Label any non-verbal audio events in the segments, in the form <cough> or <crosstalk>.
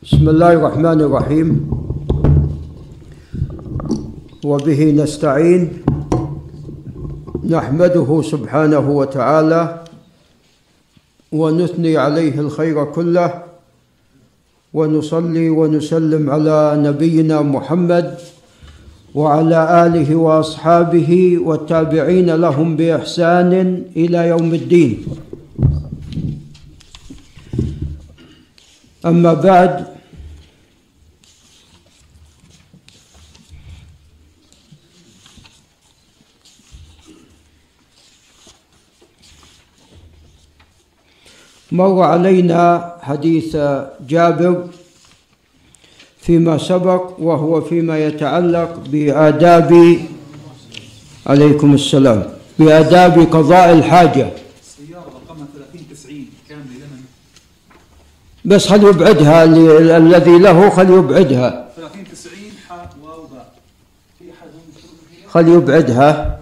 بسم الله الرحمن الرحيم. وبه نستعين. نحمده سبحانه وتعالى ونثني عليه الخير كله. ونصلي ونسلم على نبينا محمد وعلى آله وأصحابه والتابعين لهم بإحسان إلى يوم الدين. أما بعد مر علينا حديث جابر فيما سبق وهو فيما يتعلق بآداب عليكم السلام بآداب قضاء الحاجة السيارة رقمها 30 90 كاملة لمن بس خل يبعدها ال- الذي له خل يبعدها. 30 90 حاء واو باء. في أحد من خل يبعدها.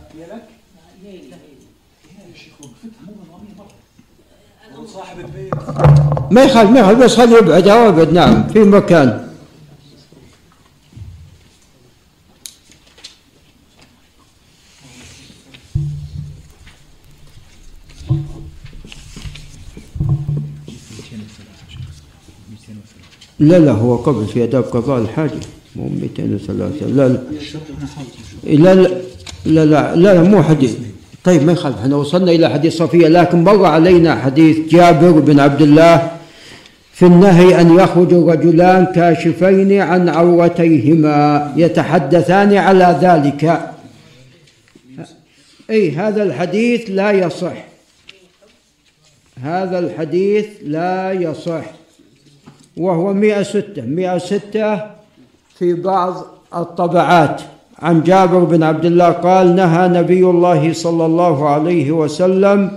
ما يخالف ما يخالف بس خل يبعدها وابد نعم في مكان. لا لا هو قبل في آداب قضاء الحاجة مو 203 لا لا. لا لا لا لا, لا مو حديث. طيب ما يخالف إحنا وصلنا إلى حديث صفية لكن مر علينا حديث جابر بن عبد الله في النهي أن يخرج الرجلان كاشفين عن عورتيهما يتحدثان على ذلك. أي هذا الحديث لا يصح. هذا الحديث لا يصح. وهو مئة ستة مئة ستة في بعض الطبعات. عن جابر بن عبد الله قال نهى نبي الله صلى الله عليه وسلم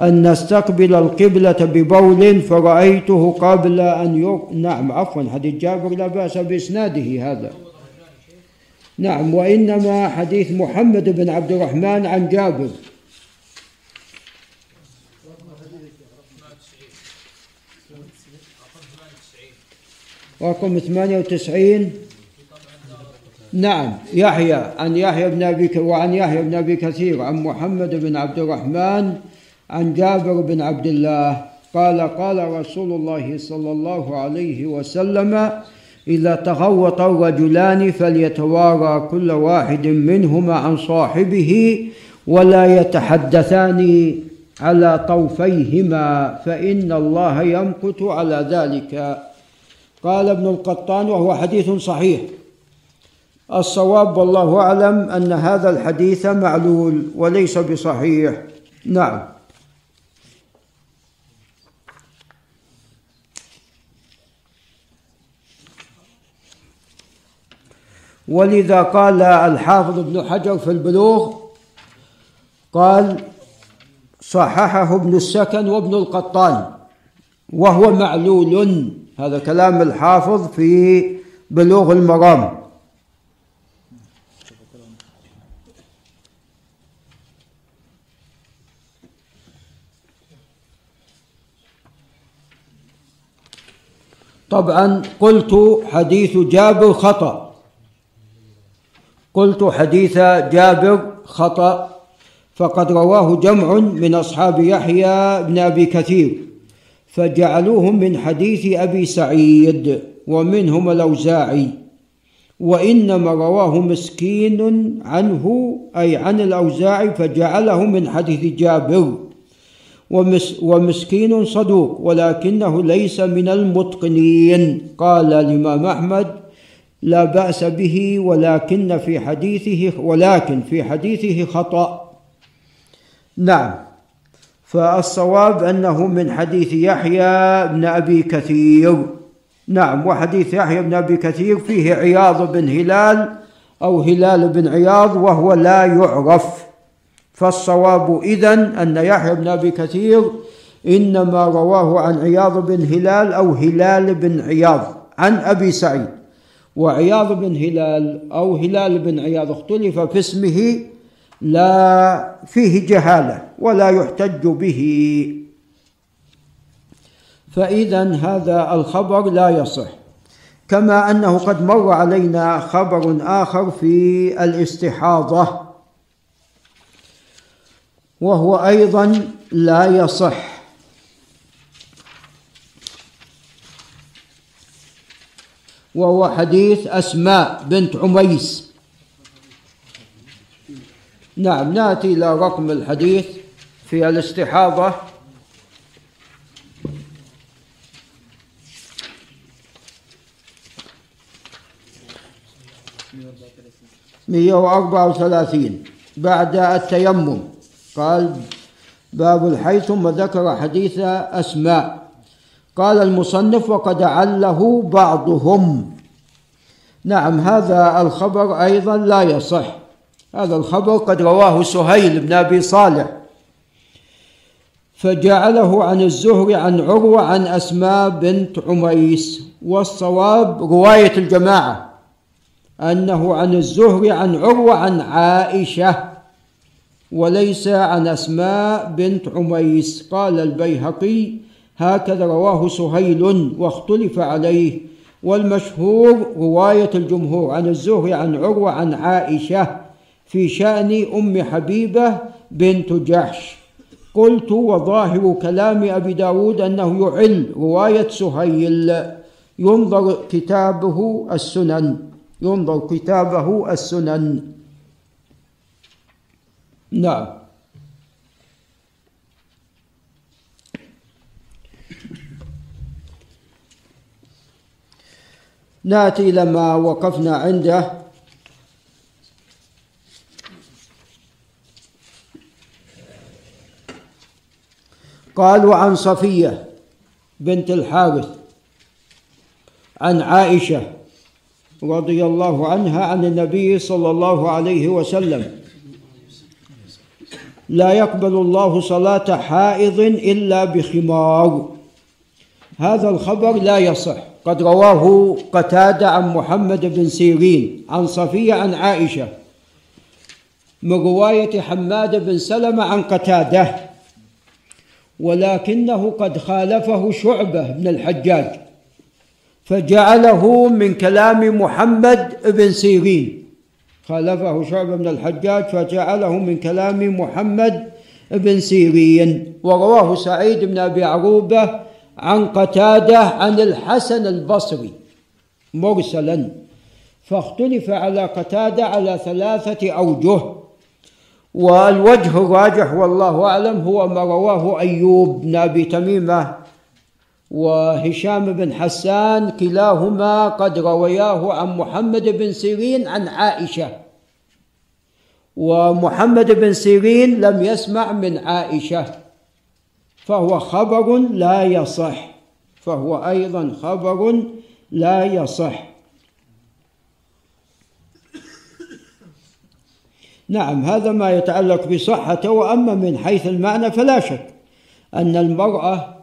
أن نستقبل القبلة ببول فرأيته قبل أن يق... نعم عفوا حديث جابر لا بأس بإسناده هذا. نعم وإنما حديث محمد بن عبد الرحمن عن جابر. رقم 98 نعم يحيى عن يحيى بن أبي وعن يحيى بن أبي كثير عن محمد بن عبد الرحمن عن جابر بن عبد الله قال قال رسول الله صلى الله عليه وسلم إذا تغوط الرجلان فليتوارى كل واحد منهما عن صاحبه ولا يتحدثان على طوفيهما فإن الله يمقت على ذلك. قال ابن القطان وهو حديث صحيح. الصواب والله أعلم أن هذا الحديث معلول وليس بصحيح. نعم. ولذا قال الحافظ ابن حجر في البلوغ قال صححه ابن السكن وابن القطان وهو معلول. هذا كلام الحافظ في بلوغ المرام. طبعا قلت حديث جابر خطأ. قلت حديث جابر خطأ. فقد رواه جمع من أصحاب يحيى بن أبي كثير. فجعلوه من حديث أبي سعيد ومنهم الأوزاعي وإنما رواه مسكين عنه أي عن الأوزاعي فجعله من حديث جابر ومس ومسكين صدوق ولكنه ليس من المتقنين. قال الإمام أحمد لا بأس به ولكن في حديثه ولكن في حديثه خطأ. نعم. فالصواب أنه من حديث يحيى بن أبي كثير. نعم وحديث يحيى بن أبي كثير فيه عياض بن هلال أو هلال بن عياض وهو لا يعرف. فالصواب إذن أن يحيى بن أبي كثير إنما رواه عن عياض بن هلال أو هلال بن عياض عن أبي سعيد. وعياض بن هلال أو هلال بن عياض اختلف في اسمه لا فيه جهالة ولا يحتج به. فإذا هذا الخبر لا يصح كما أنه قد مر علينا خبر آخر في الاستحاضة وهو أيضا لا يصح. وهو حديث أسماء بنت عميس. نعم نأتي إلى رقم الحديث في الاستحاضة. مية وأربعة وثلاثين. بعد التيمم. قال باب الحي ثم ذكر حديث أسماء. قال المصنف وقد عله بعضهم. نعم هذا الخبر أيضا لا يصح. هذا الخبر قد رواه سهيل بن أبي صالح. فجعله عن الزهري عن عروة عن أسماء بنت عميس. والصواب رواية الجماعة أنه عن الزهري عن عروة عن عائشة وليس عن أسماء بنت عميس. قال البيهقي هكذا رواه سهيل واختلف عليه. والمشهور رواية الجمهور عن الزهري عن عروة عن عائشة في شأن أم حبيبة بنت جحش. قلت وظاهر كلام أبي داود أنه يعل رواية سهيل. ينظر كتابه السنن. ينظر كتابه السنن. نعم. ناتي إلى ما وقفنا عنده قالوا عن صفية بنت الحارث عن عائشة رضي الله عنها عن النبي صلى الله عليه وسلم لا يقبل الله صلاة حائض إلا بخمار هذا الخبر لا يصح. قد رواه قتادة عن محمد بن سيرين عن صفية عن عائشة من رواية حماد بن سلمة عن قتادة. ولكنه قد خالفه شعبة بن الحجاج فجعله من كلام محمد بن سيرين. خالفه شعبة بن الحجاج فجعله من كلام محمد بن سيرين. ورواه سعيد بن أبي عروبة عن قتادة عن الحسن البصري مرسلا فاختلف على قتادة على ثلاثة أوجه. والوجه الراجح والله أعلم هو ما رواه أيوب بن أبي تميمة وهشام بن حسان كلاهما قد روياه عن محمد بن سيرين عن عائشة. ومحمد بن سيرين لم يسمع من عائشة فهو خبر لا يصح فهو أيضا خبر لا يصح. نعم هذا ما يتعلق بصحته وأما من حيث المعنى فلا شك أن المرأة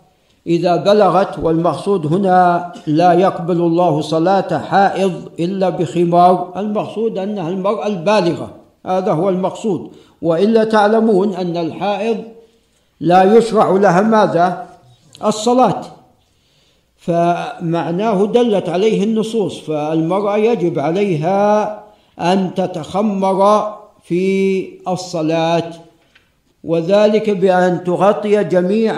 إذا بلغت والمقصود هنا لا يقبل الله صلاة حائض إلا بخمار المقصود أنها المرأة البالغة هذا هو المقصود. وإلا تعلمون أن الحائض لا يشرع لها ماذا؟ الصلاة. فمعناه دلت عليه النصوص فالمرأة يجب عليها أن تتخمر في الصلاة وذلك بأن تغطي جميع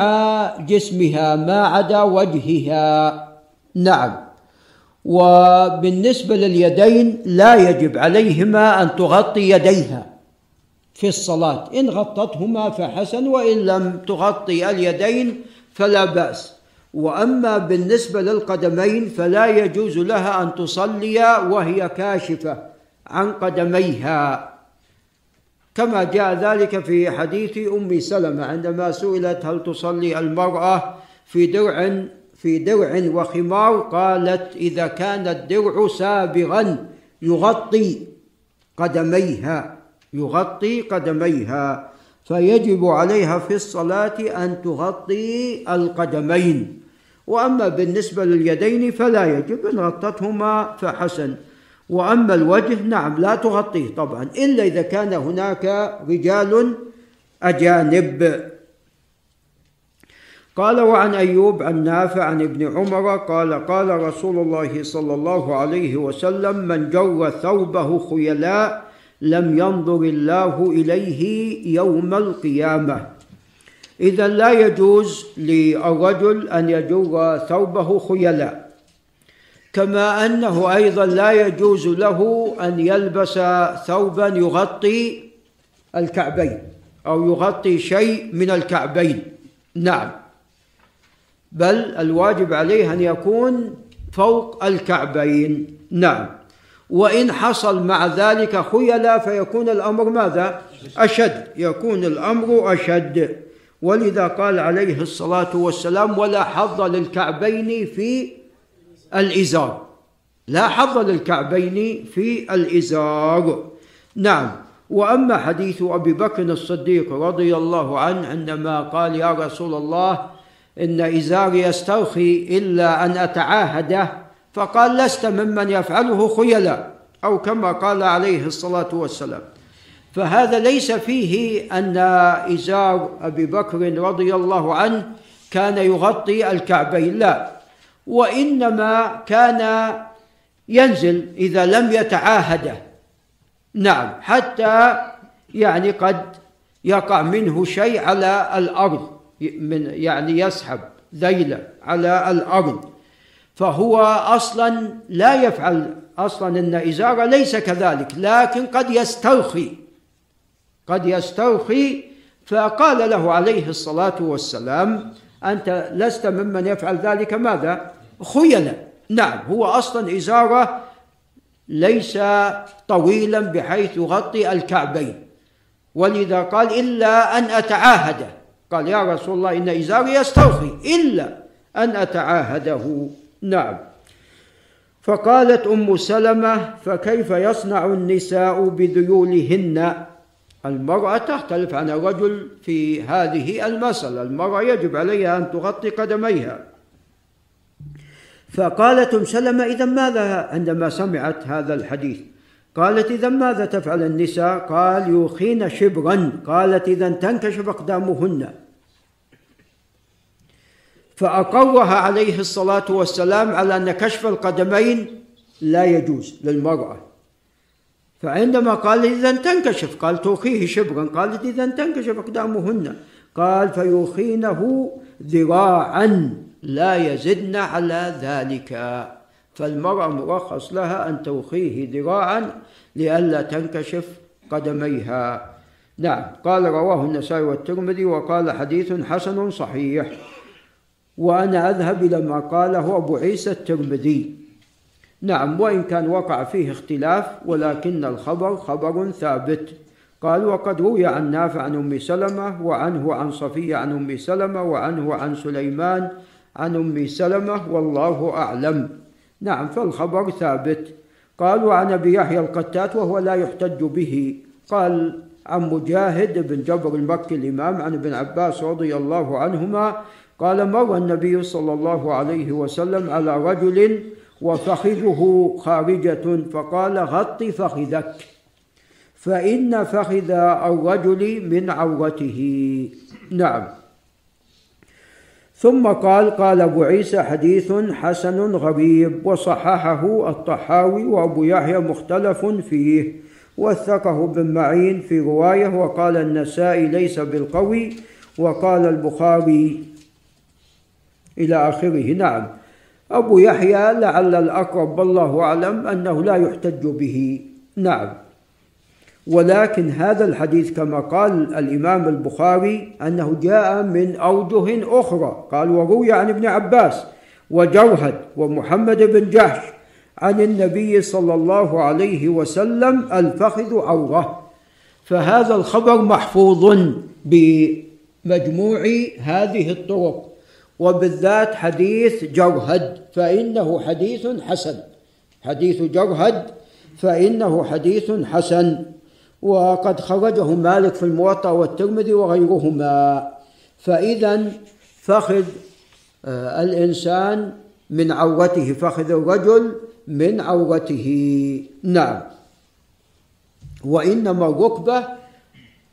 جسمها ما عدا وجهها. نعم. وبالنسبة لليدين لا يجب عليهما أن تغطي يديها في الصلاة. إن غطتهما فحسن وإن لم تغطي اليدين فلا بأس. وأما بالنسبة للقدمين فلا يجوز لها أن تصلي وهي كاشفة عن قدميها. كما جاء ذلك في حديث أم سلمة عندما سئلت هل تصلي المرأة في درع في درع وخمار؟ قالت إذا كان الدرع سابغا يغطي قدميها يغطي قدميها فيجب عليها في الصلاة أن تغطي القدمين. وأما بالنسبة لليدين فلا يجب إن غطتهما فحسن. وأما الوجه نعم لا تغطيه طبعا إلا إذا كان هناك رجال أجانب. قال وعن أيوب عن نافع عن ابن عمر قال قال رسول الله صلى الله عليه وسلم من جر ثوبه خيلاء لم ينظر الله إليه يوم القيامة. إذا لا يجوز للرجل أن يجر ثوبه خيلاء. كما أنه أيضا لا يجوز له أن يلبس ثوبا يغطي الكعبين أو يغطي شيء من الكعبين. نعم. بل الواجب عليه أن يكون فوق الكعبين. نعم. وإن حصل مع ذلك خيلا فيكون الأمر ماذا؟ أشد. يكون الأمر أشد. ولذا قال عليه الصلاة والسلام ولا حظ للكعبين في الإزار. لا حظ للكعبين في الإزار. نعم. وأما حديث أبي بكر الصديق رضي الله عنه عندما قال يا رسول الله إن إزاري يسترخي إلا أن أتعاهده فقال لست ممن يفعله خيلا أو كما قال عليه الصلاة والسلام. فهذا ليس فيه أن إزار أبي بكر رضي الله عنه كان يغطي الكعبين لا. وإنما كان ينزل إذا لم يتعاهده نعم حتى يعني قد يقع منه شيء على الأرض من يعني يسحب ذيله على الأرض. فهو أصلا لا يفعل أصلا أن إزارة ليس كذلك لكن قد يسترخي قد يسترخي فقال له عليه الصلاة والسلام أنت لست ممن يفعل ذلك ماذا؟ خيلا نعم هو أصلا إزارة ليس طويلا بحيث يغطي الكعبين. ولذا قال إلا أن أتعاهده قال يا رسول الله إن إزاري يستوفي. إلا أن أتعاهده. نعم. فقالت أم سلمة فكيف يصنع النساء بذيولهن؟ المرأة تختلف عن الرجل في هذه المسألة. المرأة يجب عليها أن تغطي قدميها. فقالت أم سلمة إذا ماذا عندما سمعت هذا الحديث؟ قالت إذا ماذا تفعل النساء؟ قال يوخين شبرا. قالت إذا تنكشف أقدامهن. فأقرها عليه الصلاة والسلام على أن كشف القدمين لا يجوز للمرأة. فعندما قال إذا تنكشف قال توخيه شبرا. قالت إذا تنكشف أقدامهن. قال فيوخينه ذراعا. لا يزدن على ذلك. فالمرأة مرخص لها أن توخيه ذراعا لئلا تنكشف قدميها. نعم قال رواه النسائي والترمذي وقال حديث حسن صحيح. وأنا أذهب إلى ما قاله أبو عيسى الترمذي. نعم وإن كان وقع فيه اختلاف ولكن الخبر خبر ثابت. قال وقد روي عن نافع عن أم سلمة وعنه عن صفية عن أم سلمة وعنه عن سليمان عن أم سلمة والله أعلم. نعم فالخبر ثابت. قال وعن أبي يحيى القتات وهو لا يحتج به. قال عن مجاهد بن جبر المكي الإمام عن ابن عباس رضي الله عنهما قال مر النبي صلى الله عليه وسلم على رجل وفخذه خارجة فقال غط فخذك فإن فخذ الرجل من عورته. نعم. ثم قال قال أبو عيسى حديث حسن غريب وصححه الطحاوي وأبو يحيى مختلف فيه وثقه بن معين في رواية وقال النسائي ليس بالقوي وقال البخاري إلى آخره. نعم. أبو يحيى لعل الأقرب والله أعلم أنه لا يحتج به. نعم. ولكن هذا الحديث كما قال الإمام البخاري أنه جاء من أوجه أخرى. قال وروي عن ابن عباس وجوهد ومحمد بن جحش عن النبي صلى الله عليه وسلم الفخذ عورة. فهذا الخبر محفوظ بمجموع هذه الطرق. وبالذات حديث جرهد فإنه حديث حسن. حديث جرهد فإنه حديث حسن. وقد خرجه مالك في الموطأ والترمذي وغيرهما. فإذا فخذ آه، الإنسان من عورته فخذ الرجل من عورته. نعم. وإنما الركبة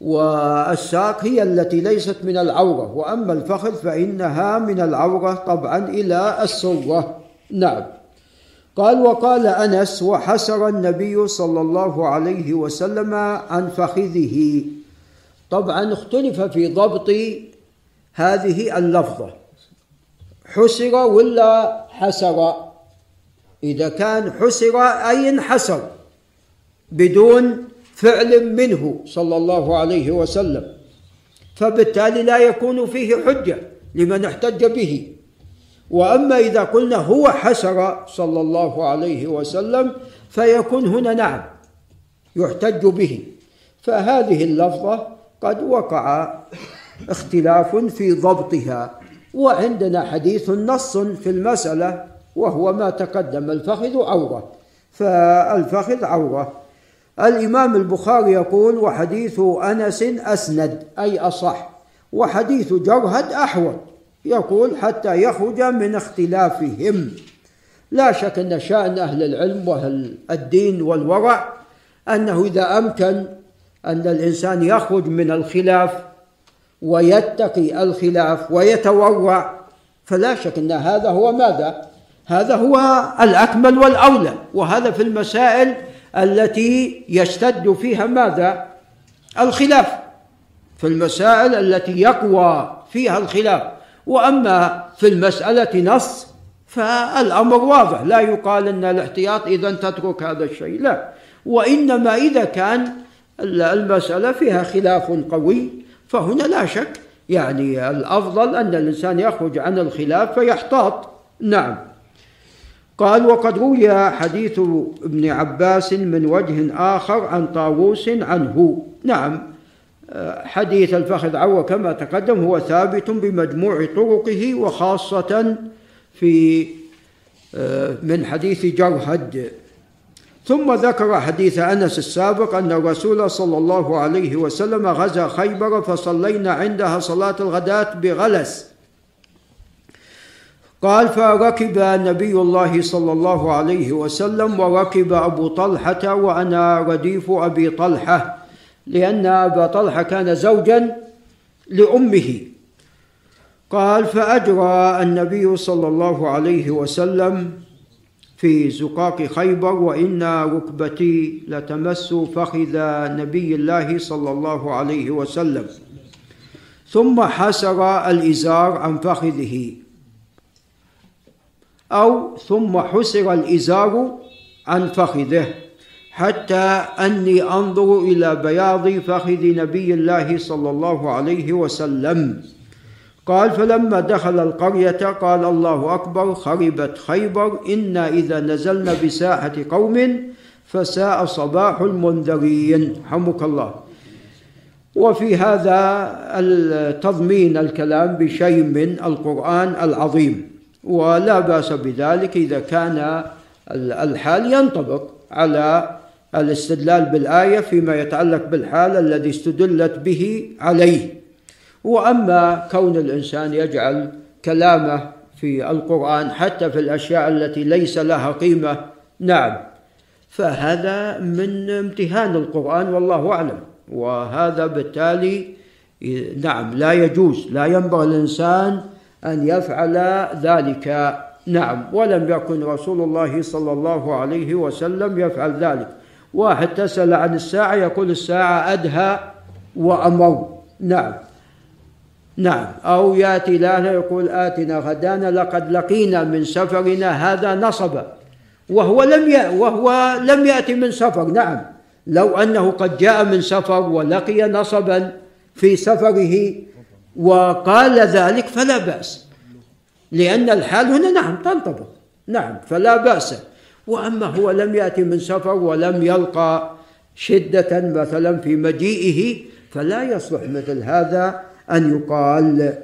والساق هي التي ليست من العورة. وأما الفخذ فإنها من العورة طبعا إلى السرة. نعم. قال وقال أنس وحسر النبي صلى الله عليه وسلم عن فخذه. طبعا اختلف في ضبط هذه اللفظة. حسر ولا حسر؟ إذا كان حسر أي انحسر بدون فعل منه صلى الله عليه وسلم. فبالتالي لا يكون فيه حجة لمن احتج به. وأما إذا قلنا هو حسر صلى الله عليه وسلم فيكون هنا نعم يحتج به. فهذه اللفظة قد وقع اختلاف في ضبطها وعندنا حديث نص في المسألة وهو ما تقدم الفخذ عورة. فالفخذ عورة. الإمام البخاري يقول وحديث أنس أسند أي أصح. وحديث جرهد أحوط. يقول حتى يخرج من اختلافهم لا شك أن شأن أهل العلم وأهل الدين والورع أنه إذا أمكن أن الإنسان يخرج من الخلاف ويتقي الخلاف ويتورع فلا شك أن هذا هو ماذا؟ هذا هو الأكمل والأولى وهذا في المسائل التي يشتد فيها ماذا؟ الخلاف في المسائل التي يقوى فيها الخلاف وأما في المسألة نص فالأمر واضح. لا يقال أن الاحتياط إذا تترك هذا الشيء لا. وإنما إذا كان المسألة فيها خلاف قوي فهنا لا شك. يعني الأفضل أن الإنسان يخرج عن الخلاف فيحتاط. نعم. قال وقد روي حديث ابن عباس من وجه آخر عن طاووس عنه. نعم. حديث الفخذ عوى كما تقدم هو ثابت بمجموع طرقه وخاصة في من حديث جرهد ثم ذكر حديث أنس السابق أن الرسول صلى الله عليه وسلم غزا خيبر فصلينا عندها صلاة الغداة بغلس. قال فركب نبي الله صلى الله عليه وسلم وركب أبو طلحة وأنا رديف أبي طلحة. لأن أبا طلحة كان زوجا لأمه. قال فأجرى النبي صلى الله عليه وسلم في زقاق خيبر وإن ركبتي لتمس فخذ نبي الله صلى الله عليه وسلم. ثم حسر الإزار عن فخذه. أو ثم حسر الإزار عن فخذه. حتى أني أنظر إلى بياض فخذ نبي الله صلى الله عليه وسلم. قال فلما دخل القرية قال الله أكبر خربت خيبر إنا إذا نزلنا بساحة قوم فساء صباح المنذرين. حمك الله. وفي هذا التضمين الكلام بشيء من القرآن العظيم. ولا بأس بذلك إذا كان الحال ينطبق على الاستدلال بالآية فيما يتعلق بالحال الذي استدلت به عليه. وأما كون الإنسان يجعل كلامه في القرآن حتى في الأشياء التي ليس لها قيمة نعم فهذا من امتهان القرآن والله أعلم. وهذا بالتالي نعم لا يجوز لا ينبغي الإنسان أن يفعل ذلك. نعم ولم يكن رسول الله صلى الله عليه وسلم يفعل ذلك. واحد تسأل عن الساعة يقول الساعة أدهى وأمر. نعم. نعم. أو يأتي له يقول آتنا غدانا لقد لقينا من سفرنا هذا نصبا وهو لم ي... وهو لم يأتي من سفر. نعم. لو أنه قد جاء من سفر ولقي نصبا في سفره وقال ذلك فلا بأس. لأن الحال هنا نعم تنطبق. نعم. فلا بأس. وأما هو لم يأتي من سفر ولم يلقى شدة مثلا في مجيئه فلا يصلح مثل هذا أن يقال.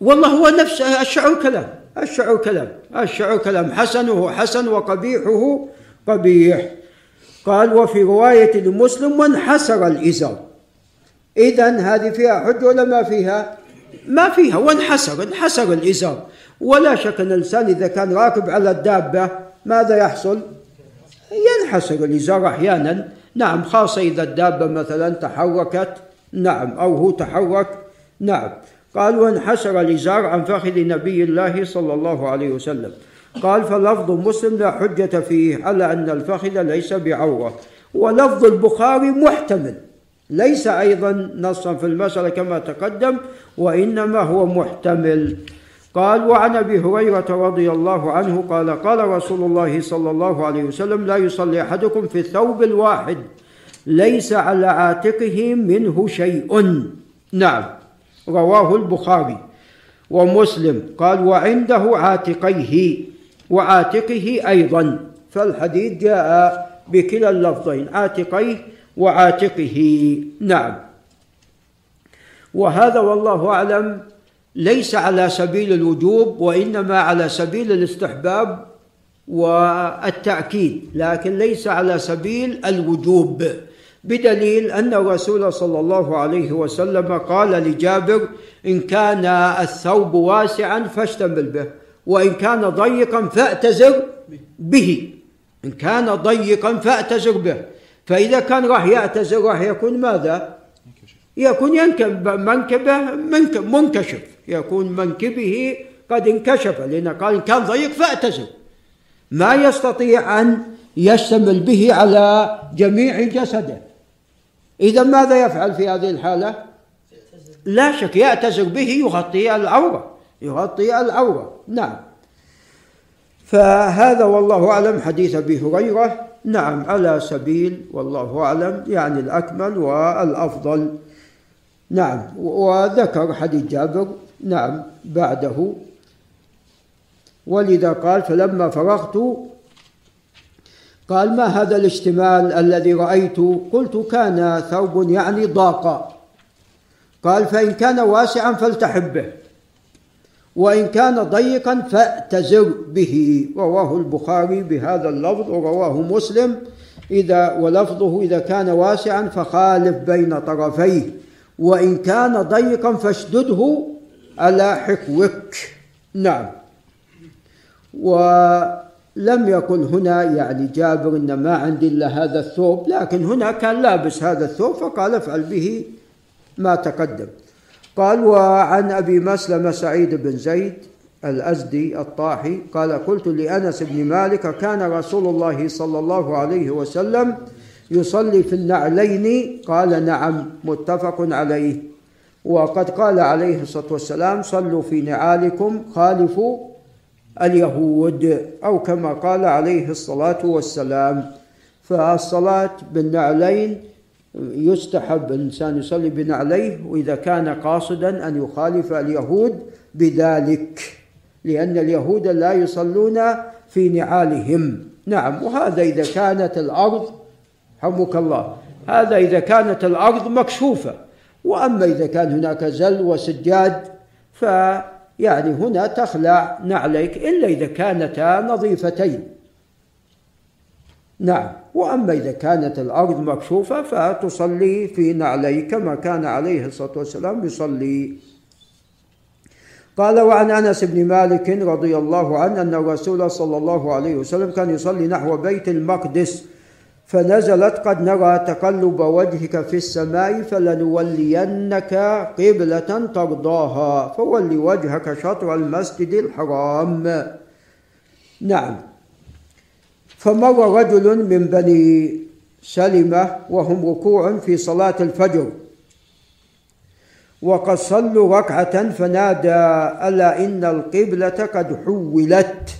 والله هو نفس الشعر كلام الشعر كلام الشعر كلام حسنه حسن وقبيحه قبيح. قال وفي رواية لمسلم وانحسر الإزار إذا هذه فيها حجة ولا ما فيها؟ ما فيها وانحسر انحسر الإزار. ولا شك أن الإنسان إذا كان راكب على الدابة ماذا يحصل؟ ينحسر الإزار أحيانا. نعم خاصة إذا الدابة مثلا تحركت. نعم أو هو تحرك. نعم. قال وانحسر الإزار عن فخذ نبي الله صلى الله عليه وسلم. قال فلفظ مسلم لا حجة فيه على أن الفخذ ليس بعورة. ولفظ البخاري محتمل. ليس أيضا نصا في المسألة كما تقدم وإنما هو محتمل. قال وعن أبي هريرة رضي الله عنه قال قال رسول الله صلى الله عليه وسلم لا يصلي أحدكم في الثوب الواحد ليس على عاتقه منه شيء. نعم رواه البخاري ومسلم. قال وعنده عاتقيه وعاتقه أيضا. فالحديث جاء بكلا اللفظين عاتقيه وعاتقه. نعم. وهذا والله أعلم ليس على سبيل الوجوب وإنما على سبيل الاستحباب والتأكيد لكن ليس على سبيل الوجوب بدليل أن الرسول صلى الله عليه وسلم قال لجابر إن كان الثوب واسعا فاشتمل به وإن كان ضيقا فاعتذر به إن كان ضيقا فاعتذر به. فإذا كان راح يعتذر راح يكون ماذا؟ يكون ينكب منكبه منكشف. يكون منكبه قد انكشف لأنه قال إن كان ضيق فاعتزل. ما يستطيع أن يشتمل به على جميع جسده. إذا ماذا يفعل في هذه الحالة؟ لا شك يعتذر به يغطي العورة. يغطي العورة. نعم. فهذا والله أعلم حديث أبي هريرة. نعم على سبيل والله أعلم يعني الأكمل والأفضل. نعم وذكر حديث جابر نعم بعده. ولذا قال فلما فرغت قال ما هذا الاشتمال الذي رأيت؟ قلت كان ثوب يعني ضاق قال فإن كان واسعا فالتحب به. وإن كان ضيقا فاعتزر به. رواه البخاري بهذا اللفظ ورواه مسلم. إذا ولفظه إذا كان واسعا فخالف بين طرفيه. وإن كان ضيقا فاشدده على حكوك نعم. ولم يقل هنا يعني جابر إن ما عندي إلا هذا الثوب لكن هنا كان لابس هذا الثوب فقال افعل به ما تقدم. قال وعن أبي مسلمة سعيد بن زيد الأزدي الطاحي قال قلت لأنس بن مالك كان رسول الله صلى الله عليه وسلم يصلي في النعلين. قال نعم متفق عليه. وقد قال عليه الصلاة والسلام صلوا في نعالكم خالفوا اليهود. أو كما قال عليه الصلاة والسلام فالصلاة بالنعلين يستحب الإنسان يصلي بنعليه وإذا كان قاصدا أن يخالف اليهود بذلك لأن اليهود لا يصلون في نعالهم. نعم وهذا إذا كانت الأرض حمك الله هذا إذا كانت الأرض مكشوفة. وأما إذا كان هناك زل وسجاد فيعني هنا تخلع نعليك إلا إذا كانتا نظيفتين. نعم. وأما إذا كانت الأرض مكشوفة فتصلي في نعليك كما كان عليه الصلاة والسلام يصلي. قال وعن أنس بن مالك رضي الله عنه أن الرسول صلى الله عليه وسلم كان يصلي نحو بيت المقدس فنزلت قد نرى تقلب وجهك في السماء فلنولينك قبلة ترضاها فول وجهك شطر المسجد الحرام. نعم. فمر رجل من بني سلمة وهم ركوع في صلاة الفجر. وقد صلوا ركعة فنادى ألا إن القبلة قد حولت؟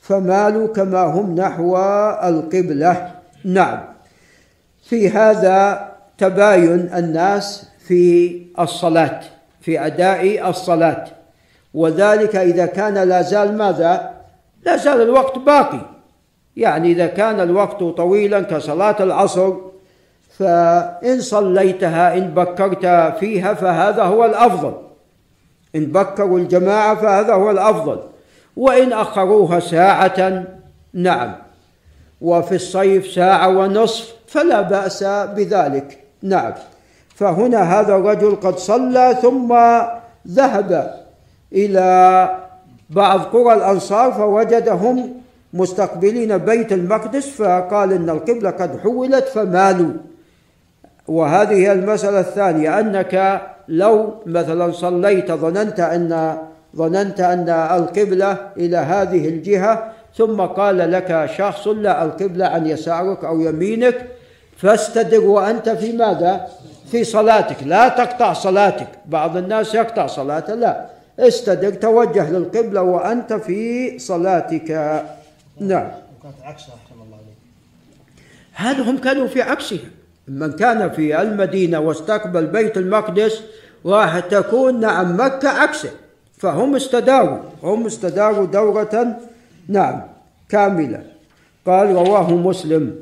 فمالوا كما هم نحو القبلة. نعم. في هذا تباين الناس في الصلاة في أداء الصلاة. وذلك إذا كان لا زال ماذا؟ لا زال الوقت باقي. يعني إذا كان الوقت طويلا كصلاة العصر فإن صليتها إن بكرت فيها فهذا هو الأفضل. إن بكروا الجماعة فهذا هو الأفضل. وإن أخروها ساعة نعم. وفي الصيف ساعة ونصف فلا بأس بذلك نعم. فهنا هذا الرجل قد صلى ثم ذهب إلى بعض قرى الأنصار فوجدهم مستقبلين بيت المقدس فقال إن القبلة قد حولت فمالوا. وهذه هي المسألة الثانية أنك لو مثلا صليت ظننت أن ظننت أن القبلة إلى هذه الجهة ثم قال لك شخص لا القبلة عن يسارك أو يمينك فاستدر وأنت في ماذا؟ في صلاتك. لا تقطع صلاتك. بعض الناس يقطع صلاته لا. استدر توجه للقبلة وأنت في صلاتك. نعم. وكانت عكسها أحسن الله عليك. هذا هم كانوا في عكسها. من كان في المدينة واستقبل بيت المقدس راح تكون نعم مكة عكسه. فهم استداروا هم استداروا دورة نعم كاملة. قال رواه مسلم.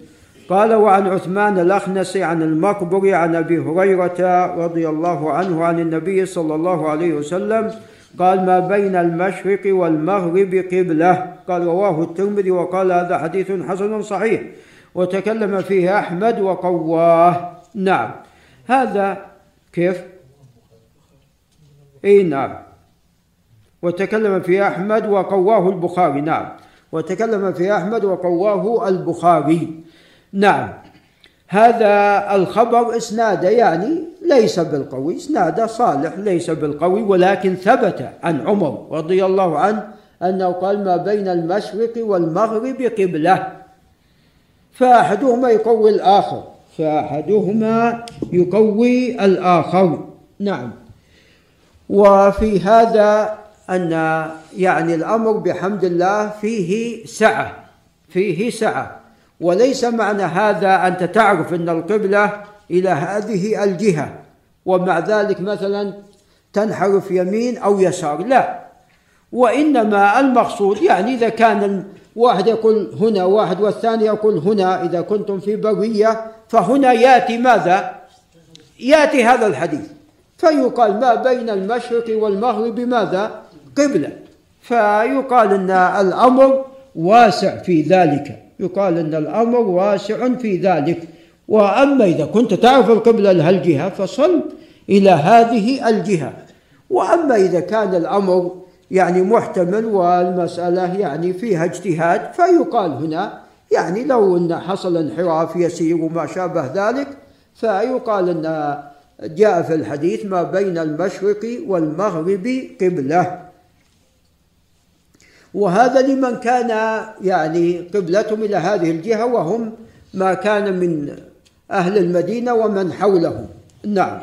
قال وعن عثمان الأخنسي عن المقبري عن أبي هريرة رضي الله عنه عن النبي صلى الله عليه وسلم قال ما بين المشرق والمغرب قبلة. قال رواه الترمذي وقال هذا حديث حسن صحيح. وتكلم فيه أحمد وقواه. نعم. هذا كيف؟ إي نعم. وتكلم في أحمد وقواه البخاري. نعم. وتكلم في أحمد وقواه البخاري. نعم. هذا الخبر إسناده يعني ليس بالقوي إسناده صالح ليس بالقوي ولكن ثبت عن عمر رضي الله عنه أنه قال ما بين المشرق والمغرب قبلة فأحدهما يقوي الآخر فأحدهما يقوي الآخر. نعم. وفي هذا أن يعني الأمر بحمد الله فيه سعة فيه سعة. وليس معنى هذا أنت تعرف أن القبلة إلى هذه الجهة. ومع ذلك مثلا تنحرف يمين أو يسار. لا. وإنما المقصود يعني إذا كان واحد يقول هنا واحد والثاني يقول هنا إذا كنتم في برية فهنا يأتي ماذا؟ يأتي هذا الحديث. فيقال ما بين المشرق والمغرب ماذا؟ قبلة. فيقال أن الأمر واسع في ذلك. يقال إن الأمر واسع في ذلك. وأما إذا كنت تعرف القبلة لهالجهة فصل إلى هذه الجهة. وأما إذا كان الأمر يعني محتمل والمسألة يعني فيها اجتهاد فيقال هنا يعني لو أن حصل انحراف يسير وما شابه ذلك فيقال أن جاء في الحديث ما بين المشرق والمغرب قبلة. وهذا لمن كان يعني قبلتهم إلى هذه الجهة وهم ما كان من أهل المدينة ومن حولهم نعم.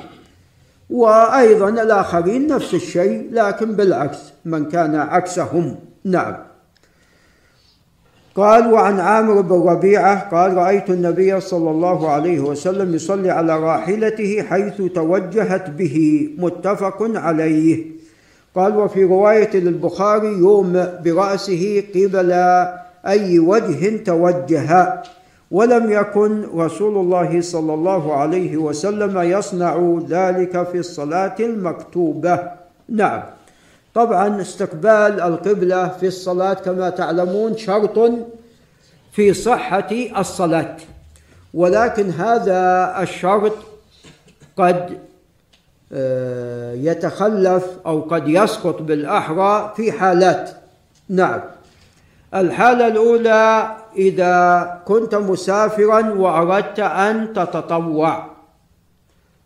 وأيضا الآخرين نفس الشيء لكن بالعكس من كان عكسهم. نعم. قال وعن عامر بن ربيعة قال رأيت النبي صلى الله عليه وسلم يصلي على راحلته حيث توجهت به. متفق عليه. قال وفي رواية للبخاري يوم برأسه قبل أي وجه توجه. ولم يكن رسول الله صلى الله عليه وسلم يصنع ذلك في الصلاة المكتوبة. نعم. طبعا استقبال القبلة في الصلاة كما تعلمون شرط في صحة الصلاة. ولكن هذا الشرط قد آه، يتخلف أو قد يسقط بالأحرى في حالات. نعم. الحالة الأولى إذا كنت مسافرا وأردت أن تتطوع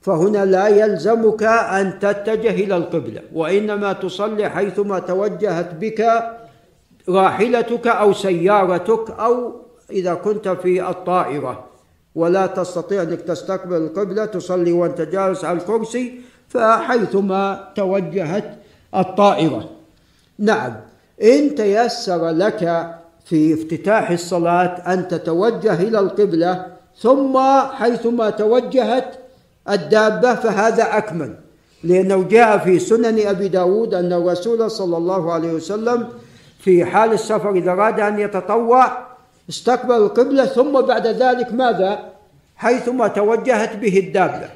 فهنا لا يلزمك أن تتجه إلى القبلة وإنما تصلي حيثما توجهت بك راحلتك أو سيارتك أو إذا كنت في الطائرة. ولا تستطيع أنك تستقبل القبلة تصلي وأنت جالس على الكرسي فحيثما توجهت الطائرة. نعم إن تيسر لك في افتتاح الصلاة أن تتوجه إلى القبلة ثم حيثما توجهت الدابة فهذا أكمل. لأنه جاء في سنن أبي داود أن الرسول صلى الله عليه وسلم في حال السفر إذا أراد أن يتطوع استقبل القبلة ثم بعد ذلك ماذا؟ حيثما توجهت به الدابة.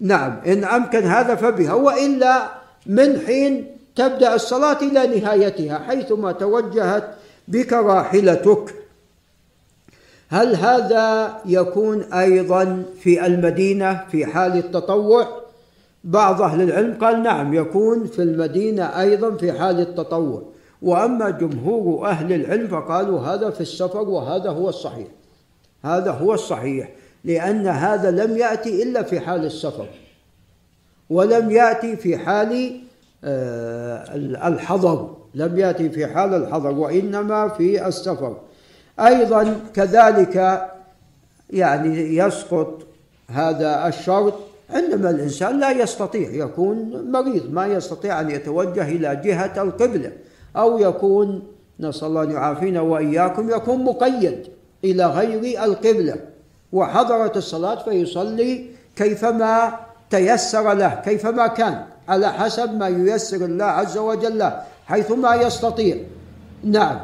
نعم إن أمكن هذا فبها وإلا من حين تبدأ الصلاة إلى نهايتها حيثما توجهت بك راحلتك. هل هذا يكون أيضا في المدينة في حال التطوع؟ بعض أهل العلم قال نعم يكون في المدينة أيضا في حال التطوع. وأما جمهور أهل العلم فقالوا هذا في السفر وهذا هو الصحيح. هذا هو الصحيح لأن هذا لم يأتي إلا في حال السفر. ولم يأتي في حال آه، الحضر. لم يأتي في حال الحضر وإنما في السفر. أيضا كذلك يعني يسقط هذا الشرط عندما الإنسان لا يستطيع يكون مريض ما يستطيع أن يتوجه إلى جهة القبلة أو يكون نسأل الله أن يعافينا وإياكم يكون مقيد إلى غير القبلة. وحضرت الصلاة فيصلي كيفما تيسر له كيفما كان على حسب ما ييسر الله عز وجل حيثما يستطيع. نعم.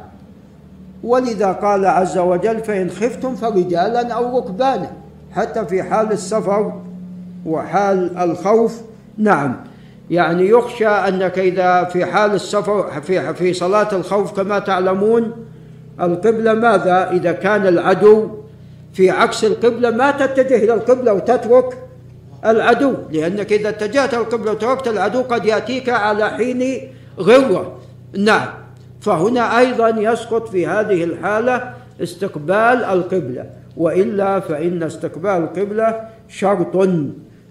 ولذا قال عز وجل فإن خفتم فرجالا أو ركبانا حتى في حال السفر وحال الخوف. نعم. يعني يخشى أنك إذا في حال السفر في في صلاة الخوف كما تعلمون القبلة ماذا؟ إذا كان العدو في عكس القبلة ما تتجه إلى القبلة وتترك العدو لأنك إذا اتجهت القبلة وتركت العدو قد يأتيك على حين غره نعم. فهنا أيضا يسقط في هذه الحالة استقبال القبلة وإلا فإن استقبال القبلة شرط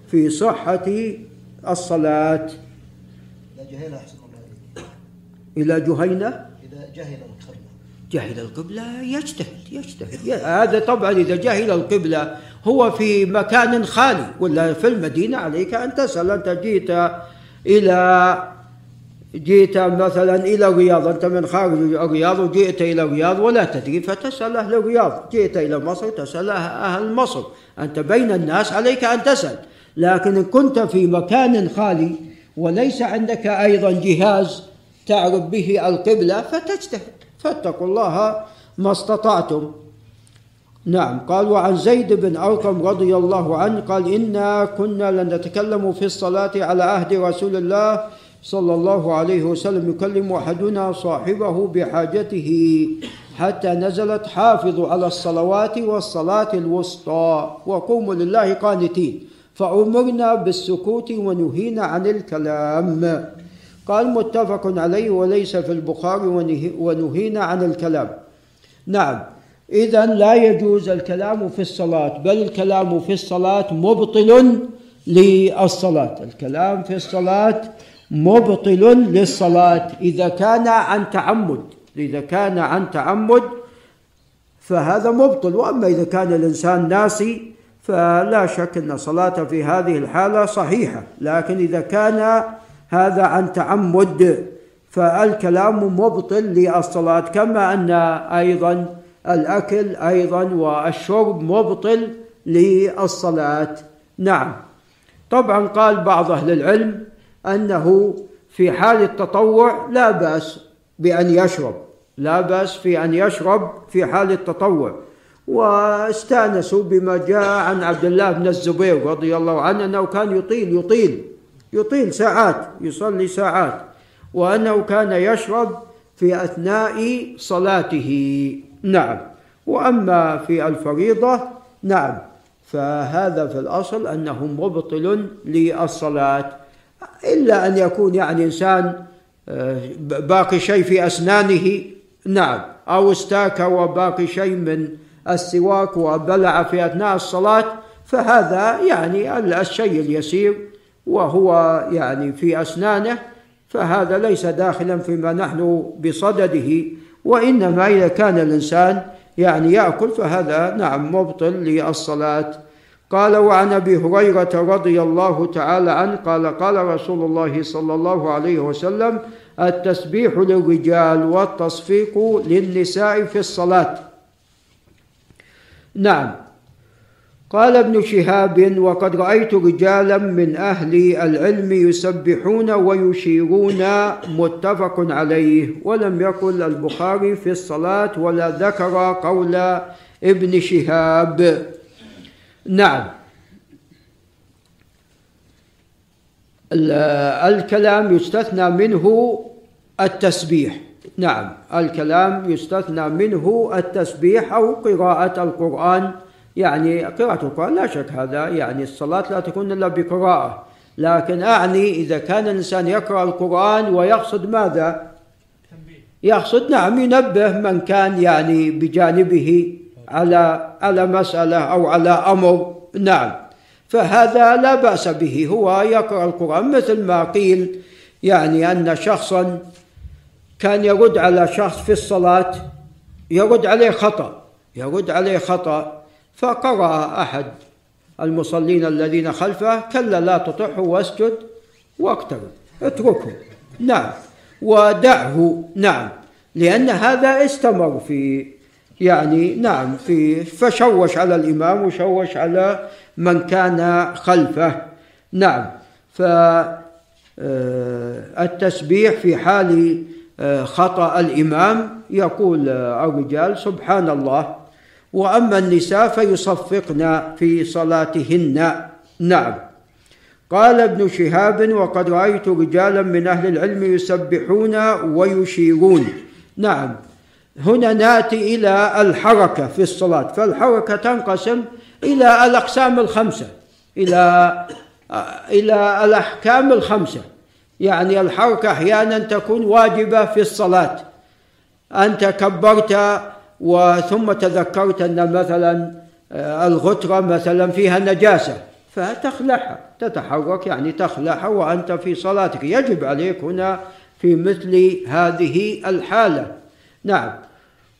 في صحة الصلاة. إلى جهينة أحسن الله إلى جهينة؟ إذا جهل القبلة. جهل القبلة يجتهد يجتهد. هذا طبعا إذا جهل القبلة هو في مكان خالي ولا في المدينة عليك أن تسأل أنت جيت إلى جيت مثلا إلى الرياض أنت من خارج الرياض وجئت إلى الرياض ولا تدري فتسأل أهل الرياض جئت إلى مصر تسأل أهل مصر. أنت بين الناس عليك أن تسأل. لكن إن كنت في مكان خالي وليس عندك أيضا جهاز تعرف به القبلة فتجتهد. فاتقوا الله ما استطعتم. نعم. قال وعن زيد بن أرقم رضي الله عنه قال إنا كنا لنتكلم في الصلاة على عهد رسول الله صلى الله عليه وسلم يكلم أحدنا صاحبه بحاجته حتى نزلت حافظوا على الصلوات والصلاة الوسطى. وقوموا لله قانتين. فأمرنا بالسكوت ونهينا عن الكلام. قال متفق عليه وليس في البخاري ونهينا عن الكلام. نعم. إذا لا يجوز الكلام في الصلاة بل الكلام في الصلاة مبطل للصلاة. الكلام في الصلاة مبطل للصلاة. إذا كان عن تعمد إذا كان عن تعمد فهذا مبطل. وأما إذا كان الإنسان ناسي فلا شك أن صلاته في هذه الحالة صحيحة. لكن إذا كان هذا عن تعمد فالكلام مبطل للصلاة. كما أن أيضا الأكل أيضا والشرب مبطل للصلاة. نعم. طبعا قال بعض أهل العلم أنه في حال التطوع لا بأس بأن يشرب لا بأس في أن يشرب في حال التطوع. واستأنسوا بما جاء عن عبد الله بن الزبير رضي الله عنه أنه كان يطيل يطيل يطيل ساعات يصلي ساعات وأنه كان يشرب في أثناء صلاته. نعم. وأما في الفريضة نعم. فهذا في الأصل أنه مبطل للصلاة. إلا أن يكون يعني إنسان آه، باقي شيء في أسنانه نعم. أو استاك وباقي شيء من السواك وبلع في أثناء الصلاة فهذا يعني الشيء اليسير وهو يعني في أسنانه فهذا ليس داخلا فيما نحن بصدده. وإنما إذا كان الإنسان يعني يأكل فهذا نعم مبطل للصلاة. قال وعن أبي هريرة رضي الله تعالى عنه قال قال رسول الله صلى الله عليه وسلم التسبيح للرجال والتصفيق للنساء في الصلاة. نعم. قال ابن شهاب وقد رأيت رجالا من أهل العلم يسبحون ويشيرون متفق عليه ولم يقل البخاري في الصلاة ولا ذكر قول ابن شهاب. نعم. الكلام يستثنى منه التسبيح. نعم الكلام يستثنى منه التسبيح أو قراءة القرآن. يعني قراءة القرآن لا شك هذا يعني الصلاة لا تكون إلا بقراءة. لكن أعني إذا كان الإنسان يقرأ القرآن ويقصد ماذا؟ يقصد نعم ينبه من كان يعني بجانبه. على على مسألة أو على أمر. نعم. فهذا لا بأس به. هو يقرأ القرآن مثل ما قيل يعني أن شخصا كان يرد على شخص في الصلاة يرد عليه خطأ يرد عليه خطأ فقرأ أحد المصلين الذين خلفه كلا لا تطعه واسجد واقترب اتركه. نعم. ودعه. نعم. لأن هذا استمر في يعني نعم في فشوش على الإمام وشوش على من كان خلفه. نعم فالتسبيح في حال آه، خطأ الإمام يقول الرجال سبحان الله. وأما النساء فيصفقن في صلاتهن. نعم. قال ابن شهاب وقد رأيت رجالا من أهل العلم يسبحون ويشيرون. نعم. هنا ناتي إلى الحركة في الصلاة. فالحركة تنقسم إلى الأقسام الخمسة إلى إلى الأحكام الخمسة. يعني الحركة أحيانا تكون واجبة في الصلاة. انت كبرت وثم تذكرت أن مثلا آه، الغترة مثلا فيها نجاسة فتخلعها. تتحرك يعني تخلعها وأنت في صلاتك. يجب عليك هنا في مثل هذه الحالة. نعم.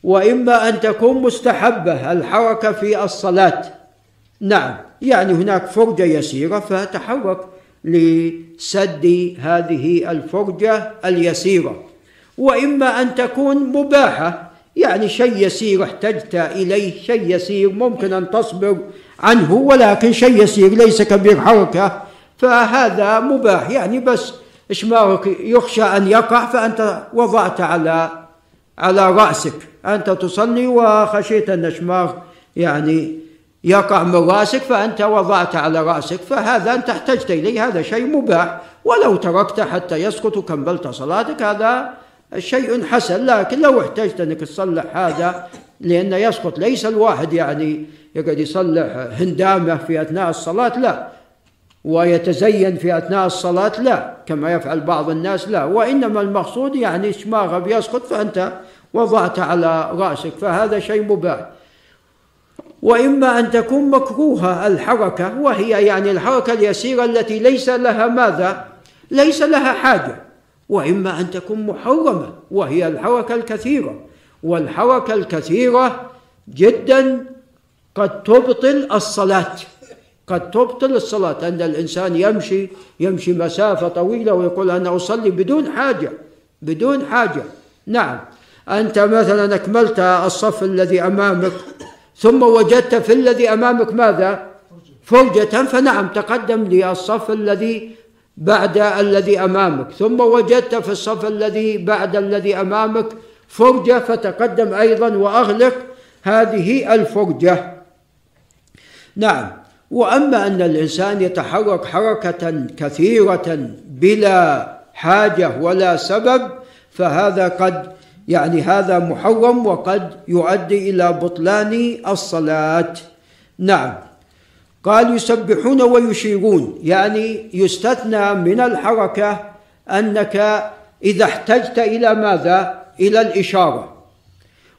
وإما أن تكون مستحبة الحركة في الصلاة. نعم يعني هناك فرجة يسيرة فتحرك لسد هذه الفرجة اليسيرة. وإما أن تكون مباحة يعني شيء يسير احتجت إليه شيء يسير ممكن أن تصبر عنه ولكن شيء يسير ليس كبير حركة فهذا مباح. يعني بس إشمارك يخشى أن يقع فأنت وضعت على على رأسك. أنت تصلي وخشيت أن الشماغ يعني يقع من رأسك فأنت وضعت على رأسك فهذا أنت احتجت إليه هذا شيء مباح. ولو تركت حتى يسقط وكملت صلاتك هذا شيء حسن. لكن لو احتجت أنك تصلح هذا لأن يسقط ليس الواحد يعني يقعد يصلح هندامة في أثناء الصلاة لا. ويتزين في أثناء الصلاة لا كما يفعل بعض الناس لا. وإنما المقصود يعني شماغه بيسقط فأنت وضعت على رأسك فهذا شيء مباح. وإما أن تكون مكروهة الحركة وهي يعني الحركة اليسيرة التي ليس لها ماذا؟ ليس لها حاجة. وإما أن تكون محرمة وهي الحركة الكثيرة. والحركة الكثيرة جدا قد تبطل الصلاة. قد تبطل الصلاة أن الإنسان يمشي يمشي مسافة طويلة ويقول أنا أصلي بدون حاجة بدون حاجة. نعم. أنت مثلا أكملت الصف الذي أمامك ثم وجدت في الذي أمامك ماذا؟ فرجة فنعم تقدم للصف الذي بعد الذي أمامك ثم وجدت في الصف الذي بعد الذي أمامك فرجة فتقدم أيضا وأغلق هذه الفرجة نعم. وأما أن الإنسان يتحرك حركة كثيرة بلا حاجة ولا سبب فهذا قد يعني هذا محرم وقد يؤدي إلى بطلان الصلاة. نعم. قال يسبحون ويشيرون يعني يستثنى من الحركة أنك إذا احتجت إلى ماذا؟ إلى الإشارة.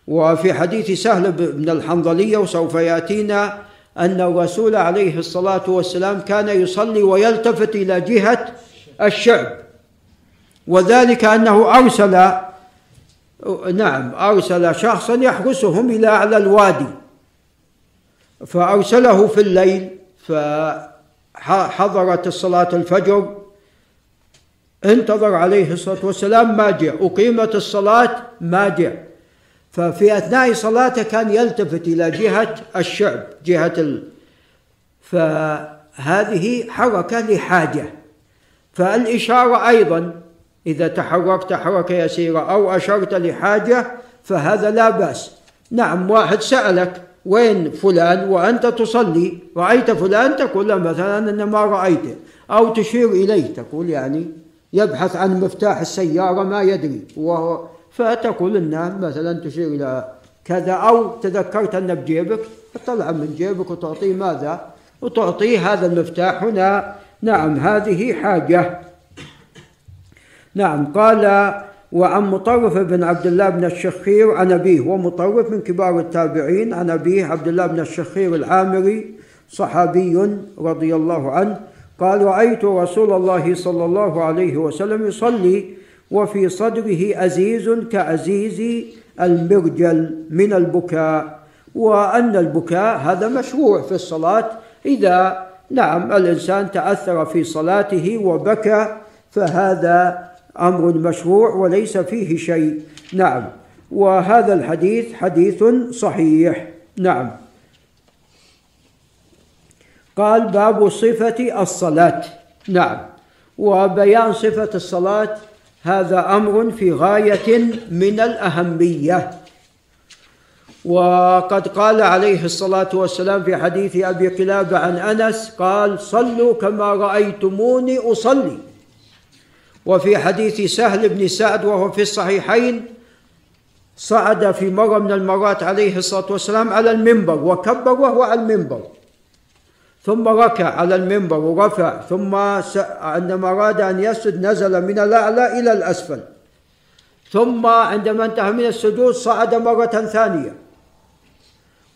وفي حديث سهل بن الحنظليه وسوف يأتينا أن الرسول عليه الصلاة والسلام كان يصلي ويلتفت إلى جهة الشعب. وذلك أنه أرسل نعم أرسل شخصا يحرسهم إلى أعلى الوادي. فأرسله في الليل فحضرت الصلاة الفجر. انتظر عليه الصلاة والسلام ما جاء أقيمت الصلاة ما جاء ففي أثناء صلاته كان يلتفت إلى جهة الشعب جهة ال... فهذه حركة لحاجة. فالإشارة أيضا إذا تحركت حركة يسيرة أو أشرت لحاجة فهذا لا بأس. نعم واحد سألك وين فلان؟ وأنت تصلي؟ رأيت فلان؟ تقول له مثلا أن ما رأيته أو تشير إليه تقول يعني يبحث عن مفتاح السيارة ما يدري. وهو فتقول انه مثلا تشير إلى كذا أو تذكرت انه بجيبك تطلع من جيبك وتعطيه ماذا؟ وتعطيه هذا المفتاح هنا. نعم هذه حاجة. نعم قال وعن مطرف بن عبد الله بن الشخير عن أبيه. ومطرف من كبار التابعين عن أبيه عبد الله بن الشخير العامري صحابي رضي الله عنه. قال رأيت رسول الله صلى الله عليه وسلم يصلي وفي صدره أزيز كأزيز المرجل من البكاء وأن البكاء هذا مشروع في الصلاة. إذا نعم الإنسان تأثر في صلاته وبكى فهذا أمر مشروع وليس فيه شيء. نعم. وهذا الحديث حديث صحيح. نعم. قال باب صفة الصلاة. نعم. وبيان صفة الصلاة هذا أمر في غاية من الأهمية. وقد قال عليه الصلاة والسلام في حديث أبي قلابة عن أنس قال صلوا كما رأيتموني أصلي. وفي حديث سهل بن سعد وهو في الصحيحين صعد في مرة من المرات عليه الصلاة والسلام على المنبر وكبر وهو على المنبر. ثم ركع على المنبر ورفع ثم عندما أراد أن يسجد نزل من الأعلى إلى الأسفل. ثم عندما انتهى من السجود صعد مرة ثانية.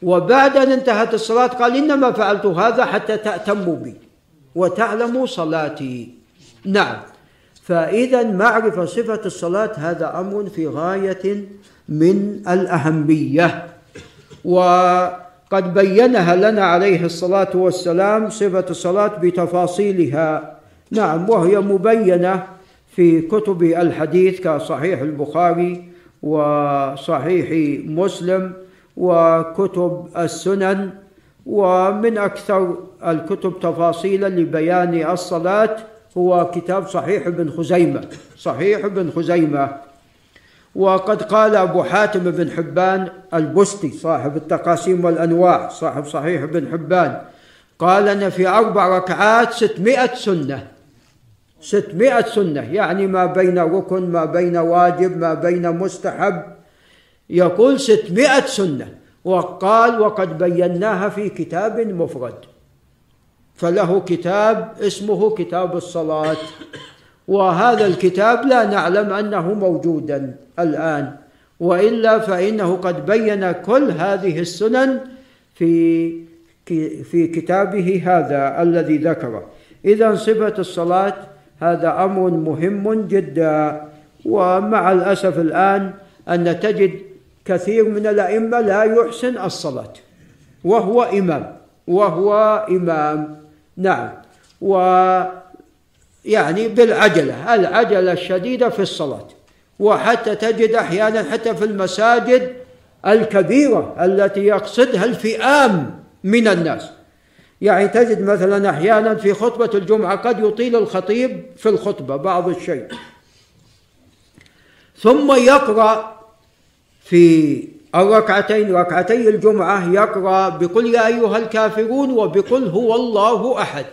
وبعد أن انتهت الصلاة قال إنما فعلت هذا حتى تأتموا بي وتعلموا صلاتي. نعم. فإذا معرفة صفة الصلاة هذا أمر في غاية من الأهمية. وقد بينها لنا عليه الصلاة والسلام صفة الصلاة بتفاصيلها. نعم وهي مبينة في كتب الحديث كصحيح البخاري وصحيح مسلم وكتب السنن ومن أكثر الكتب تفاصيلا لبيان الصلاة هو كتاب صحيح ابن خزيمة. صحيح ابن خزيمة. وقد قال أبو حاتم بن حبان البستي صاحب التقاسيم والأنواع صاحب صحيح ابن حبان قال أن في أربع ركعات ستمائة سنة. ستمائة سنة يعني ما بين ركن ما بين واجب ما بين مستحب. يقول ستمائة سنة وقال وقد بيناها في كتاب مفرد. فله كتاب اسمه كتاب الصلاة. وهذا الكتاب لا نعلم أنه موجودا الآن وإلا فإنه قد بين كل هذه السنن في في كتابه هذا الذي ذكره. إذا صفة الصلاة هذا أمر مهم جدا ومع الأسف الآن أن تجد كثير من الأئمة لا يحسن الصلاة وهو إمام وهو إمام. نعم. و يعني بالعجلة العجلة الشديدة في الصلاة. وحتى تجد أحيانا حتى في المساجد الكبيرة التي يقصدها الفئام من الناس. يعني تجد مثلا أحيانا في خطبة الجمعة قد يطيل الخطيب في الخطبة بعض الشيء. ثم يقرأ في الركعتين ركعتي الجمعة يقرأ بقل يا أيها الكافرون وبقل هو الله أحد.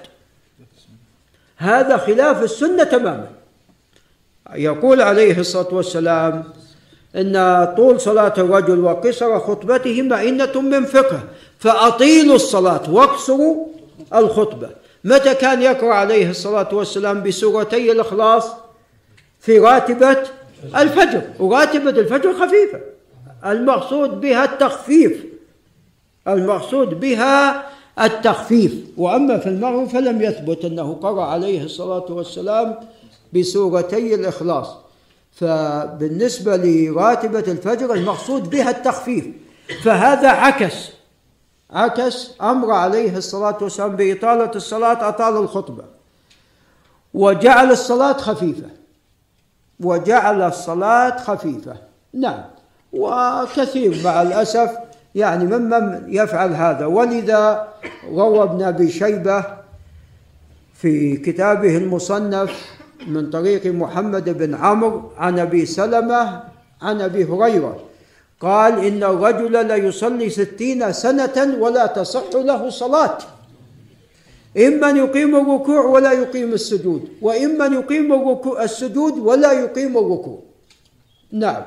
هذا خلاف السنة تماما. يقول عليه الصلاة والسلام إن طول صلاة الرجل وقصر خطبته مئنة من فقه فأطيلوا الصلاة واقصروا الخطبة. متى كان يقرأ عليه الصلاة والسلام بسورتي الإخلاص؟ في راتبة الفجر وراتبة الفجر خفيفة. المقصود بها التخفيف. المقصود بها التخفيف. وأما في المغرب فلم يثبت أنه قرأ عليه الصلاة والسلام بسورتي الإخلاص. فبالنسبة لراتبة الفجر المقصود بها التخفيف. فهذا عكس عكس أمر عليه الصلاة والسلام بإطالة الصلاة أطال الخطبة. وجعل الصلاة خفيفة. وجعل الصلاة خفيفة. نعم. وكثير مع الأسف يعني ممن يفعل هذا. ولذا روى ابن أبي شيبة في كتابه المصنف من طريق محمد بن عمرو عن أبي سلمة عن أبي هريرة. قال إن الرجل ليصلي ستين سنة ولا تصح له صلاة. إما يقيم الركوع ولا يقيم السجود وإما يقيم الركوع السجود ولا يقيم الركوع. نعم.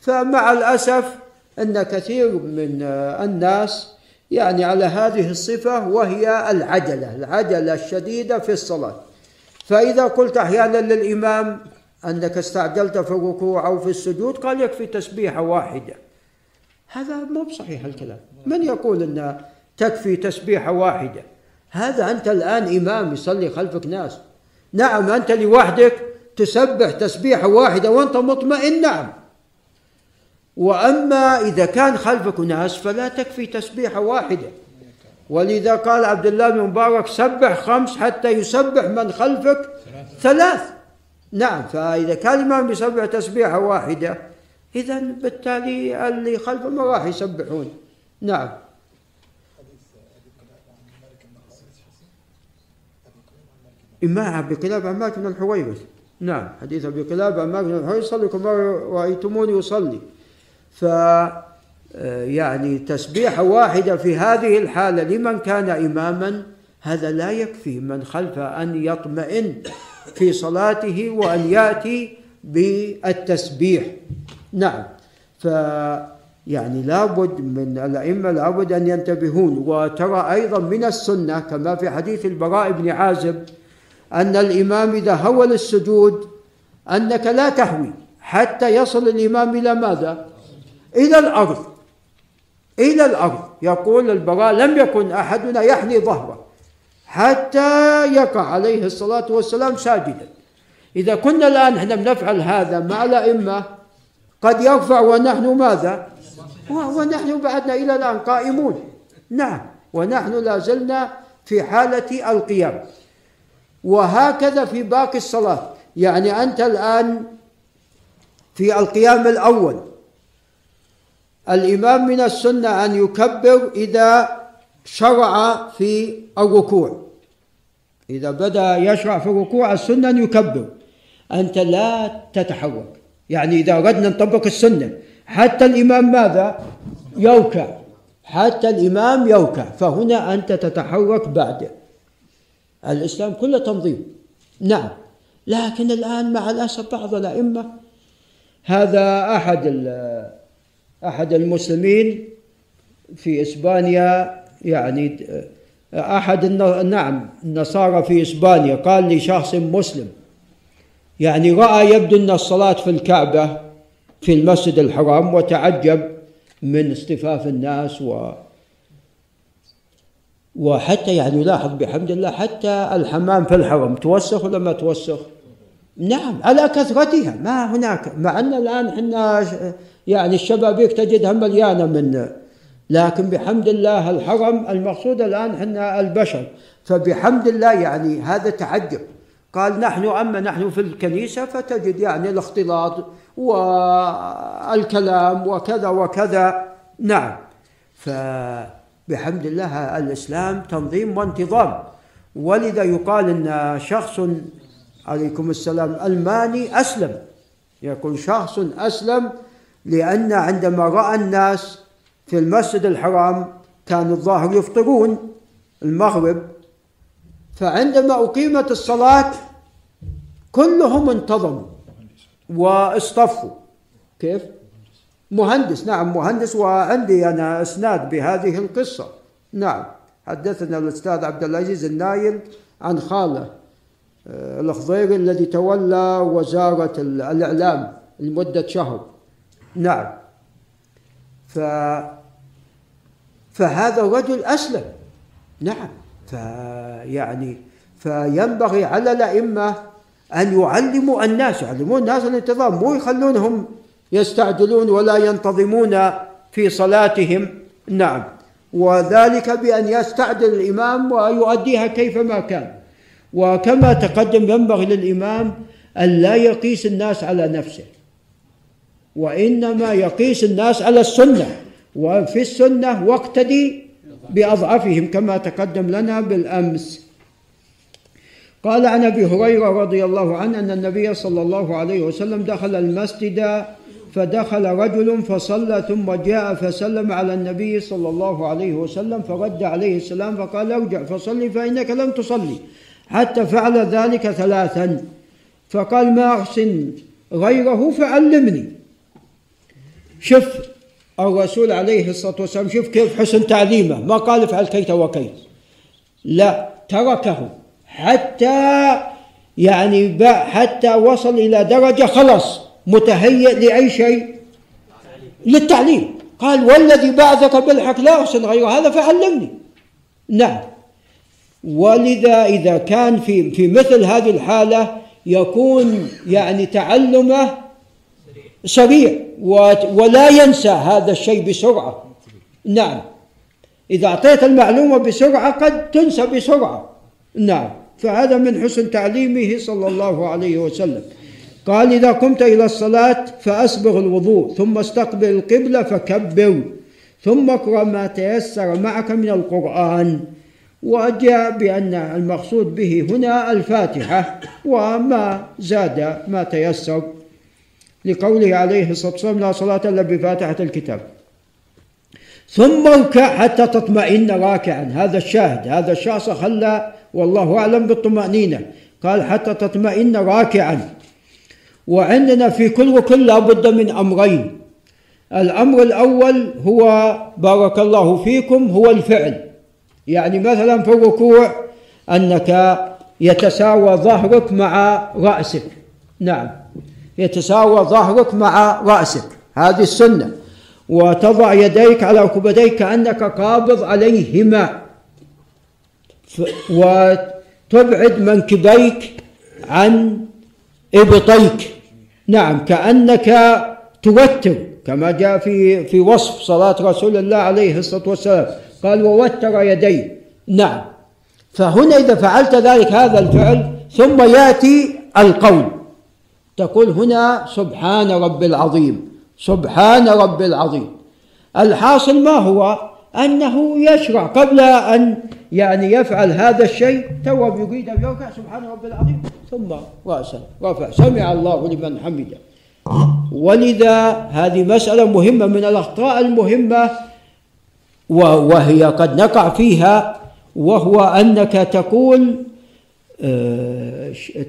فمع الأسف أن كثير من الناس يعني على هذه الصفة وهي العجلة العجلة الشديدة في الصلاة. فإذا قلت أحيانا للإمام أنك استعجلت في الركوع أو في السجود قال يكفي تسبيحة واحدة. هذا مو بصحيح الكلام. من يقول أن تكفي تسبيحة واحدة؟ هذا أنت الآن إمام يصلي خلفك ناس. نعم أنت لوحدك تسبح تسبيحة واحدة وأنت مطمئن؟ نعم. وأما إذا كان خلفك ناس فلا تكفي تسبيحة واحدة. ولذا قال عبد الله بن مبارك سبح خمس حتى يسبح من خلفك ثلاث. نعم فإذا كان الإمام يسبح تسبيحة واحدة إذا بالتالي اللي خلفه ما راح يسبحون. نعم. إما أبي قلاب عن مالك بن الحويرث. نعم حديث أبي قلاب عن مالك بن الحويرث صلوا كما رأيتموني أصلي. ف يعني تسبيحة واحدة في هذه الحالة لمن كان إماما هذا لا يكفي من خلفه أن يطمئن في صلاته وأن يأتي بالتسبيح. نعم. ف يعني لابد من الأئمة لابد أن ينتبهون. وترى أيضا من السنة كما في حديث البراء بن عازب أن الإمام إذا هول السجود أنك لا تهوي حتى يصل الإمام إلى ماذا؟ إلى الأرض إلى الأرض. يقول البراء لم يكن أحدنا يحني ظهره حتى يقع عليه الصلاة والسلام ساجدا. إذا كنا الآن إحنا بنفعل هذا مع الأئمة قد يرفع ونحن ماذا؟ ونحن بعدنا إلى الآن قائمون. نعم ونحن لا زلنا في حالة القيام. وهكذا في باقي الصلاة. يعني أنت الآن في القيام الأول الإمام من السنة أن يكبر إذا شرع في الركوع. إذا بدأ يشرع في الركوع السنة أن يكبر. أنت لا تتحرك. يعني إذا أردنا نطبق السنة حتى الإمام ماذا؟ يركع حتى الإمام يركع فهنا أنت تتحرك بعده الإسلام كله تنظيم. نعم. لكن الآن مع الأسف بعض الأئمة هذا أحد أحد المسلمين في إسبانيا يعني أحد نعم النصارى في إسبانيا قال لي شخص مسلم يعني رأى يبدو أن الصلاة في الكعبة في المسجد الحرام وتعجب من اصطفاف الناس و وحتى يعني لاحظ بحمد الله حتى الحمام في الحرم توسخ ولا ما توسخ؟ نعم على كثرتها ما هناك مع أن الآن إحنا يعني الشبابيك تجدها مليانه من لكن بحمد الله الحرم المقصود الآن إحنا البشر. فبحمد الله يعني هذا تعجب. قال نحن اما نحن في الكنيسة فتجد يعني الاختلاط والكلام وكذا وكذا. نعم. فبحمد الله الإسلام تنظيم وانتظام. ولذا يقال إن شخص عليكم السلام ألماني أسلم. يقول شخص أسلم لأن عندما رأى الناس في المسجد الحرام كان الظاهر يفطرون المغرب فعندما أقيمت الصلاة كلهم انتظموا واصطفوا. كيف؟ مهندس نعم مهندس وعندي أنا إسناد بهذه القصة. نعم حدثنا الأستاذ عبد العزيز النايل عن خالة آه، الخضيري الذي تولى وزارة الإعلام لمدة شهر. نعم. ف فهذا الرجل أسلم. نعم. فيعني فينبغي على الأئمة أن يعلموا الناس يعلمون الناس الانتظام مو يخلونهم يستعجلون ولا ينتظمون في صلاتهم. نعم. وذلك بأن يستعجل الإمام ويؤديها كيفما كان. وكما تقدم ينبغي للإمام أن لا يقيس الناس على نفسه. وإنما يقيس الناس على السنة وفي السنة واقتدي بأضعفهم كما تقدم لنا بالأمس. قال عن أبي هريرة رضي الله عنه أن النبي صلى الله عليه وسلم دخل المسجد فدخل رجل فصلى ثم جاء فسلم على النبي صلى الله عليه وسلم فرد عليه السلام فقال ارجع فصلي فإنك لم تصلي. حتى فعل ذلك ثلاثا. فقال ما أحسن غيره فعلمني. شوف الرسول عليه الصلاة والسلام شوف كيف حسن تعليمه. ما قال افعل كيت وكيت. لا تركه. حتى يعني حتى وصل إلى درجة خلص متهيئ لأي شيء؟ للتعليم. قال والذي بعثك بالحق لا أحسن غير هذا فعلمني. نعم. ولذا إذا كان في في مثل هذه الحالة يكون يعني تعلمه سريع ولا ينسى هذا الشيء بسرعة. نعم. إذا أعطيت المعلومة بسرعة قد تنسى بسرعة. نعم. فهذا من حسن تعليمه صلى الله عليه وسلم. قال إذا قمت إلى الصلاة فأسبغ الوضوء ثم استقبل القبلة فكبر ثم اقرأ ما تيسر معك من القرآن. وجاء بأن المقصود به هنا الفاتحة وما زاد ما تيسر. لقوله عليه الصلاة والسلام لا صلاة إلا بفاتحة الكتاب. ثم اركع حتى تطمئن راكعا. هذا الشاهد هذا الشخص خلى والله أعلم بالطمأنينة. قال حتى تطمئن راكعا. وعندنا في كل ركن لابد من أمرين. الأمر الأول هو بارك الله فيكم هو الفعل. يعني مثلا في الركوع أنك يتساوى ظهرك مع رأسك. نعم. يتساوى ظهرك مع رأسك. هذه السنة. وتضع يديك على ركبتيك كأنك قابض عليهما. وتبعد منكبيك عن إبطيك. نعم كأنك توتر كما جاء في في وصف صلاة رسول الله عليه الصلاة والسلام. قال ووتر يديه نعم. فهنا إذا فعلت ذلك هذا الفعل ثم يأتي القول. تقول هنا سبحان رب العظيم سبحان رب العظيم. الحاصل ما هو؟ أنه يشرع. قبل أن يعني يفعل هذا الشيء تو يريد أن يركع سبحان رب العظيم ثم رأسا رفع. سمع الله لمن حمده. ولذا هذه مسألة مهمة من الأخطاء المهمة وهي قد نقع فيها وهو أنك تقول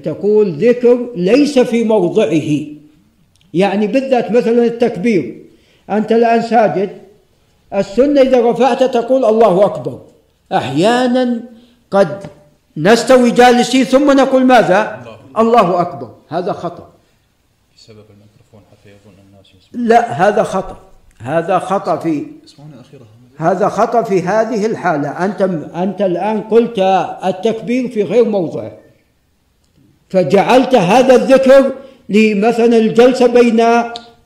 تقول ذكر ليس في موضعه. يعني بالذات مثلا التكبير. أنت الآن ساجد. السنة إذا رفعت تقول الله أكبر. أحيانا قد نستوي جالسين ثم نقول ماذا؟ الله أكبر. هذا خطأ. بسبب الميكروفون حتى يظن الناس يسمعون. لا هذا خطأ. هذا خطأ في اسمعوني أخيرا. هذا خطأ في هذه الحالة. أنت أنت الآن قلت التكبير في غير موضعه فجعلت هذا الذكر لمثلا الجلسة بين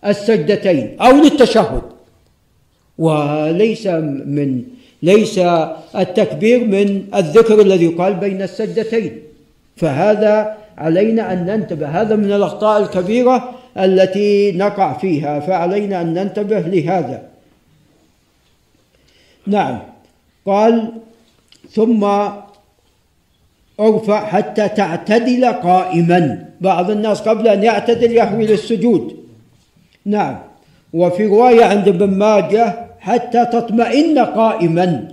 السجدتين أو للتشهد. وليس من ليس التكبير من الذكر الذي يقال بين السجدتين. فهذا علينا أن ننتبه. هذا من الأخطاء الكبيرة التي نقع فيها. فعلينا أن ننتبه لهذا. نعم. قال ثم ارفع حتى تعتدل قائما. بعض الناس قبل أن يعتدل يهوي للسجود. نعم. وفي رواية عند ابن ماجه حتى تطمئن قائما.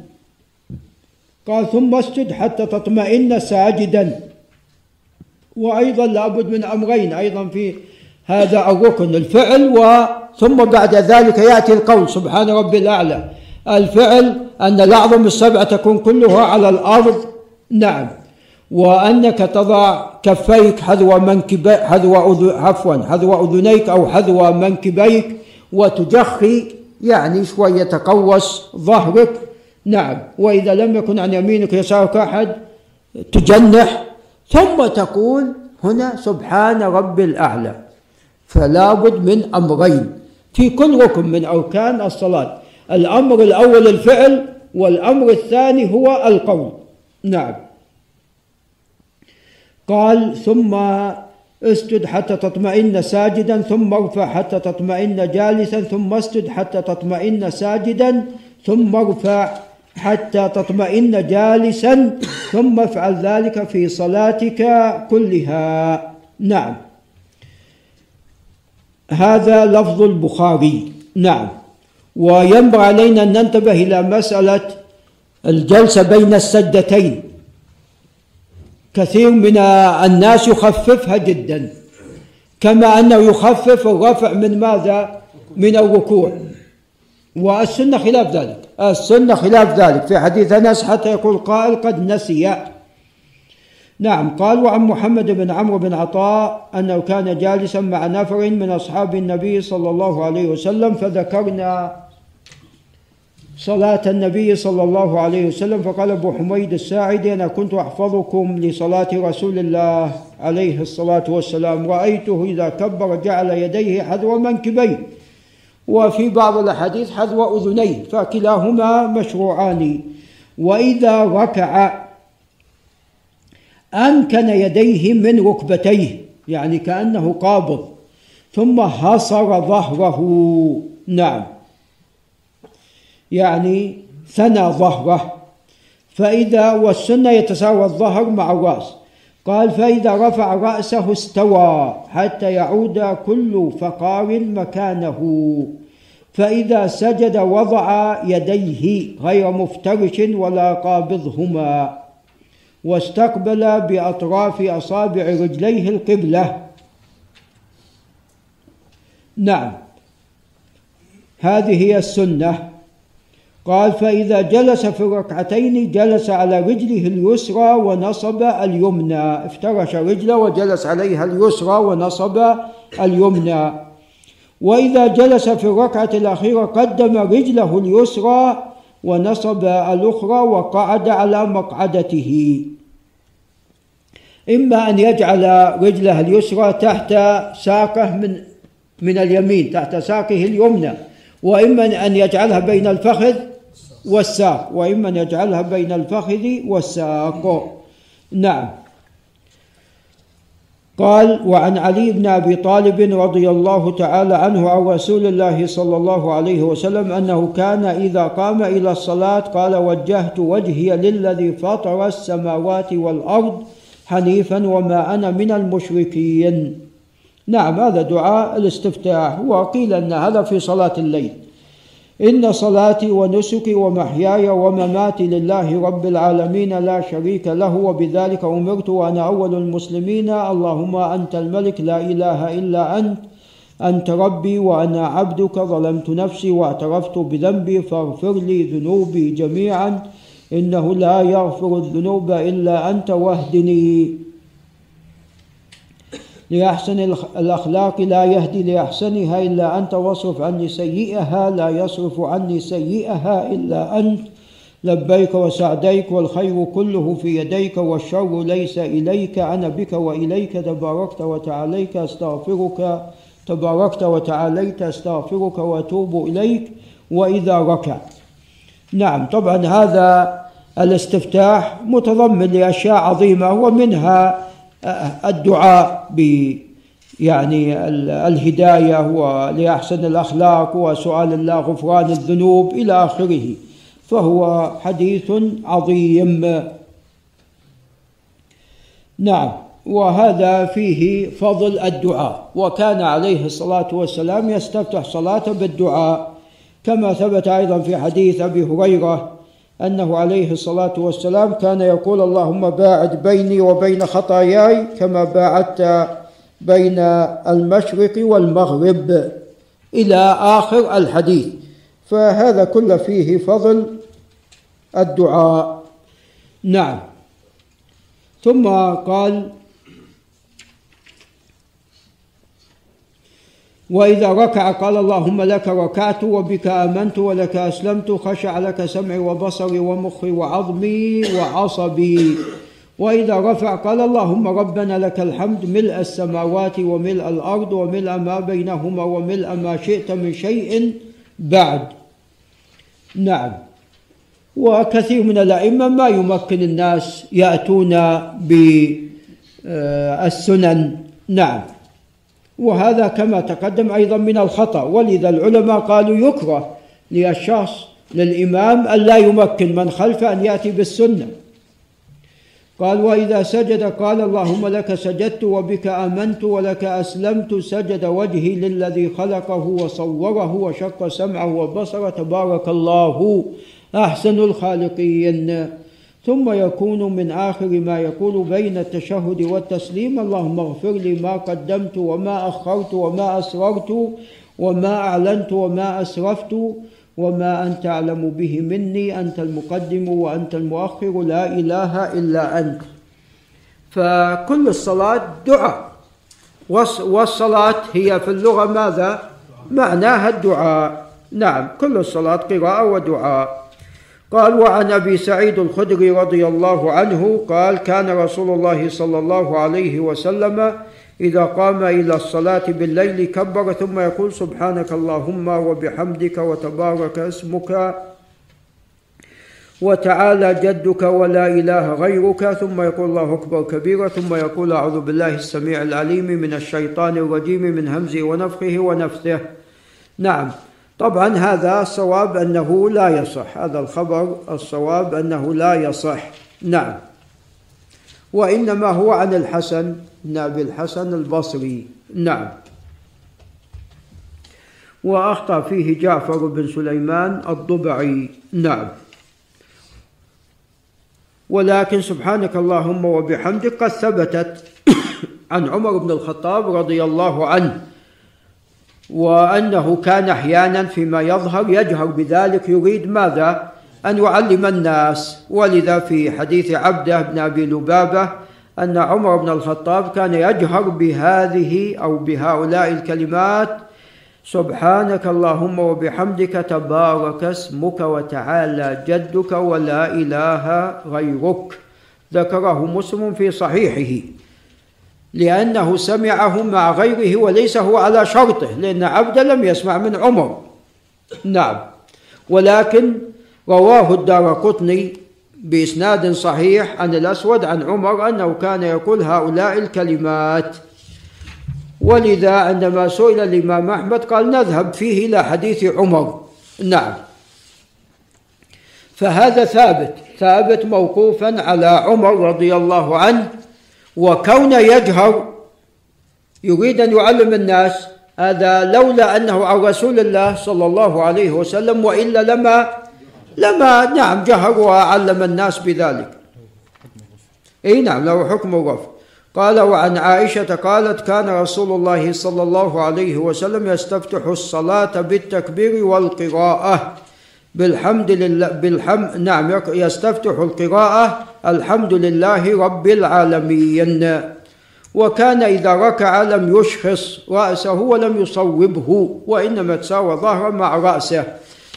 قال ثم اسجد حتى تطمئن ساجدا. وأيضا لابد من أمرين. أيضا في هذا الركن الفعل وثم بعد ذلك يأتي القول. سبحان ربي الأعلى. الفعل أن الاعظم السبعه تكون كلها على الأرض؟ نعم. وأنك تضع كفيك حذو منكبي حذو. عفوا حذو أذنيك أو حذو منكبيك وتجخي يعني شوي يتقوس ظهرك. نعم. وإذا لم يكن عن يمينك يسارك أحد تجنح. ثم تقول هنا سبحان رب الأعلى. فلا بد من أمرين. في كل ركن من أركان الصلاة الأمر الأول الفعل والأمر الثاني هو القول. نعم. قال ثم اسجد حتى تطمئن ساجدا ثم ارفع حتى تطمئن جالسا ثم اسجد حتى تطمئن ساجدا ثم ارفع حتى تطمئن جالسا ثم افعل ذلك في صلاتك كلها. نعم. هذا لفظ البخاري. نعم. وينبغي علينا أن ننتبه إلى مسألة الجلسة بين السجدتين كثير من الناس يخففها جدا كما أنه يخفف الرفع من ماذا؟ من الركوع. والسنة خلاف ذلك. السنة خلاف ذلك. في حديث أنس حتى يقول قائل قد نسي. نعم قال وعن محمد بن عمرو بن عطاء أنه كان جالسا مع نفر من أصحاب النبي صلى الله عليه وسلم فذكرنا صلاة النبي صلى الله عليه وسلم. فقال أبو حميد الساعدي أنا كنت أحفظكم لصلاة رسول الله عليه الصلاة والسلام. رأيته إذا كبر جعل يديه حذو منكبيه. وفي بعض الأحاديث حذو أذنيه فكلاهما مشروعان. وإذا ركع أمكن يديه من ركبتيه يعني كأنه قابض ثم حصر ظهره. نعم. يعني ثنى ظهره. فإذا والسنة يتساوى الظهر مع الرأس. قال فإذا رفع رأسه استوى حتى يعود كل فقار مكانه. فإذا سجد وضع يديه غير مفترش ولا قابضهما. واستقبل بأطراف أصابع رجليه القبلة. نعم. هذه هي السنة. قال فإذا جلس في الركعتين جلس على رجله اليسرى ونصب اليمنى. افترش رجله وجلس عليها اليسرى ونصب اليمنى. وإذا جلس في الركعة الأخيرة قدم رجله اليسرى ونصب الأخرى وقعد على مقعدته. إما أن يجعل رجله اليسرى تحت ساقه من من اليمين تحت ساقه اليمنى. وإما أن يجعلها بين الفخذ والساق وإما أن يجعلها بين الفخذ والساق. نعم. قال وعن علي بن أبي طالب رضي الله تعالى عنه عن رسول الله صلى الله عليه وسلم أنه كان إذا قام إلى الصلاة قال وجهت وجهي للذي فطر السماوات والأرض حنيفا وما أنا من المشركين. نعم هذا دعاء الاستفتاح وقيل أن هذا في صلاة الليل. إن صلاتي ونسكي ومحياي ومماتي لله رب العالمين لا شريك له وبذلك أمرت وأنا أول المسلمين. اللهم أنت الملك لا إله إلا أنت أنت ربي وأنا عبدك. ظلمت نفسي واعترفت بذنبي فاغفر لي ذنوبي جميعا إنه لا يغفر الذنوب إلا أنت واهدني لأحسن الأخلاق لا يهدي لأحسنها إلا أنت واصرف عني سيئها لا يصرف عني سيئها إلا أنت. لبيك وسعديك والخير كله في يديك والشر ليس إليك أنا بك وإليك تباركت وتعاليك أستغفرك تباركت وتعاليت أستغفرك وأتوب إليك وإذا ركع. نعم طبعا هذا الاستفتاح متضمن لأشياء عظيمة ومنها الدعاء ب يعني الهداية ولأحسن الأخلاق وسؤال الله غفران الذنوب إلى آخره. فهو حديث عظيم. نعم. وهذا فيه فضل الدعاء. وكان عليه الصلاة والسلام يستفتح صلاته بالدعاء. كما ثبت أيضا في حديث أبي هريرة أنه عليه الصلاة والسلام كان يقول اللهم باعد بيني وبين خطاياي كما باعدت بين المشرق والمغرب إلى آخر الحديث. فهذا كل فيه فضل الدعاء. نعم. ثم قال وإذا ركع قال اللهم لك ركعت وبك آمنت ولك أسلمت خشع لك سمعي وبصري ومخي وعظمي وعصبي. وإذا رفع قال اللهم ربنا لك الحمد ملء السماوات وملء الأرض وملء ما بينهما وملء ما شئت من شيء بعد. نعم. وكثير من الأئمة ما يمكن الناس يأتون بالسنن نعم. وهذا كما تقدم أيضا من الخطأ. ولذا العلماء قالوا يكره للشخص للإمام أن لا يمكن من خلفه أن يأتي بالسنة. قال وإذا سجد قال اللهم لك سجدت وبك آمنت ولك أسلمت. سجد وجهي للذي خلقه وصوره وشق سمعه وبصره تبارك الله أحسن الخالقين. ثم يكون من آخر ما يقول بين التشهد والتسليم اللهم اغفر لي ما قدمت وما أخرت وما أسررت وما أعلنت وما أسرفت وما أنت أعلم به مني أنت المقدم وأنت المؤخر لا إله إلا أنت. فكل الصلاة دعاء. والص- والصلاة هي في اللغة ماذا؟ معناها الدعاء. نعم كل الصلاة قراءة ودعاء. قال وعن أبي سعيد الخدري رضي الله عنه قال كان رسول الله صلى الله عليه وسلم إذا قام إلى الصلاة بالليل كبر ثم يقول سبحانك اللهم وبحمدك وتبارك اسمك وتعالى جدك ولا إله غيرك ثم يقول الله أكبر كبيرا ثم يقول أعوذ بالله السميع العليم من الشيطان الرجيم من همزه ونفخه ونفثه نعم. طبعا هذا الصواب أنه لا يصح. هذا الخبر الصواب أنه لا يصح. نعم. وإنما هو عن الحسن بن ابي الحسن البصري. نعم. وأخطأ فيه جعفر بن سليمان الضبعي. نعم. ولكن سبحانك اللهم وبحمدك قد ثبتت <coughs> عن عمر بن الخطاب رضي الله عنه. وأنه كان أحيانا فيما يظهر يجهر بذلك يريد ماذا؟ أن يعلم الناس. ولذا في حديث عبده بن أبي لبابة أن عمر بن الخطاب كان يجهر بهذه أو بهؤلاء الكلمات. سبحانك اللهم وبحمدك تبارك اسمك وتعالى جدك ولا إله غيرك. ذكره مسلم في صحيحه. لأنه سمعه مع غيره وليس هو على شرطه لأن عبد لم يسمع من عمر. نعم. ولكن رواه الدار قطني بإسناد صحيح عن الأسود عن عمر أنه كان يقول هؤلاء الكلمات. ولذا عندما سئل الإمام أحمد قال نذهب فيه إلى حديث عمر. نعم. فهذا ثابت ثابت موقوفا على عمر رضي الله عنه وكون يجهر يريد أن يعلم الناس هذا لولا أنه عن رسول الله صلى الله عليه وسلم وإلا لما لما نعم جهر وعلم الناس بذلك. إي نعم له حكم الرفع قال وعن عائشة قالت كان رسول الله صلى الله عليه وسلم يستفتح الصلاة بالتكبير والقراءة. بالحمد لله بالحمد نعم يستفتح القراءة الحمد لله رب العالمين. وكان إذا ركع لم يشخص رأسه ولم يصوبه وإنما تساوى ظهره مع رأسه.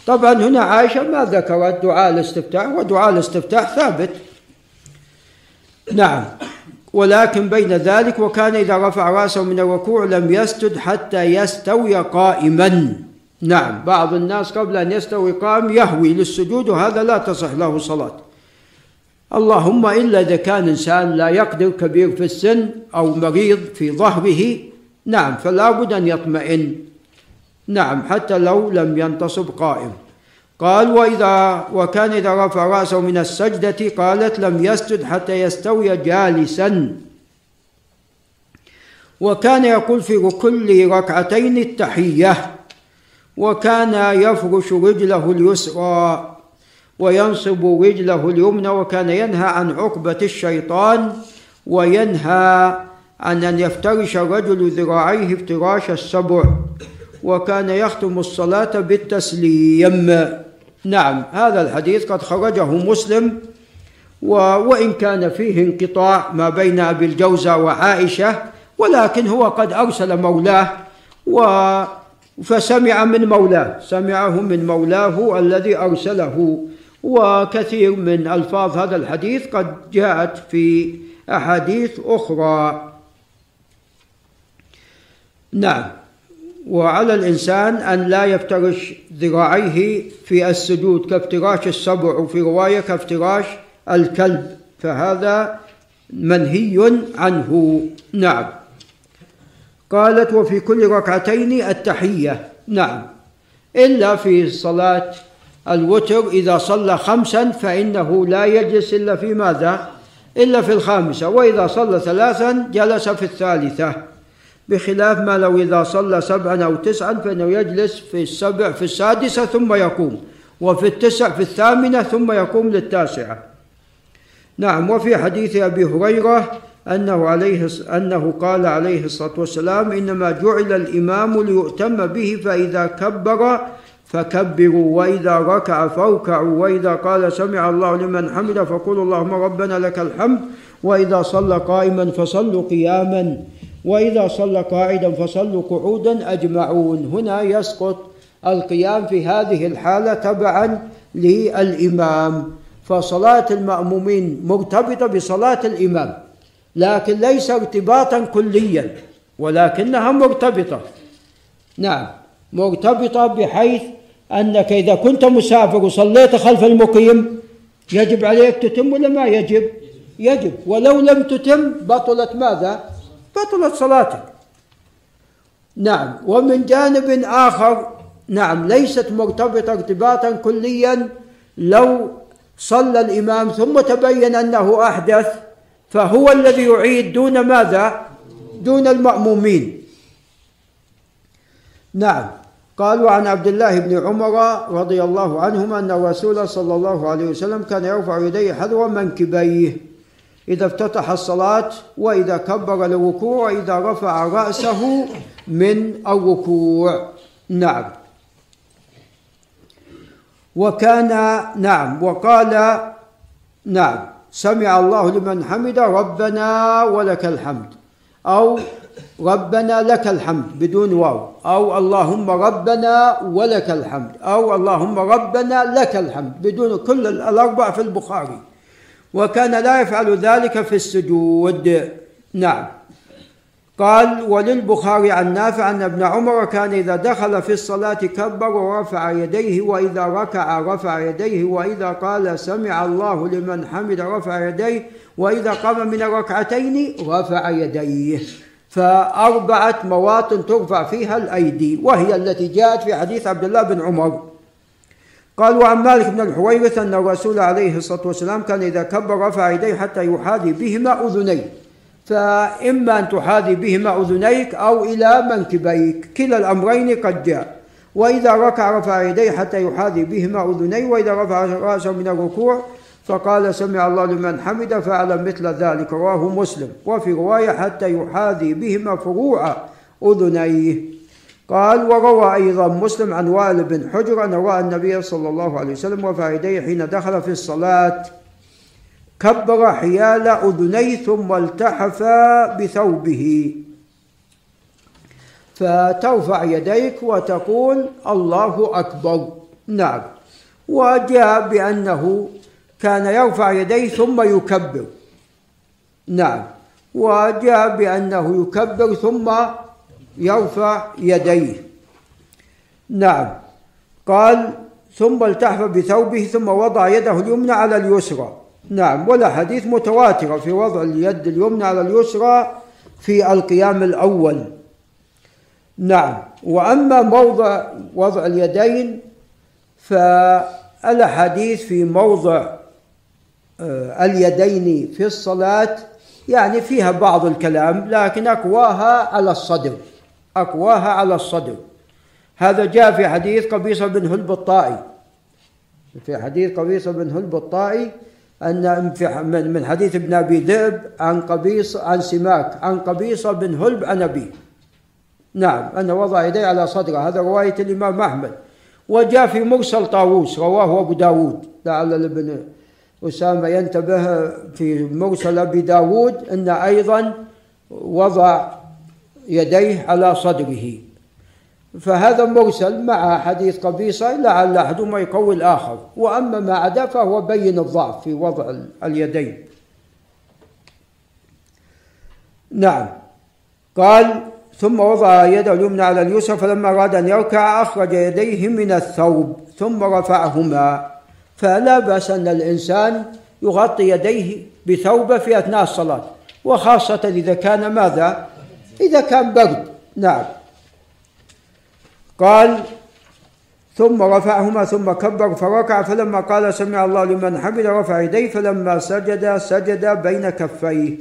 طبعا هنا عائشة ما ذكرت دعاء الاستفتاح ودعاء الاستفتاح ثابت. نعم. ولكن بين ذلك وكان إذا رفع رأسه من الركوع لم يسجد حتى يستوي قائما. نعم بعض الناس قبل أن يستوي قائم يهوي للسجود وهذا لا تصح له صلاة. اللهم إلا إذا كان إنسان لا يقدر كبير في السن أو مريض في ظهره نعم فلا بد أن يطمئن. نعم حتى لو لم ينتصب قائم. قال وإذا وكان إذا رفع رأسه من السجدة قالت لم يسجد حتى يستوي جالسا. وكان يقول في كل ركعتين التحية. وكان يفرش رجله اليسرى وينصب رجله اليمنى وكان ينهى عن عقبة الشيطان وينهى عن أن يفترش الرجل ذراعيه افتراش السبع وكان يختم الصلاة بالتسليم. نعم هذا الحديث قد خرجه مسلم وإن كان فيه انقطاع ما بين أبي الجوزة وعائشة ولكن هو قد أرسل مولاه و فسمع من مولاه سمعه من مولاه الذي أرسله. وكثير من ألفاظ هذا الحديث قد جاءت في أحاديث أخرى. نعم. وعلى الإنسان أن لا يفترش ذراعيه في السجود كافتراش السبع وفي رواية كافتراش الكلب. فهذا منهي عنه. نعم. قالت وفي كل ركعتين التحية. نعم. إلا في صلاة الوتر إذا صلى خمسا فإنه لا يجلس إلا في ماذا؟ إلا في الخامسة. وإذا صلى ثلاثا جلس في الثالثة. بخلاف ما لو إذا صلى سبعا أو تسعا فإنه يجلس في السبع في السادسة ثم يقوم. وفي التسع في الثامنة ثم يقوم للتاسعة. نعم. وفي حديث أبي هريرة أنه عليه أنه قال عليه الصلاة والسلام إنما جعل الإمام ليؤتم به فإذا كبر فكبروا وإذا ركع فاركعوا وإذا قال سمع الله لمن حمد فقولوا اللهم ربنا لك الحمد وإذا صلى قائما فصلوا قياما وإذا صلى قاعدا فصلوا قعودا أجمعون. هنا يسقط القيام في هذه الحالة تبعا للإمام. فصلاة المأمومين مرتبطة بصلاة الإمام. لكن ليس ارتباطا كليا ولكنها مرتبطة. نعم مرتبطة بحيث أنك إذا كنت مسافر وصليت خلف المقيم يجب عليك تتم ولا ما يجب؟ يجب. ولو لم تتم بطلت ماذا؟ بطلت صلاتك. نعم. ومن جانب آخر نعم ليست مرتبطة ارتباطا كليا لو صلى الإمام ثم تبين أنه أحدث فهو الذي يعيد دون ماذا؟ دون المأمومين. نعم. قالوا عن عبد الله بن عمر رضي الله عنهما أن الرسول صلى الله عليه وسلم كان يرفع يديه حذو منكبيه. إذا افتتح الصلاة وإذا كبر الركوع وإذا رفع رأسه من الركوع نعم. وكان نعم. وقال نعم. سمع الله لمن حمد ربنا ولك الحمد. أو ربنا لك الحمد بدون واو. أو اللهم ربنا ولك الحمد. أو اللهم ربنا لك الحمد بدون كل الأربع في البخاري. وكان لا يفعل ذلك في السجود. نعم. قال وللبخاري عن نافع أن ابن عمر كان إذا دخل في الصلاة كبر ورفع يديه وإذا ركع رفع يديه وإذا قال سمع الله لمن حمد رفع يديه وإذا قام من الركعتين رفع يديه. فأربعة مواطن ترفع فيها الأيدي وهي التي جاءت في حديث عبد الله بن عمر. قال وعن مالك بن الحويرث أن الرسول عليه الصلاة والسلام كان إذا كبر رفع يديه حتى يحاذي بهما أذنيه. فإما أن تحاذي بهما أذنيك أو إلى منكبيك. كلا الأمرين قد جاء. وإذا ركع رفع يديه حتى يحاذي بهما أذنيه وإذا رفع رأسه من الركوع فقال سمع الله لمن حمد فعل مثل ذلك. رواه مسلم. وفي رواية حتى يحاذي بهما فروع أذنيه. قال وروى أيضا مسلم عن وائل بن حجر أن رأى النبي صلى الله عليه وسلم رفع يديه حين دخل في الصلاة. كبر حيال أذنيه ثم التحف بثوبه. فترفع يديك وتقول الله أكبر. نعم. وجاء بأنه كان يرفع يديه ثم يكبر. نعم. وجاء بأنه يكبر ثم يرفع يديه. نعم. قال ثم التحف بثوبه ثم وضع يده اليمنى على اليسرى. نعم ولا حديث متواترة في وضع اليد اليمنى على اليسرى في القيام الأول. نعم وأما موضع وضع اليدين فالأحاديث في موضع آه، اليدين في الصلاة يعني فيها بعض الكلام لكن أقواها على الصدر أقواها على الصدر. هذا جاء في حديث قبيصة بن هلب الطائي في حديث قبيصة بن هلب الطائي أن من حديث ابن أبي ذئب عن قبيص عن سماك عن قبيصة بن هلب عن أبيه نعم أن وضع يديه على صدره. هذا رواية الإمام أحمد. وجاء في مرسل طاووس رواه أبو داود. لعل ابن أسامة ينتبه في مرسل أبي داود أن أيضا وضع يديه على صدره. فهذا مرسل مع حديث قبيصة لعل أحدهما يقوي الآخر. وأما ما عدا فهو بين الضعف في وضع اليدين. نعم. قال ثم وضع يده اليمنى على اليسرى فلما أراد أن يركع أخرج يديه من الثوب ثم رفعهما. فلا بأس أن الإنسان يغطي يديه بثوبه في أثناء الصلاة وخاصة إذا كان ماذا؟ إذا كان برد. نعم. قال ثم رفعهما ثم كبر فركع فلما قال سمع الله لمن حمد رفع يديه فلما سجد سجد بين كفيه.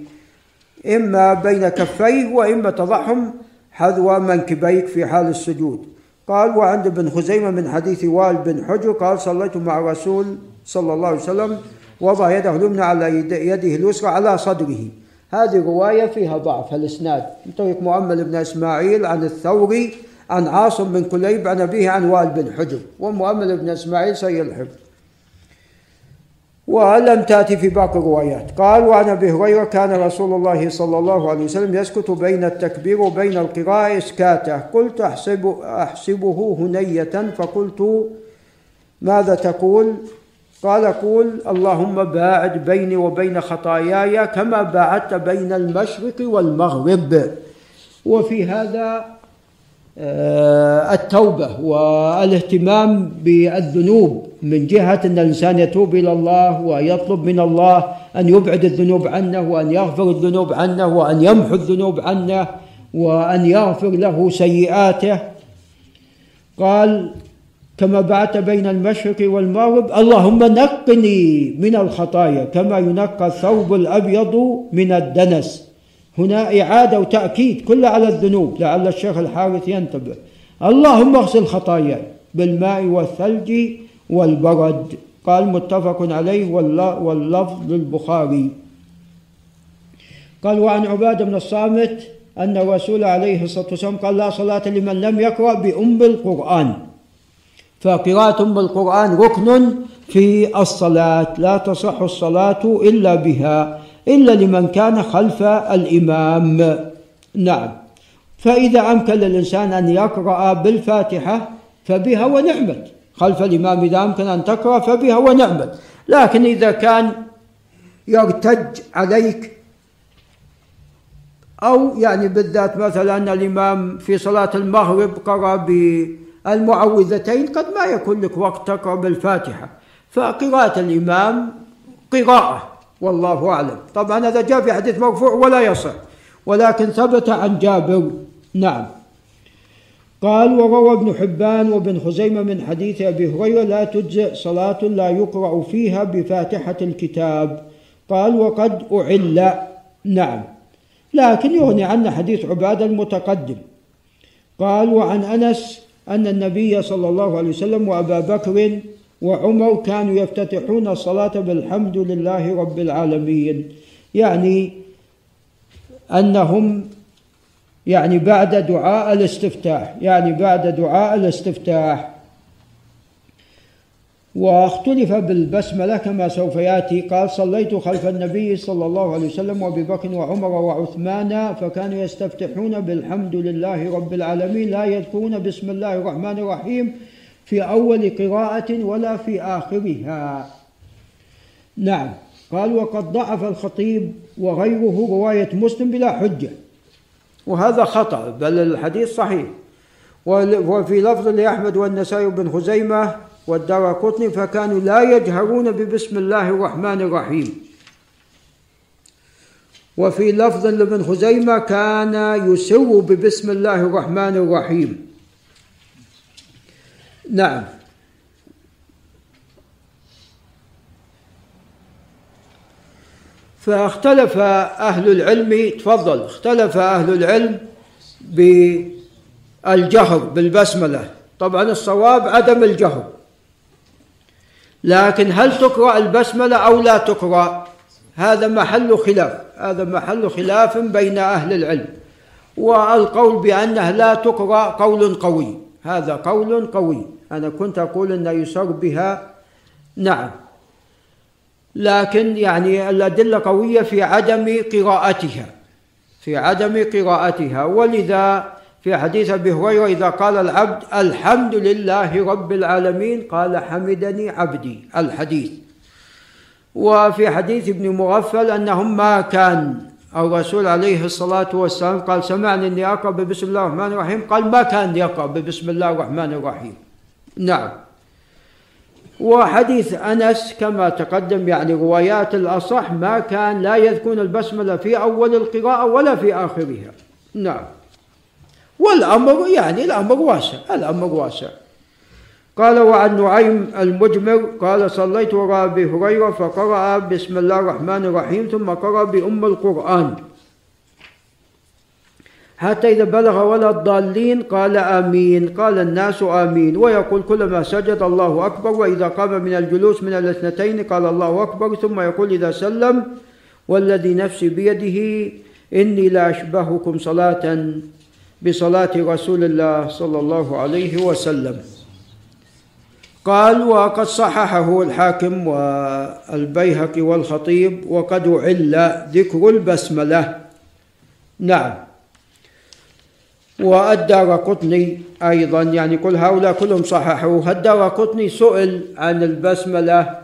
إما بين كفيه وإما تضعهم حذو منكبيك في حال السجود. قال وعند ابن خزيمة من حديث وائل بن حجر قال صليت مع الرسول صلى الله عليه وسلم وضع يده اليمنى على يده اليسرى على صدره. هذه رواية فيها ضعف الإسناد. من طريق مؤمل بن إسماعيل عن الثوري عن عاصم بن كليب عن أبيه عن وائل بن حجر ومؤمل بن إسماعيل سيء الحفظ. ولم تأتي في باقي الروايات؟ قال وعن أبي هريرة كان رسول الله صلى الله عليه وسلم يسكت بين التكبير وبين القراءة إسكاته قلت أحسب أحسبه هنية. فقلت ماذا تقول؟ قال قول اللهم باعد بيني وبين خطاياي كما باعدت بين المشرق والمغرب. وفي هذا التوبة والاهتمام بالذنوب من جهة أن الإنسان يتوب إلى الله ويطلب من الله أن يبعد الذنوب عنه وأن يغفر الذنوب عنه وأن يمحو الذنوب عنه وأن يغفر له سيئاته. قال كما بعت بين المشرق والمغرب اللهم نقني من الخطايا كما ينقى الثوب الأبيض من الدنس. هنا إعادة وتأكيد كله على الذنوب لعل الشيخ الحارث ينتبه. اللهم اغسل خطاياي بالماء والثلج والبرد. قال متفق عليه واللفظ للبخاري قال وعن عبادة بن الصامت أن الرسول عليه الصلاة والسلام قال لا صلاة لمن لم يقرأ بأم القرآن فقراءة أم القرآن ركن في الصلاة لا تصح الصلاة إلا بها. إلا لمن كان خلف الإمام. نعم. فإذا أمكن للإنسان أن يقرأ بالفاتحة فبها ونعمت. خلف الإمام إذا أمكن أن تقرأ فبها ونعمت. لكن إذا كان يرتج عليك أو يعني بالذات مثلا الإمام في صلاة المغرب قرأ بالمعوذتين قد ما يكون لك وقت تقرأ بالفاتحة. فقراءة الإمام قراءة. والله أعلم. طبعا هذا جاء في حديث مرفوع ولا يصح. ولكن ثبت عن جابر. نعم. قال وروى ابن حبان وابن خزيمة من حديث أبي هريرة لا تجزئ صلاة لا يقرأ فيها بفاتحة الكتاب. قال وقد أعل. نعم. لكن يغني عنا حديث عبادة المتقدم. قال وعن أنس أن النبي صلى الله عليه وسلم وأبا بكر وعمر كانوا يفتتحون الصلاة بالحمد لله رب العالمين. يعني أنهم يعني بعد دعاء الاستفتاح يعني بعد دعاء الاستفتاح. واختلف بالبسملة كما سوف يأتي. قال صليت خلف النبي صلى الله عليه وسلم وأبي بكر وعمر وعثمان فكانوا يستفتحون بالحمد لله رب العالمين. لا يذكرون بسم الله الرحمن الرحيم في أول قراءة ولا في آخرها. نعم. قال وقد ضعف الخطيب وغيره رواية مسلم بلا حجة. وهذا خطأ بل الحديث صحيح. وفي لفظ لأحمد والنسائي بن خزيمة والدار قطني فكانوا لا يجهرون ببسم الله الرحمن الرحيم. وفي لفظ لابن خزيمة كان يسر ببسم الله الرحمن الرحيم. نعم. فاختلف أهل العلم تفضل. اختلف أهل العلم بالجهر بالبسملة. طبعا الصواب عدم الجهر. لكن هل تقرأ البسملة أو لا تقرأ؟ هذا محل خلاف. هذا محل خلاف بين أهل العلم. والقول بأنها لا تقرأ قول قوي. هذا قول قوي. أنا كنت أقول أن يسر بها. نعم. لكن يعني الأدلة قوية في عدم قراءتها. في عدم قراءتها. ولذا في حديث أبي هريرة إذا قال العبد الحمد لله رب العالمين قال حمدني عبدي الحديث. وفي حديث ابن مغفل أنهم ما كان الرسول عليه الصلاة والسلام قال سمعني أني أقرأ بسم الله الرحمن الرحيم قال ما كان يقرأ بسم الله الرحمن الرحيم. نعم. وحديث أنس كما تقدم يعني روايات الأصح ما كان لا يذكرون البسملة في أول القراءة ولا في آخرها. نعم. والأمر يعني الأمر واسع الأمر واسع. قال وعن نعيم المجمر قال صليت وراء أبي هريرة فقرأ بسم الله الرحمن الرحيم ثم قرأ بأم القرآن. حتى إذا بلغ ولا الضالين قال آمين قال الناس آمين. ويقول كلما سجد الله أكبر وإذا قام من الجلوس من الاثنتين قال الله أكبر ثم يقول إذا سلم والذي نفسي بيده إني لأشبهكم صلاة بصلاة رسول الله صلى الله عليه وسلم. قال وقد صححه الحاكم والبيهقي والخطيب وقد أعل ذكر البسملة. نعم. والدار قطني أيضا. يعني كل هؤلاء كلهم صححوه الدار قطني سئل عن البسملة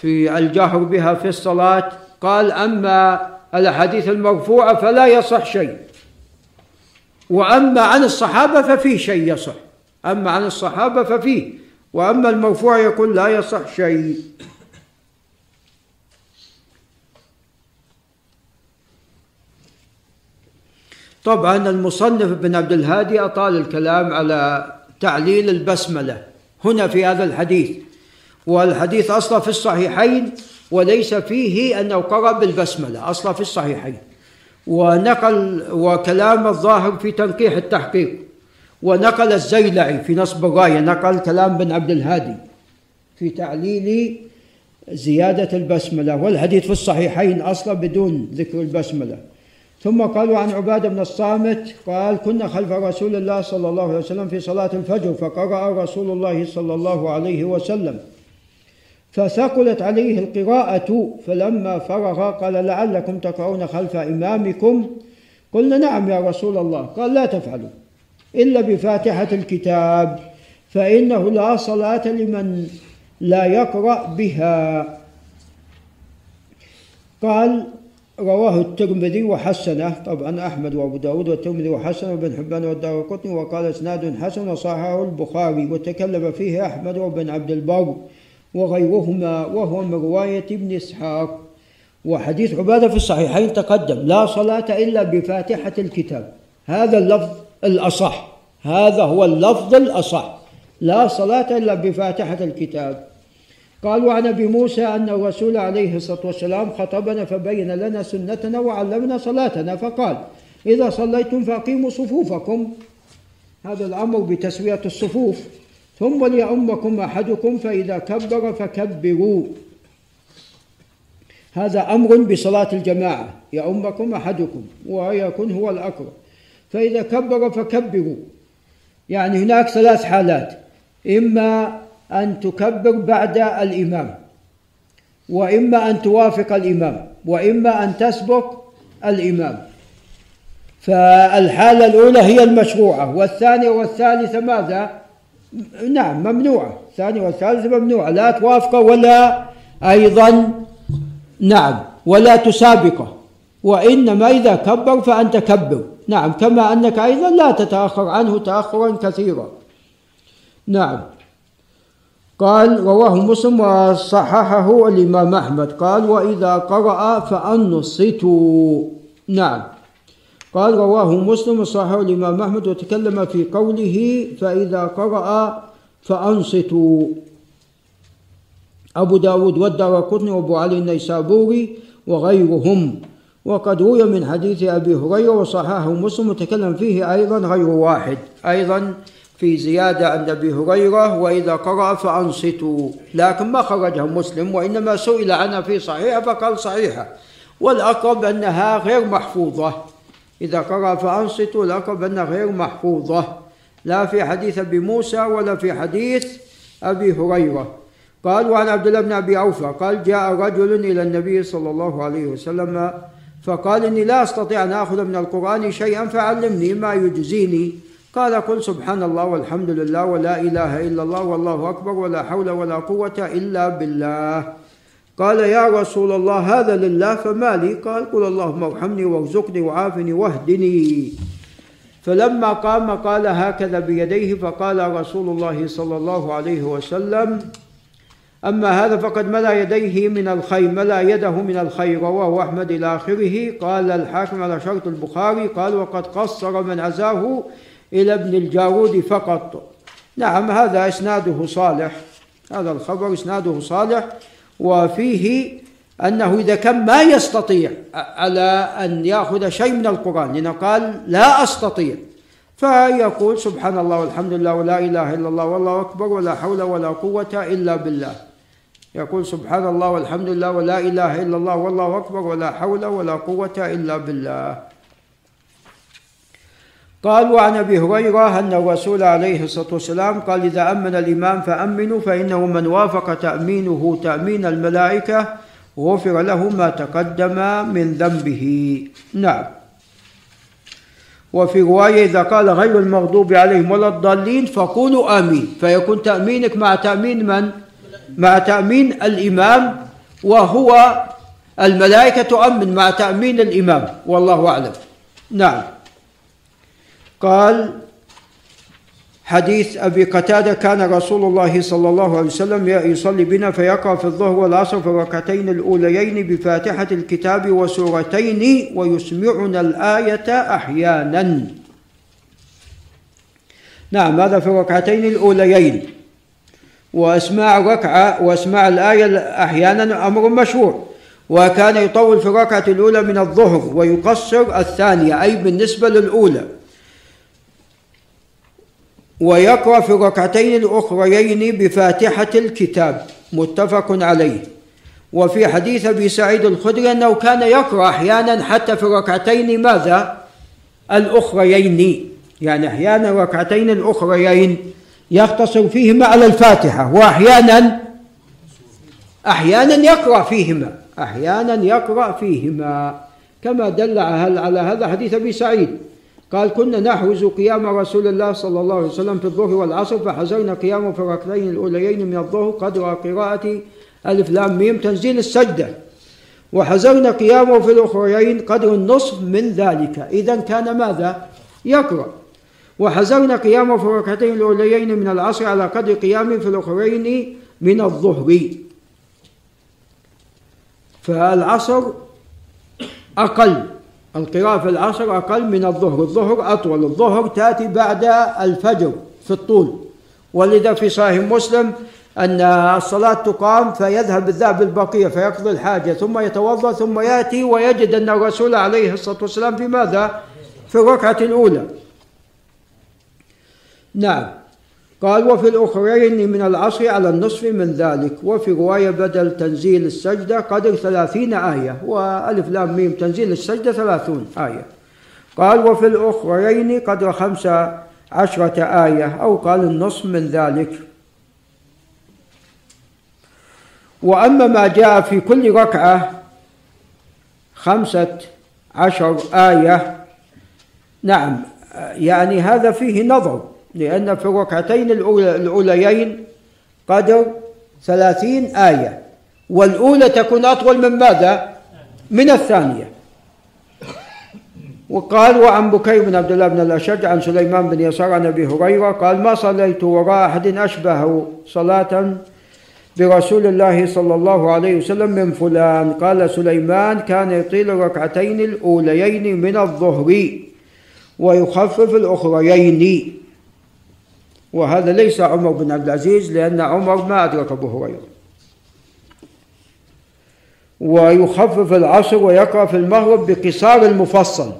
في الجهر بها في الصلاة. قال أما الأحاديث المرفوعة فلا يصح شيء. وأما عن الصحابة ففي شيء يصح. أما عن الصحابة ففيه. وأما المرفوع يقول لا يصح شيء. طبعا المصنف بن عبد الهادي أطال الكلام على تعليل البسملة هنا في هذا الحديث والحديث أصلا في الصحيحين وليس فيه أنه قرأ بالبسملة أصلا في الصحيحين ونقل وكلام الظاهر في تنقيح التحقيق ونقل الزيلعي في نصب الراية نقل كلام بن عبد الهادي في تعليل زيادة البسملة والحديث في الصحيحين أصلا بدون ذكر البسملة. ثم قالوا عن عبادة بن الصامت قال كنا خلف رسول الله صلى الله عليه وسلم في صلاة الفجر فقرأ رسول الله صلى الله عليه وسلم. فثقلت عليه القراءة فلما فرغ قال لعلكم تقرؤون خلف إمامكم؟ قلنا نعم يا رسول الله. قال لا تفعلوا إلا بفاتحة الكتاب فإنه لا صلاة لمن لا يقرأ بها. قال رواه الترمذي وحسنه. طبعا أحمد وأبو داود والترمذي وحسنه وابن حبان والدار القطني وقال إسناد حسن وصححه البخاري وتكلم فيه أحمد وابن عبد البر وغيرهما وهو من رواية ابن إسحاق. وحديث عبادة في الصحيحين تقدم لا صلاة إلا بفاتحة الكتاب. هذا اللفظ الأصح. هذا هو اللفظ الأصح. لا صلاة إلا بفاتحة الكتاب. قال وعن أبي موسى أن الرسول عليه الصلاة والسلام خطبنا فبين لنا سنتنا وعلمنا صلاتنا فقال إذا صليتم فأقيموا صفوفكم. هذا الأمر بتسوية الصفوف. ثم ليؤمكم أحدكم فإذا كبر فكبروا. هذا أمر بصلاة الجماعة. يؤمكم أحدكم ويكون هو الأقرب. فإذا كبر فكبروا. يعني هناك ثلاث حالات. إما أن تكبر بعد الإمام وإما أن توافق الإمام وإما أن تسبق الإمام. فالحالة الأولى هي المشروعة والثانية والثالثة ماذا؟ نعم ممنوعة. الثانية والثالثة ممنوعة لا توافق ولا أيضا نعم ولا تسابقه وإنما إذا كبر فأنت كبر. نعم كما أنك أيضا لا تتأخر عنه تاخرا كثيرا. نعم. قال رواه مسلم وصححه الإمام أحمد. قال وإذا قرأ فأنصتوا. نعم. قال رواه مسلم وصححه الإمام أحمد وتكلم في قوله فإذا قرأ فأنصتوا. أبو داود والدار قطني وأبو علي النيسابوري وغيرهم. وقد روي من حديث أبي هريرة وصححه مسلم وتكلم فيه أيضا غير واحد. أيضا في زيادة عند أبي هريرة وإذا قرأ فأنصتوا. لكن ما خرجها مسلم وإنما سئل عنها في صحيحة فقال صحيحة. والأقرب أنها غير محفوظة. إذا قرأ فأنصتوا الأقرب أنها غير محفوظة. لا في حديث أبي موسى ولا في حديث أبي هريرة. قال وعن عبد الله بن أبي أوفى قال جاء رجل إلى النبي صلى الله عليه وسلم فقال إني لا أستطيع أن آخذ من القرآن شيئا فعلمني ما يجزيني قال قل سبحان الله والحمد لله ولا إله إلا الله والله أكبر ولا حول ولا قوة إلا بالله. قال يا رسول الله هذا لله فما لي؟ قال قل اللهم ارحمني وارزقني وعافني واهدني. فلما قام قال هكذا بيديه فقال رسول الله صلى الله عليه وسلم أما هذا فقد ملا يديه من الخير ملا يده من الخير رواه أحمد إلى آخره. قال الحاكم على شرط البخاري قال وقد قصر من عزاه إلى ابن الجارود فقط. نعم هذا إسناده صالح. هذا الخبر إسناده صالح وفيه أنه إذا كان ما يستطيع على أن يأخذ شيء من القرآن لأنه قال لا أستطيع فيقول سبحان الله والحمد لله ولا إله إلا الله والله أكبر ولا حول ولا قوة إلا بالله. يقول سبحان الله والحمد لله ولا إله إلا الله والله أكبر ولا حول ولا قوة إلا بالله. قال وعن أبي هريرة أن الرسول عليه الصلاة والسلام قال إذا آمن الإمام فآمنوا فإنه من وافق تأمينه تأمين الملائكة غفر له ما تقدم من ذنبه. نعم. وفي رواية إذا قال غير المغضوب عليهم ولا الضالين فقولوا آمين. فيكون تأمينك مع تأمين من؟ مع تأمين الإمام وهو الملائكة تؤمن مع تأمين الإمام والله أعلم. نعم. قال حديث أبي قتادة كان رسول الله صلى الله عليه وسلم يصلي بنا فيقرأ في الظهر والعصر في الركعتين الأوليين بفاتحة الكتاب وسورتين ويسمعنا الآية أحيانا. نعم هذا في الركعتين الأوليين. وأسماع الركعة وأسماع الآية أحيانا أمر مشروع. وكان يطول في الركعة الأولى من الظهر ويقصر الثانية أي بالنسبة للأولى. ويقرأ في الركعتين الاخريين بفاتحة الكتاب متفق عليه. وفي حديث أبي سعيد الخدري أنه كان يقرأ أحيانا حتى في الركعتين ماذا؟ الأخريين يعني أحيانا الركعتين الأخريين يختصر فيهما على الفاتحة وأحيانا أحيانا يقرأ فيهما أحيانا يقرأ فيهما. كما دل على هذا حديث أبي سعيد. قال كنا نحوز قيام رسول الله صلى الله عليه وسلم في الظهر والعصر فحزرنا قيامه في الركعتين الأوليين من الظهر قدر قراءة ألف لام ميم تنزيل السجدة. وحزرنا قيامه في الأخريين قدر النصف من ذلك. إذا كان ماذا؟ يقرأ. وحزرنا قيامه في الركعتين الأوليين من العصر على قدر قيامه في الأخرين من الظهر. فالعصر أقل. القراءة في العصر أقل من الظهر. الظهر أطول. الظهر تأتي بعد الفجر في الطول. ولذا في صحيح مسلم أن الصلاة تقام فيذهب الذهب البقية فيقضي الحاجة ثم يتوضأ ثم يأتي ويجد أن الرسول عليه الصلاة والسلام في ماذا؟ في الركعة الأولى. نعم. قال وفي الأخرين من العصر على النصف من ذلك. وفي رواية بدل تنزيل السجدة قدر ثلاثين آية وألف لام ميم تنزيل السجدة ثلاثون آية. قال وفي الأخرين قدر خمسة عشرة آية أو قال النصف من ذلك. وأما ما جاء في كل ركعة خمسة عشر آية نعم يعني هذا فيه نظر. لأن في الركعتين الأوليين قدر ثلاثين آية. والأولى تكون أطول من ماذا؟ من الثانية. وقال وعن بكير بن عبد الله بن الأشج عن سليمان بن يسار عن أبي هريرة قال ما صليت وراء أحد أشبه صلاة برسول الله صلى الله عليه وسلم من فلان. قال سليمان كان يطيل الركعتين الأوليين من الظهر ويخفف الأخريين. وهذا ليس عمر بن عبد العزيز لأن عمر ما أدرك أبو هريرة. ويخفف العصر ويقرأ في المغرب بقصار المفصل.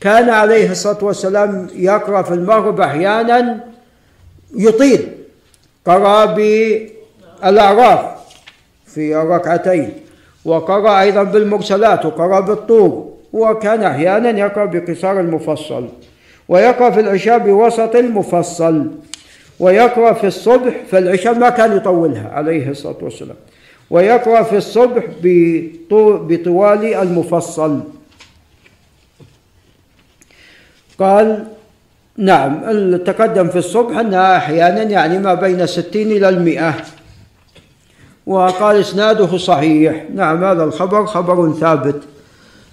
كان عليه الصلاة والسلام يقرأ في المغرب أحيانا يطيل. قرأ بالأعراف في الركعتين وقرأ أيضا بالمرسلات وقرأ بالطور وكان أحيانا يقرأ بقصار المفصل. ويقرأ في العشاء بوسط المفصل ويقرأ في الصبح فالعشاء ما كان يطولها عليه الصلاة والسلام. ويقرأ في الصبح بطوال المفصل. قال نعم تقدم في الصبح أنها أحيانا يعني ما بين الستين إلى المئة. وقال إسناده صحيح. نعم هذا الخبر خبر ثابت.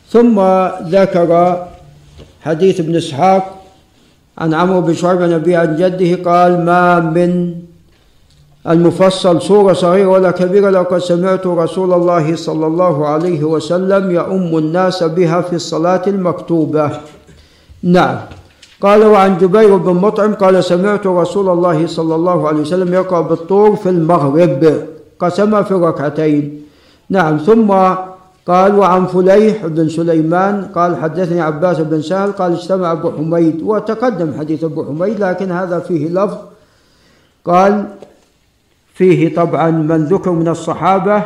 ثم ذكر حديث ابن إسحاق عن عمرو بن شعيب عن أبي عن جده قال ما من المفصل سورة صغيرة ولا كبيرة لقد سمعت رسول الله صلى الله عليه وسلم يؤم الناس بها في الصلاة المكتوبة. نعم. قال وعن جبير بن مطعم قال سمعت رسول الله صلى الله عليه وسلم يقرأ بالطور في المغرب. قسم في ركعتين. نعم. ثم قال وعن فليح بن سليمان قال حدثني عباس بن سهل قال اجتمع أبو حميد وتقدم حديث أبو حميد لكن هذا فيه لفظ. قال فيه طبعا من ذكر من الصحابة.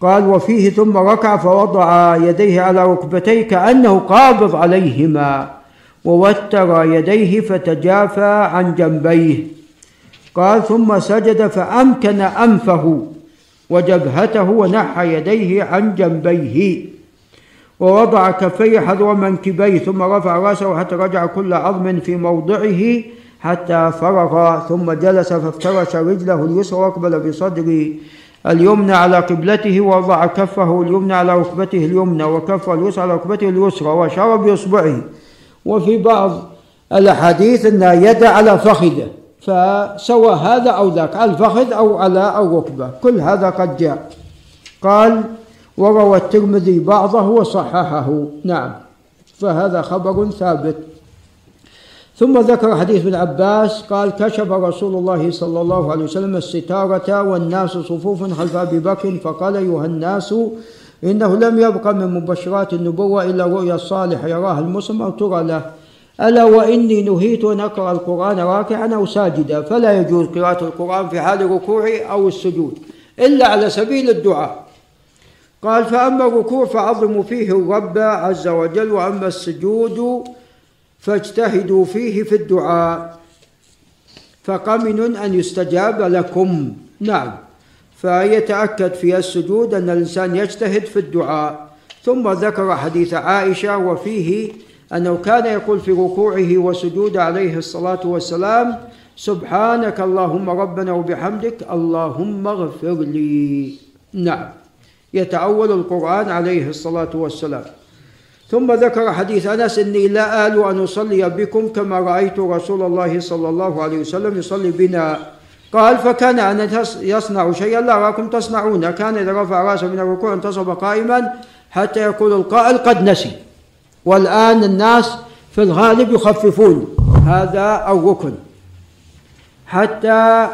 قال وفيه ثم ركع فوضع يديه على ركبتيه كانه قابض عليهما ووتر يديه فتجافى عن جنبيه. قال ثم سجد فأمكن أنفه. وجبهته ونحى يديه عن جنبيه. ووضع كفيه حذو منكبيه ثم رفع رأسه حتى رجع كل عظم في موضعه حتى فرغ ثم جلس فافترش رجله اليسرى وأقبل بصدره اليمنى على قبلته ووضع كفه اليمنى على ركبته اليمنى وكفه اليسرى على ركبته اليسرى وأشار بإصبعه. وفي بعض الأحاديث أن يد على فخذه. فسوى هذا أو ذاك على الفخذ أو على الركبه كل هذا قد جاء. قال وروى الترمذي بعضه وصححه. نعم فهذا خبر ثابت. ثم ذكر حديث ابن عباس قال كشف رسول الله صلى الله عليه وسلم الستارة والناس صفوف خلف أبي بكر فقال أيها الناس إنه لم يبق من مبشرات النبوة إلا رؤيا الصالح يراها المسلم أو ترى له. ألا وإني نهيت أن أقرأ القرآن راكعا أو ساجدا فلا يجوز قراءة القرآن في حال ركوعه أو السجود إلا على سبيل الدعاء. قال فأما الركوع فعظموا فيه الرب عز وجل وأما السجود فاجتهدوا فيه في الدعاء. فقمن أن يستجاب لكم. نعم. فيتأكد في السجود أن الإنسان يجتهد في الدعاء. ثم ذكر حديث عائشة وفيه أنه كان يقول في ركوعه وسجود عليه الصلاة والسلام سبحانك اللهم ربنا وبحمدك اللهم اغفر لي. نعم. يتأول القرآن عليه الصلاة والسلام. ثم ذكر حديث أنس إني لا آل أن أصلي بكم كما رأيت رسول الله صلى الله عليه وسلم يصلي بنا. قال فكان أن يصنع شيئا لا اراكم تصنعون. كان إذا رفع رأسه من الركوع انتصب قائما حتى يقول القائل قد نسي. والآن الناس في الغالب يخففون. هذا الركن حتى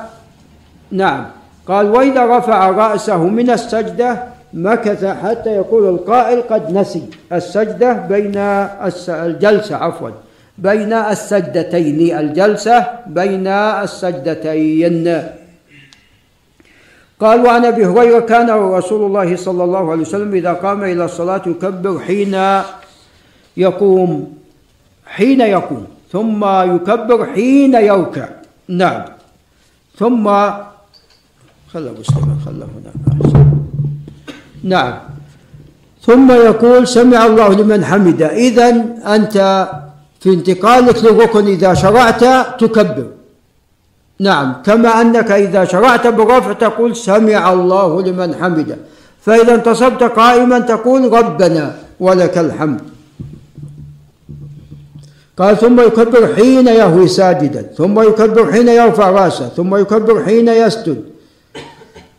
نعم. قال وإذا رفع رأسه من السجدة مكث حتى يقول القائل قد نسي. السجدة بين الجلسة عفوا. بين السجدتين الجلسة بين السجدتين. قال وعن أبي هريرة كان رسول الله صلى الله عليه وسلم إذا قام إلى الصلاة يكبر حين يقوم حين يقوم ثم يكبر حين يركع. نعم. ثم خله مسلما خله هنا نعم. ثم يقول سمع الله لمن حمده. إذا أنت في انتقالك للركن إذا شرعت تكبر. نعم. كما أنك إذا شرعت بالرفع تقول سمع الله لمن حمده. فإذا انتصبت قائما تقول ربنا ولك الحمد. قال ثم يكبر حين يهوي ساجدا ثم يكبر حين يرفع رأسه ثم يكبر حين يسجد.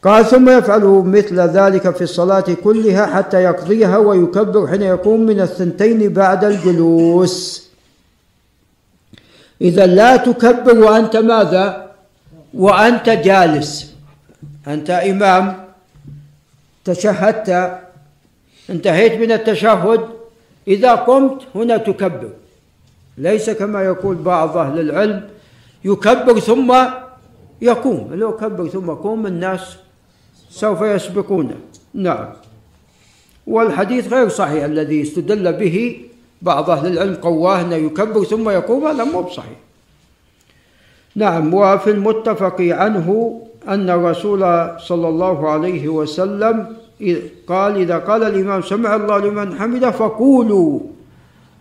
قال ثم يفعل مثل ذلك في الصلاة كلها حتى يقضيها ويكبر حين يقوم من الثنتين بعد الجلوس. إذا لا تكبر وأنت ماذا؟ وأنت جالس. أنت إمام. تشهدت. انتهيت من التشهد. إذا قمت هنا تكبر. ليس كما يقول بعض أهل العلم يكبر ثم يقوم. لو كبر ثم قوم الناس سوف يسبقون. نعم. والحديث غير صحيح الذي استدل به بعض أهل العلم قواه أنه يكبر ثم يقوم هذا مو بصحيح. نعم. وفي المتفق عنه أن الرسول صلى الله عليه وسلم قال إذا قال الإمام سمع الله لمن حمده فقولوا.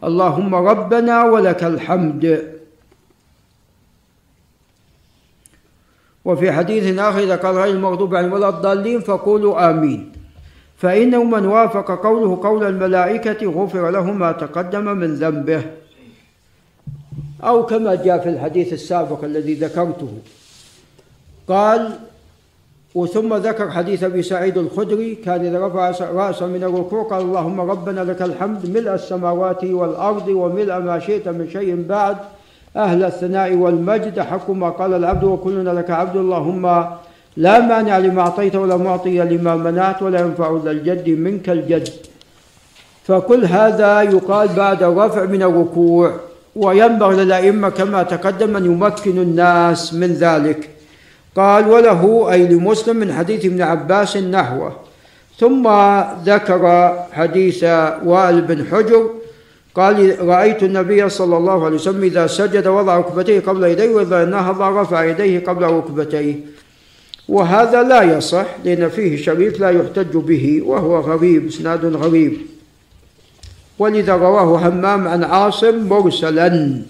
اللهم ربنا ولك الحمد. وفي حديث آخر إذا قال غير المغضوب عليهم ولا الضالين فقولوا آمين. فإنه من وافق قوله قول الملائكة غفر له ما تقدم من ذنبه. أو كما جاء في الحديث السابق الذي ذكرته. قال وثم ذكر حديث أبي سعيد الخدري كان إذا رفع راسه من الركوع قال اللهم ربنا لك الحمد ملء السماوات والأرض وملء ما شئت من شيء بعد أهل الثناء والمجد حق ما قال العبد وكلنا لك عبد اللهم لا مانع لما أعطيت ولا معطي لما منعت ولا ينفع ذا الجد منك الجد. فكل هذا يقال بعد الرفع من الركوع وينبغي للأئمة كما تقدم أن يمكن الناس من ذلك. قال وله أي لمسلم من حديث ابن عباس نحوه. ثم ذكر حديث وائل بن حجر قال رأيت النبي صلى الله عليه وسلم إذا سجد وضع ركبتيه قبل يديه وإذا نهض رفع يديه قبل ركبتيه. وهذا لا يصح لأن فيه شريك لا يحتج به وهو غريب إسناد غريب. ولذا رواه همام عن عاصم مرسلا.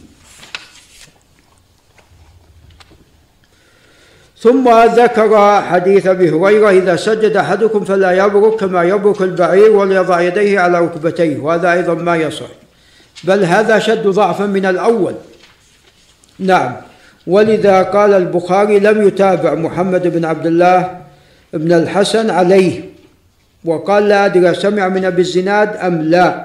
ثم ذكر حديث أبي هريرة إذا سجد أحدكم فلا يبرك كما يبرك البعير وليضع يديه على ركبتيه وهذا أيضا ما يصح. بل هذا شد ضعفا من الأول. نعم. ولذا قال البخاري لم يتابع محمد بن عبد الله بن الحسن عليه. وقال لا أدري سمع من أبي الزناد أم لا.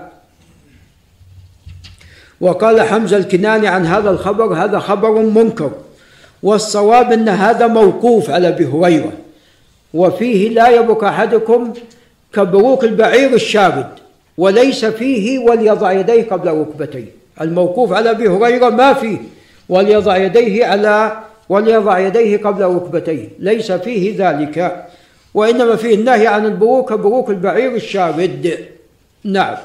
وقال حمزة الكناني عن هذا الخبر هذا خبر منكر. والصواب إن هذا موقوف على أبي هريرة. وفيه لا يبك أحدكم كبروك البعير الشارد وليس فيه وليضع يديه قبل ركبتيه. الموقوف على أبي هريرة ما فيه وليضع يديه على وليضع يديه قبل ركبتيه. ليس فيه ذلك وإنما فيه النهي عن البروك كبروك البعير الشارد نعم.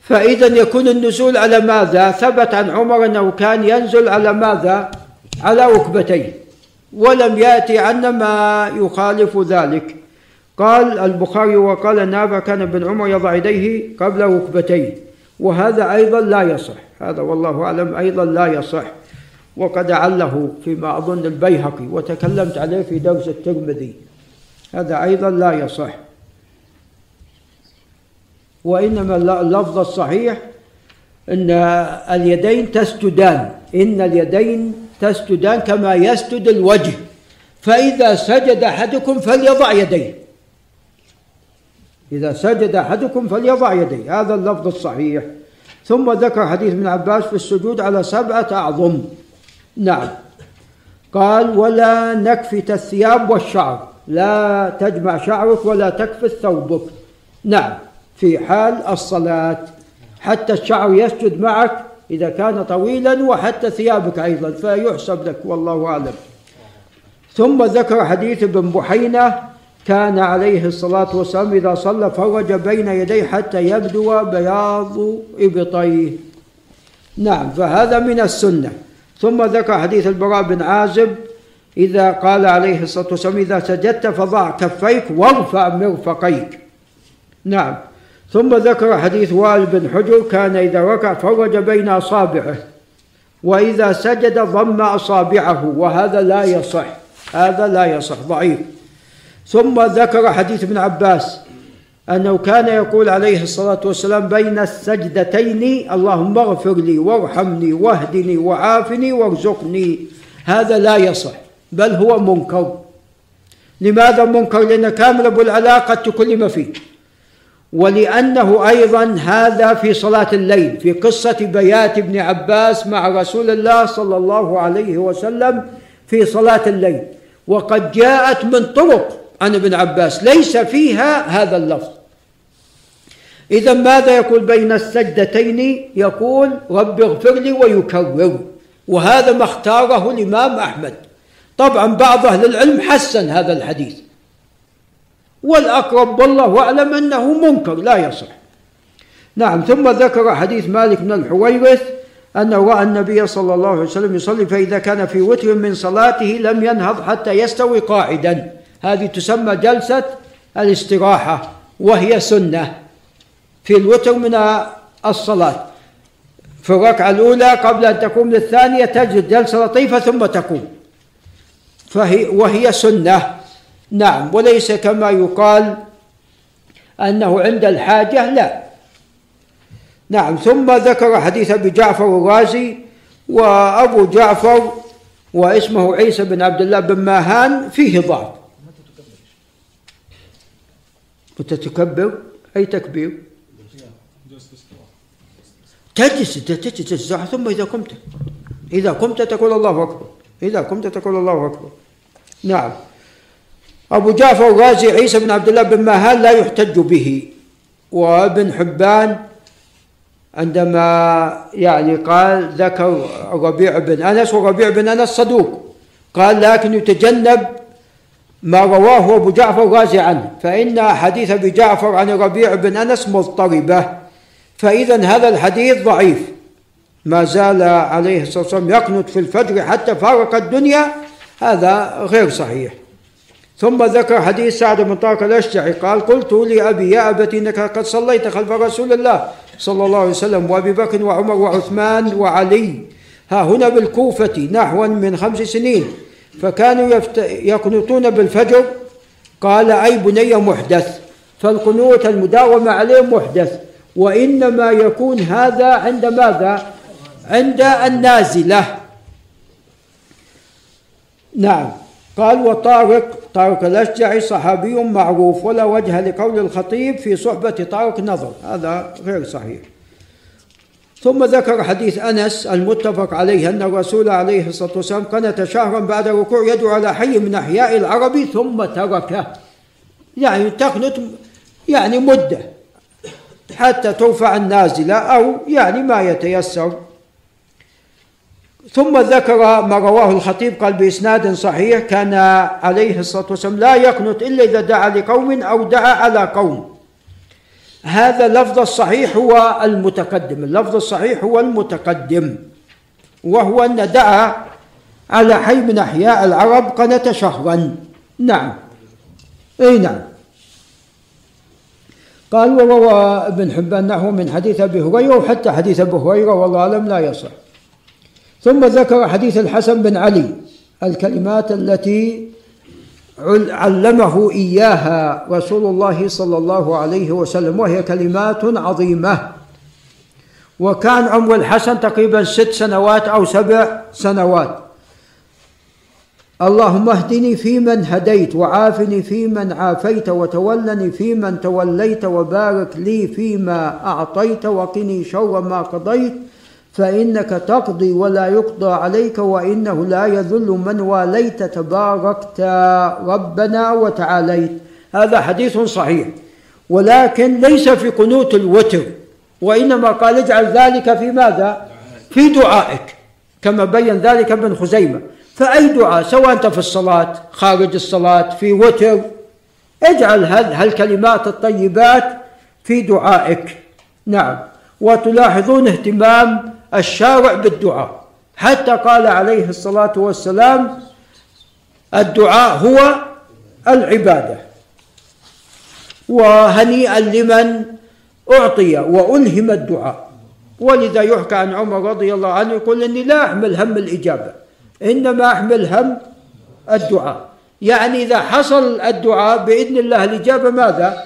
فإذا يكون النزول على ماذا؟ ثبت عن عمر أنه كان ينزل على ماذا؟ على ركبتيه. ولم يأتي عنا ما يخالف ذلك. قال البخاري وقال نافع كان ابن عمر يضع يديه قبل ركبتيه. وهذا أيضا لا يصح. هذا والله أعلم أيضا لا يصح. وقد عله فيما أظن البيهقي وتكلمت عليه في درس الترمذي. هذا أيضا لا يصح. وإنما اللفظ الصحيح أن اليدين تسجدان. إن اليدين تسجدان كما يسجد الوجه. فإذا سجد أحدكم فليضع يديه. إذا سجد أحدكم فليضع يديه. هذا اللفظ الصحيح. ثم ذكر حديث ابن عباس في السجود على سبعة أعظم. نعم. قال ولا نكفت الثياب والشعر. لا تجمع شعرك ولا تكفت ثوبك نعم. في حال الصلاة. حتى الشعر يسجد معك إذا كان طويلا وحتى ثيابك أيضا فيحسب لك والله أعلم. ثم ذكر حديث ابن بحينة كان عليه الصلاة والسلام إذا صلى فرج بين يديه حتى يبدو بياض إبطيه. نعم فهذا من السنة. ثم ذكر حديث البراء بن عازب إذا قال عليه الصلاة والسلام إذا سجدت فضع كفيك وارفع مرفقيك. نعم. ثم ذكر حديث وائل بن حجر كان إذا ركع فرج بين أصابعه وإذا سجد ضم أصابعه وهذا لا يصح هذا لا يصح ضعيف. ثم ذكر حديث ابن عباس أنه كان يقول عليه الصلاة والسلام بين السجدتين اللهم اغفر لي وارحمني واهدني وعافني وارزقني. هذا لا يصح بل هو منكر. لماذا منكر؟ لأن كامل أبو العلاقة تكلم فيه. ولأنه أيضا هذا في صلاة الليل في قصة بيات ابن عباس مع رسول الله صلى الله عليه وسلم في صلاة الليل. وقد جاءت من طرق عن ابن عباس ليس فيها هذا اللفظ. إذا ماذا يقول بين السجدتين؟ يقول رب اغفر لي ويكرر. وهذا ما اختاره الإمام أحمد. طبعا بعض أهل العلم حسن هذا الحديث. والأقرب والله أعلم أنه منكر لا يصح. نعم ثم ذكر حديث مالك بن الحويرث أنه رأى النبي صلى الله عليه وسلم يصلي فإذا كان في وتر من صلاته لم ينهض حتى يستوي قاعدا. هذه تسمى جلسة الاستراحة وهي سنة في الوتر من الصلاة. في الركعة الأولى قبل أن تقوم للثانية تجد جلسة لطيفة ثم تقوم. فهي وهي سنة. نعم وليس كما يقال أنه عند الحاجة لا. نعم ثم ذكر حديث أبي جعفر الرازي وأبو جعفر واسمه عيسى بن عبد الله بن ماهان فيه ضعف. متى تكبر أي تكبير؟ تجلس تجلس ثم إذا قمت. إذا قمت تقول الله أكبر. إذا قمت تقول الله أكبر. نعم. أبو جعفر الرازي عيسى بن عبد الله بن ماهان لا يحتج به. وابن حبان عندما يعني قال ذكر ربيع بن أنس وربيع بن أنس صدوق. قال لكن يتجنب ما رواه أبو جعفر الرازي عنه. فإن حديث أبي جعفر عن الربيع بن أنس مضطربة. فإذا هذا الحديث ضعيف. ما زال عليه الصلاة والسلام يقنط في الفجر حتى فارق الدنيا. هذا غير صحيح. ثم ذكر حديث سعد بن طارق الأشجعي قال قلت لأبي يا أبت إنك قد صليت خلف رسول الله صلى الله عليه وسلم وأبي بكر وعمر وعثمان وعلي. ها هنا بالكوفة نحوا من خمس سنين. فكانوا يفت... يقنطون بالفجر. قال أي بني محدث؟ فالقنوت المداومة عليه محدث. وإنما يكون هذا عند ماذا؟ عند النازلة. نعم. قال وطارق طارق الأشجعي صحابي معروف ولا وجه لقول الخطيب في صحبة طارق نظر. هذا غير صحيح. ثم ذكر حديث أنس المتفق عليه أن الرسول عليه الصلاة والسلام قنت شهرا بعد الركوع يدعو على حي من أحياء العرب ثم تركه. يعني تقنت يعني مدة حتى ترفع النازلة أو يعني ما يتيسر. ثم ذكر ما رواه الخطيب قال بإسناد صحيح كان عليه الصلاة والسلام لا يقنط إلا إذا دعا لقوم أو دعا على قوم. هذا اللفظ الصحيح هو المتقدم اللفظ الصحيح هو المتقدم وهو أن دعا على حي من أحياء العرب قنت شهرا. نعم. أي نعم. قال وروى ابن حبان نحو من حديث أبي هريرة وحتى حديث أبي هريرة والله أعلم لا يصح. ثم ذكر حديث الحسن بن علي الكلمات التي علمه إياها رسول الله صلى الله عليه وسلم وهي كلمات عظيمة. وكان عمر الحسن تقريبا ست سنوات أو سبع سنوات. اللهم اهدني فيمن هديت وعافني فيمن عافيت وتولني فيمن توليت وبارك لي فيما أعطيت وقني شر ما قضيت. فإنك تقضي ولا يقضى عليك وإنه لا يذل من واليت تباركت ربنا وتعاليت. هذا حديث صحيح. ولكن ليس في قنوت الوتر وإنما قال اجعل ذلك في ماذا؟ في دعائك كما بين ذلك ابن خزيمة. فأي دعاء؟ سواء أنت في الصلاة خارج الصلاة في وتر. اجعل هالكلمات الطيبات في دعائك. نعم. وتلاحظون اهتمام الشارع بالدعاء. حتى قال عليه الصلاة والسلام الدعاء هو العبادة. وهنيئا لمن أعطي وألهم الدعاء. ولذا يحكى عن عمر رضي الله عنه يقول إني لا أحمل هم الإجابة. إنما أحمل هم الدعاء. يعني إذا حصل الدعاء بإذن الله الإجابة ماذا؟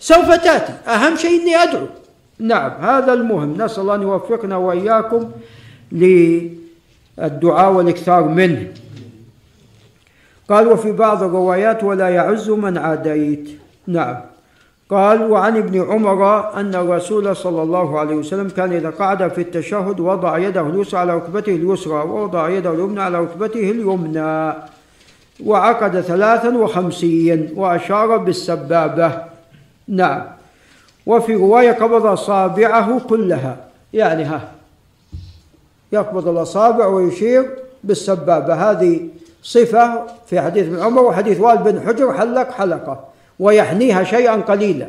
سوف تأتي. أهم شيء إني أدعو. نعم هذا المهم. نسأل الله أن يوفقنا وإياكم للدعاء والإكثار منه. قال وفي بعض الروايات ولا يعز من عاديت نعم. قال وعن ابن عمر أن الرسول صلى الله عليه وسلم كان إذا قعد في التشهد وضع يده اليسرى على ركبته اليسرى ووضع يده اليمنى على ركبته اليمنى وعقد ثلاثا وخمسين وأشار بالسبابة نعم. وفي رواية قبض أصابعه كلها. يعني ها يقبض الأصابع ويشير بالسبابة هذه صفة في حديث ابن عمر وحديث وائل بن حجر حلق حلقة ويحنيها شيئا قليلا.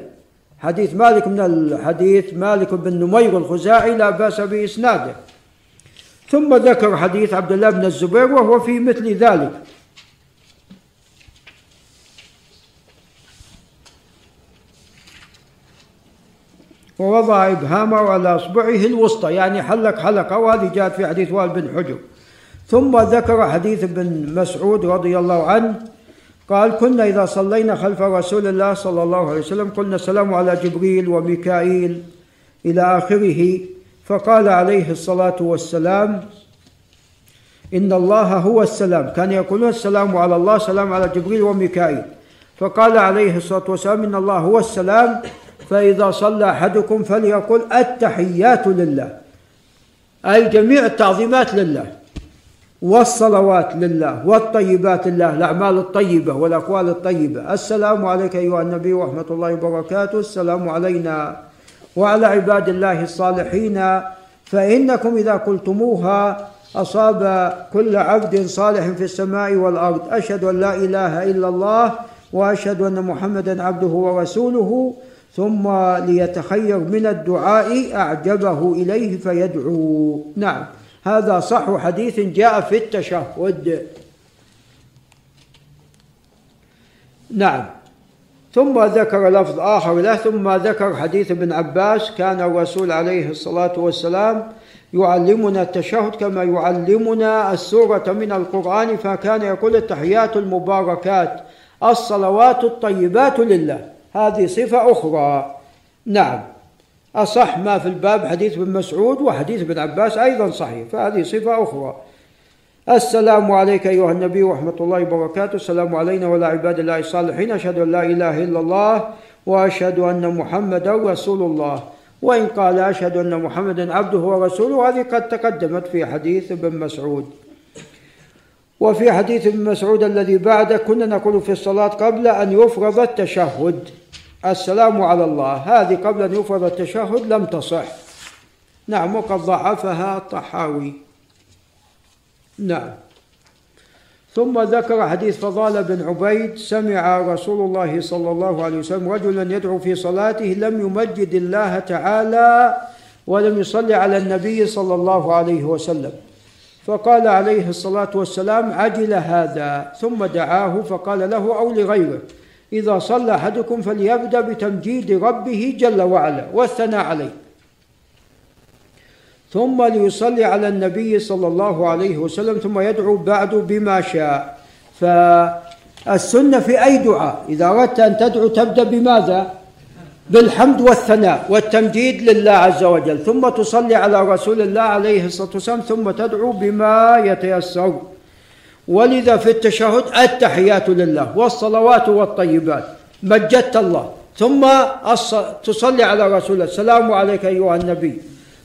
حديث مالك من الحديث مالك بن نمير الخزاعي لا بأس بإسناده. ثم ذكر حديث عبد الله بن الزبير وهو في مثل ذلك. ووضع إبهامه على إصبعه الوسطى. يعني حلق حلقة وهذه جاءت في حديث وائل بن حجر. ثم ذكر حديث ابن مسعود رضي الله عنه قال كنا إذا صلينا خلف رسول الله صلى الله عليه وسلم قلنا السلام على جبريل وميكائيل إلى آخره فقال عليه الصلاة والسلام إن الله هو السلام. كان يقولون السلام على الله سلام على جبريل وميكائيل. فقال عليه الصلاة والسلام إن الله هو السلام. فإذا صلى أحدكم فليقل التحيات لله. أي جميع التعظيمات لله. والصلوات لله. والطيبات لله. الأعمال الطيبة والأقوال الطيبة. السلام عليك أيها النبي ورحمة الله وبركاته. السلام علينا وعلى عباد الله الصالحين. فإنكم إذا قلتموها أصاب كل عبد صالح في السماء والأرض. أشهد أن لا إله إلا الله وأشهد أن محمدا عبده ورسوله. ثم ليتخير من الدعاء أعجبه إليه فيدعو. نعم. هذا صح حديث جاء في التشهد. نعم. ثم ذكر لفظ آخر له ثم ذكر حديث ابن عباس كان الرسول عليه الصلاة والسلام يعلمنا التشهد كما يعلمنا السورة من القرآن فكان يقول التحيات المباركات الصلوات الطيبات لله. هذه صفة أخرى. نعم. أصح ما في الباب حديث ابن مسعود وحديث ابن عباس أيضا صحيح فهذه صفة أخرى. السلام عليك أيها النبي ورحمة الله وبركاته. السلام علينا وعلى عباد الله الصالحين. أشهد أن لا إله إلا الله وأشهد أن محمدا رسول الله. وإن قال أشهد أن محمدا عبده ورسوله هذه قد تقدمت في حديث ابن مسعود. وفي حديث ابن مسعود الذي بعده كنا نقول في الصلاة قبل أن يفرض التشهد. السلام على الله. هذه قبل أن يفرض التشهد لم تصح. نعم وقد ضعفها الطحاوي. نعم. ثم ذكر حديث فضال بن عبيد سمع رسول الله صلى الله عليه وسلم رجلا يدعو في صلاته لم يمجد الله تعالى ولم يصلي على النبي صلى الله عليه وسلم. فقال عليه الصلاة والسلام عجل هذا ثم دعاه فقال له أو لغيره. إذا صلى أحدكم فليبدأ بتمجيد ربه جل وعلا والثناء عليه. ثم ليصلي على النبي صلى الله عليه وسلم ثم يدعو بعد بما شاء. فالسنة في أي دعاء؟ إذا أردت أن تدعو تبدأ بماذا؟ بالحمد والثناء والتمجيد لله عز وجل. ثم تصلي على رسول الله عليه الصلاة والسلام ثم تدعو بما يتيسر. ولذا في التشهد التحيات لله والصلوات والطيبات مجدت الله. ثم تصلي على رسول الله السلام عليك أيها النبي.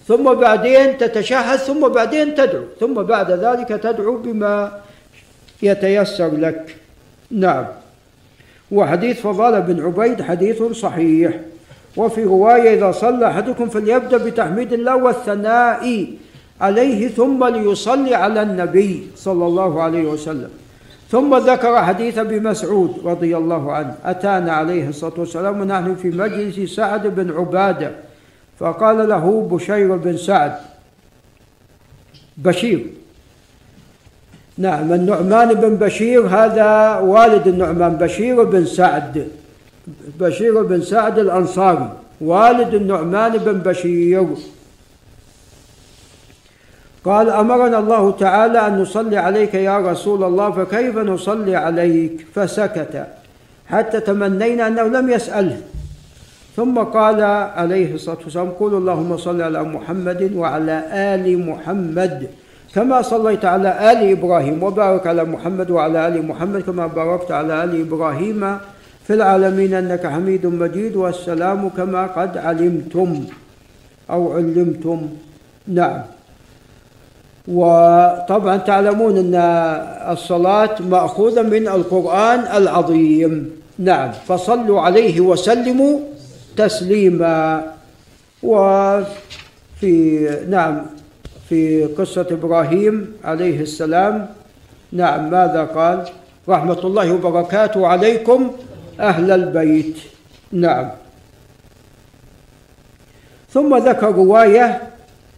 ثم بعدين تتشهد ثم بعدين تدعو ثم بعد ذلك تدعو بما يتيسر لك. نعم. وحديث فضالة بن عبيد حديث صحيح. وفي رواية إذا صلى أحدكم فليبدأ بتحميد الله والثناء عليه ثم ليصلي على النبي صلى الله عليه وسلم. ثم ذكر حديث أبي مسعود رضي الله عنه أتانا عليه الصلاة والسلام ونحن في مجلس سعد بن عبادة فقال له بشير بن سعد بشير. نعم النعمان بن بشير هذا والد النعمان بشير بن سعد بشير بن سعد الأنصاري والد النعمان بن بشير. قال أمرنا الله تعالى أن نصلي عليك يا رسول الله فكيف نصلي عليك؟ فسكت حتى تمنينا أنه لم يسأله. ثم قال عليه الصلاة والسلام قول اللهم صل على محمد وعلى آل محمد كما صليت على آل إبراهيم وبارك على محمد وعلى آل محمد كما باركت على آل إبراهيم في العالمين أنك حميد مجيد والسلام كما قد علمتم أو علمتم. نعم. وطبعا تعلمون أن الصلاة مأخوذة من القرآن العظيم. نعم فصلوا عليه وسلموا تسليما. وفي نعم في قصة إبراهيم عليه السلام. نعم ماذا قال؟ رحمة الله وبركاته عليكم أهل البيت. نعم. ثم ذكر رواية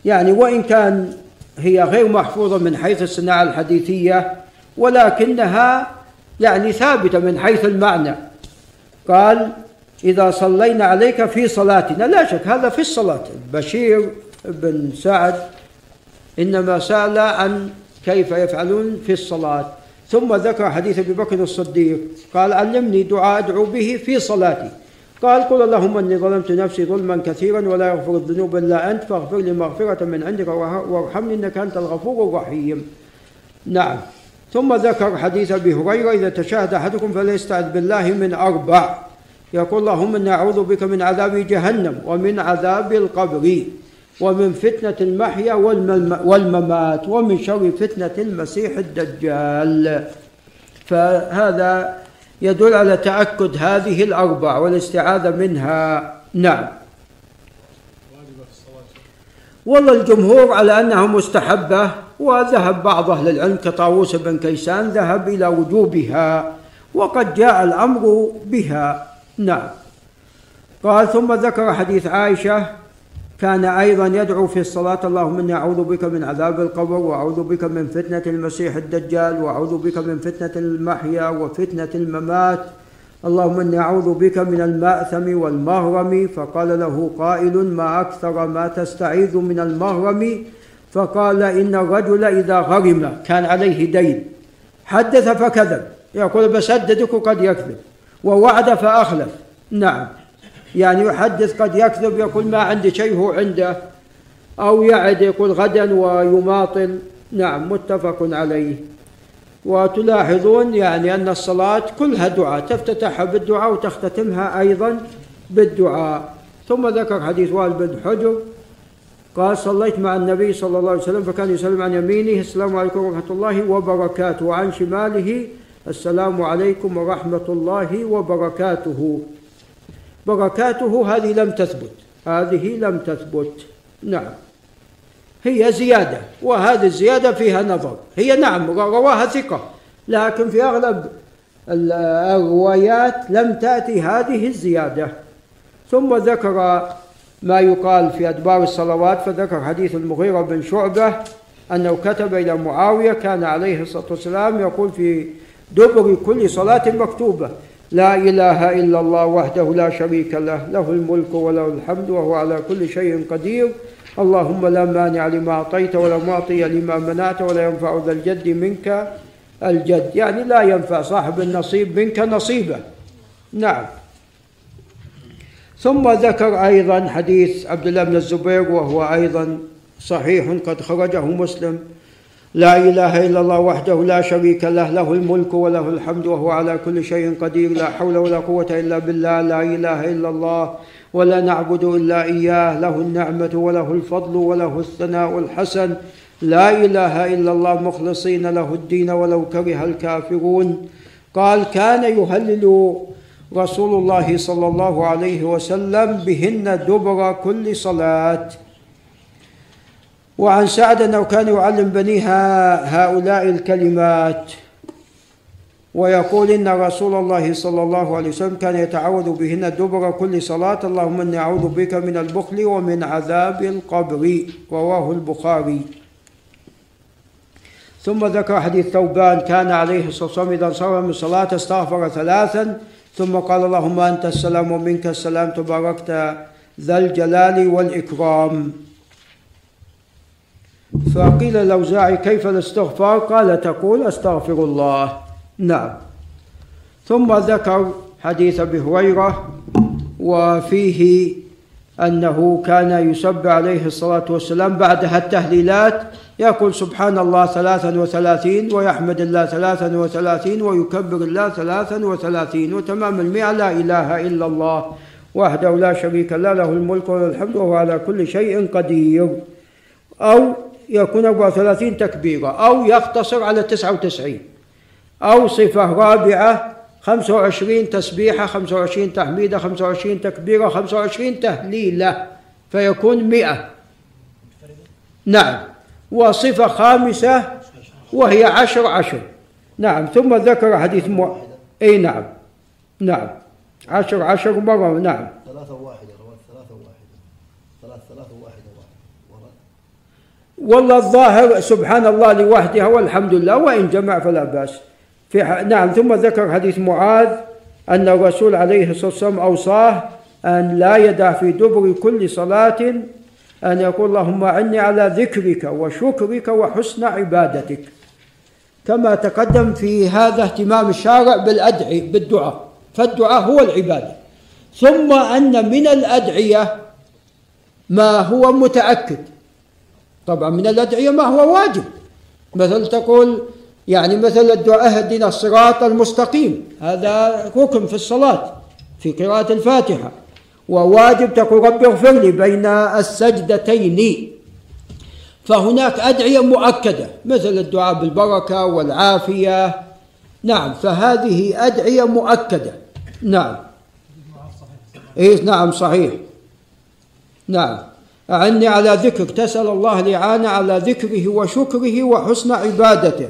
يعني وإن كان هي غير محفوظة من حيث الصناعة الحديثية ولكنها يعني ثابتة من حيث المعنى. قال إذا صلينا عليك في صلاتنا. لا شك هذا في الصلاة. بشير بن سعد إنما سأل عن كيف يفعلون في الصلاة. ثم ذكر حديث أبي بكر الصديق قال علمني دعاء أدعو به في صلاتي. قال قل اللهم إني ظلمت نفسي ظلما كثيرا ولا يغفر الذنوب إلا أنت فاغفر لي مغفرة من عندك وارحمني إنك أنت الغفور الرحيم. نعم. ثم ذكر حديث أبي هريرة إذا تشاهد أحدكم فليستعذ بالله من أربع. يقول اللهم إني أعوذ بك من عذاب جهنم ومن عذاب القبر ومن فتنة المحيا والممات ومن شر فتنة المسيح الدجال. فهذا يدل على تأكد هذه الأربع والاستعاذة منها. نعم. والله الجمهور على أنها مستحبة وذهب بعض أهل العلم كطاووس بن كيسان ذهب إلى وجوبها وقد جاء الأمر بها. نعم. قال ثم ذكر حديث عائشة كان أيضا يدعو في الصلاة اللهم إني أعوذ بك من عذاب القبر وأعوذ بك من فتنة المسيح الدجال وأعوذ بك من فتنة المحيا وفتنة الممات. اللهم إني أعوذ بك من المأثم والمهرم. فقال له قائل ما أكثر ما تستعيذ من المهرم؟ فقال إن الرجل إذا غرم كان عليه دين حدث فكذب يقول بسددك قد يكذب ووعد فأخلف. نعم. يعني يحدث قد يكذب يقول ما عندي شيء هو عنده أو يعد يقول غدا ويماطل. نعم متفق عليه. وتلاحظون يعني أن الصلاة كلها دعاء تفتتحها بالدعاء وتختتمها أيضا بالدعاء. ثم ذكر حديث وائل بن حجر قال صليت مع النبي صلى الله عليه وسلم فكان يسلم عن يمينه. السلام عليكم ورحمة الله وبركاته. وعن شماله السلام عليكم ورحمة الله وبركاته. بركاته هذه لم تثبت. هذه لم تثبت. نعم. هي زيادة وهذه الزيادة فيها نظر. هي نعم رواها ثقة لكن في أغلب الروايات لم تأتي هذه الزيادة. ثم ذكر ما يقال في أدبار الصلوات فذكر حديث المغيرة بن شعبة أنه كتب إلى معاوية كان عليه الصلاة والسلام يقول في دبر كل صلاة مكتوبة. لا إله إلا الله وحده لا شريك له له الملك وله الحمد وهو على كل شيء قدير. اللهم لا مانع لما أعطيت ولا معطي لما منعت ولا ينفع ذا الجد منك. الجد يعني لا ينفع صاحب النصيب منك نصيبه. نعم. ثم ذكر أيضا حديث عبد الله بن الزبير وهو أيضا صحيح قد خرجه مسلم. لا إله إلا الله وحده لا شريك له له الملك وله الحمد وهو على كل شيء قدير لا حول ولا قوة إلا بالله لا إله إلا الله ولا نعبد إلا إياه له النعمة وله الفضل وله الثناء الحسن لا إله إلا الله مخلصين له الدين ولو كره الكافرون. قال كان يهلل رسول الله صلى الله عليه وسلم بهن دبر كل صلاة. وعن سعد أنه كان يعلم بنيها هؤلاء الكلمات ويقول إن رسول الله صلى الله عليه وسلم كان يتعوذ بهن دبر كل صلاة. اللهم إني أعوذ بك من البخل ومن عذاب القبر. رواه البخاري. ثم ذكر حديث ثوبان كان عليه الصلاة والسلام إذا انصرف من الصلاه استغفر ثلاثا. ثم قال اللهم أنت السلام ومنك السلام تباركت ذا الجلال والإكرام. فقيل الأوزاعي كيف الاستغفار؟ قال تقول أستغفر الله. نعم. ثم ذكر حديث أبي هريرة وفيه أنه كان يسب عليه الصلاة والسلام بعدها التهليلات يقول سبحان الله ثلاثا وثلاثين ويحمد الله ثلاثا وثلاثين ويكبر الله ثلاثا وثلاثين وتمام المئة. لا إله إلا الله وحده لا شريك له له الملك وله الحمد وهو على كل شيء قدير. أو يكون 34 تكبيرة أو يقتصر على 99 أو صفة رابعة 25 تسبيحة 25 تحميدة 25 تكبيرة 25 تهليلة فيكون 100 نعم. وصفة خامسة وهي عشر عشر. نعم. ثم ذكر حديث مو... إي نعم. نعم. عشر عشر مرة. نعم. ثلاثة واحدة رواه ثلاثة واحدة ثلاث ثلاثة واحدة واحد والله الظاهر سبحان الله لوحدها والحمد لله وإن جمع فلا بأس. في ح... نعم ثم ذكر حديث معاذ أن الرسول عليه الصلاة والسلام أوصاه أن لا يدع في دبر كل صلاة أن يقول اللهم أعني على ذكرك وشكرك وحسن عبادتك. كما تقدم في هذا اهتمام الشارع بالأدعية بالدعاء. فالدعاء هو العبادة. ثم أن من الأدعية ما هو متأكد. طبعا من الأدعية ما هو واجب. مثل تقول يعني مثل الدعاء اهدنا الصراط المستقيم. هذا ركن في الصلاة في قراءة الفاتحة. وواجب تقول رب اغفر لي بين السجدتين. فهناك أدعية مؤكدة مثل الدعاء بالبركة والعافية. نعم فهذه أدعية مؤكدة. نعم. إيه نعم صحيح. نعم. أعني على ذكرك. تسأل الله الإعانة على ذكره وشكره وحسن عبادته.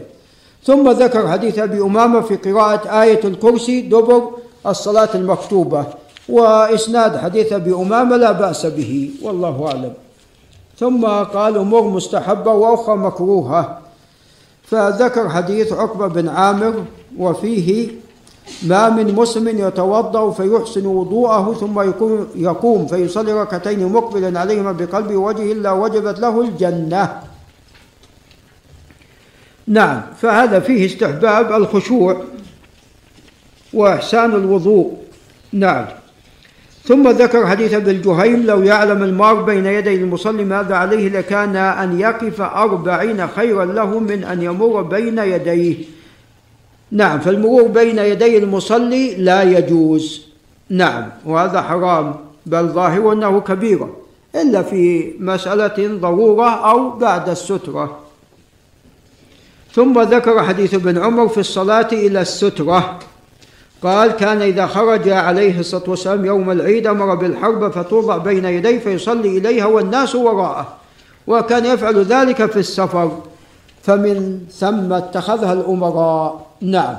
ثم ذكر حديث أبي أمامة في قراءة آية الكرسي دبر الصلاة المكتوبة. وإسناد حديث أبي أمامة لا بأس به والله أعلم. ثم قال أمور مستحبة وأخرى مكروهة. فذكر حديث عقبة بن عامر وفيه ما من مسلم يتوضأ فيحسن وضوءه ثم يقوم, يقوم فيصلي ركعتين مقبلا عليهما بقلبه ووجهه إلا وجبت له الجنة. نعم فهذا فيه استحباب الخشوع وإحسان الوضوء. نعم. ثم ذكر حديث ابن الجهيم لو يعلم المار بين يدي المصلي ماذا عليه لكان أن يقف أربعين خيرا له من أن يمر بين يديه. نعم فالمرور بين يدي المصلي لا يجوز. نعم وهذا حرام بل ظاهر أنه كبيرة إلا في مسألة ضرورة أو بعد السترة. ثم ذكر حديث ابن عمر في الصلاة إلى السترة. قال كان إذا خرج عليه الصلاة والسلام يوم العيد أمر بالحرب فتوضع بين يديه فيصلي إليها والناس وراءه وكان يفعل ذلك في السفر. فمن ثم اتخذها الأمراء. نعم.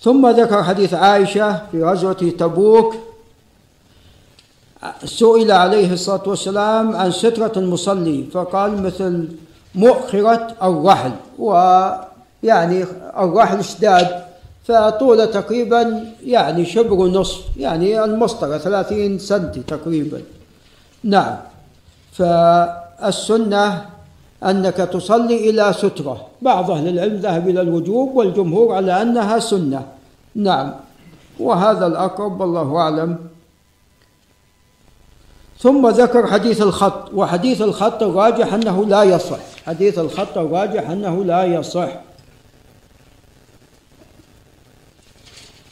ثم ذكر حديث عائشة في غزوة تبوك. سئل عليه الصلاة والسلام عن سترة المصلي فقال مثل مؤخرة الرحل ويعني الرحل اشتاد فطوله تقريبا يعني شبر ونصف يعني المسطرة ثلاثين سنتي تقريبا. نعم. فالسنة أنك تصلي إلى سترة. بعض أهل العلم ذهب إلى الوجوب والجمهور على أنها سنة. نعم. وهذا الأقرب والله أعلم. ثم ذكر حديث الخط. وحديث الخط الراجح أنه لا يصح. حديث الخط الراجح أنه لا يصح.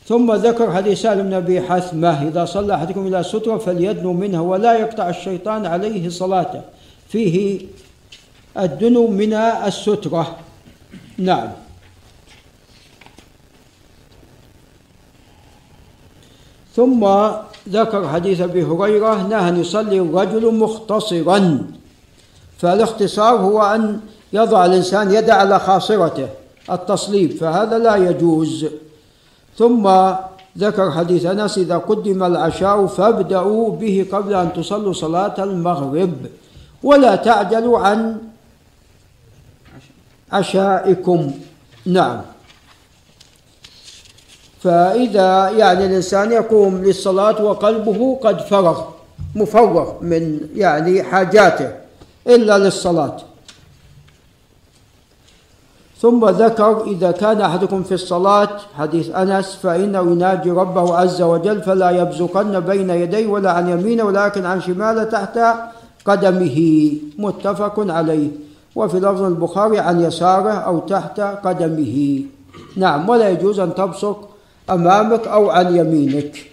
ثم ذكر حديث سالم بن أبي حثمة إذا صلى أحدكم إلى سترة فليدنو منها ولا يقطع الشيطان عليه صلاته. فيه الدنو من السترة. نعم. ثم ذكر حديث أبي هريرة نهى أن يصلي الرجل مختصرا. فالاختصار هو أن يضع الإنسان يده على خاصرته التصليب فهذا لا يجوز. ثم ذكر حديث أنس إذا قدم العشاء فابدأوا به قبل أن تصلوا صلاة المغرب. ولا تعجلوا عن عشائكم. نعم. فإذا يعني الإنسان يقوم للصلاة وقلبه قد فرغ مفرغ من يعني حاجاته إلا للصلاة. ثم ذكر إذا كان أحدكم في الصلاة حديث أنس فإنه يناجي ربه عز وجل فلا يبزقن بين يديه ولا عن يمينه ولكن عن شماله تحت قدمه. متفق عليه. وفي لفظ البخاري عن يساره أو تحت قدمه. نعم ولا يجوز أن تبصق أمامك أو عن يمينك.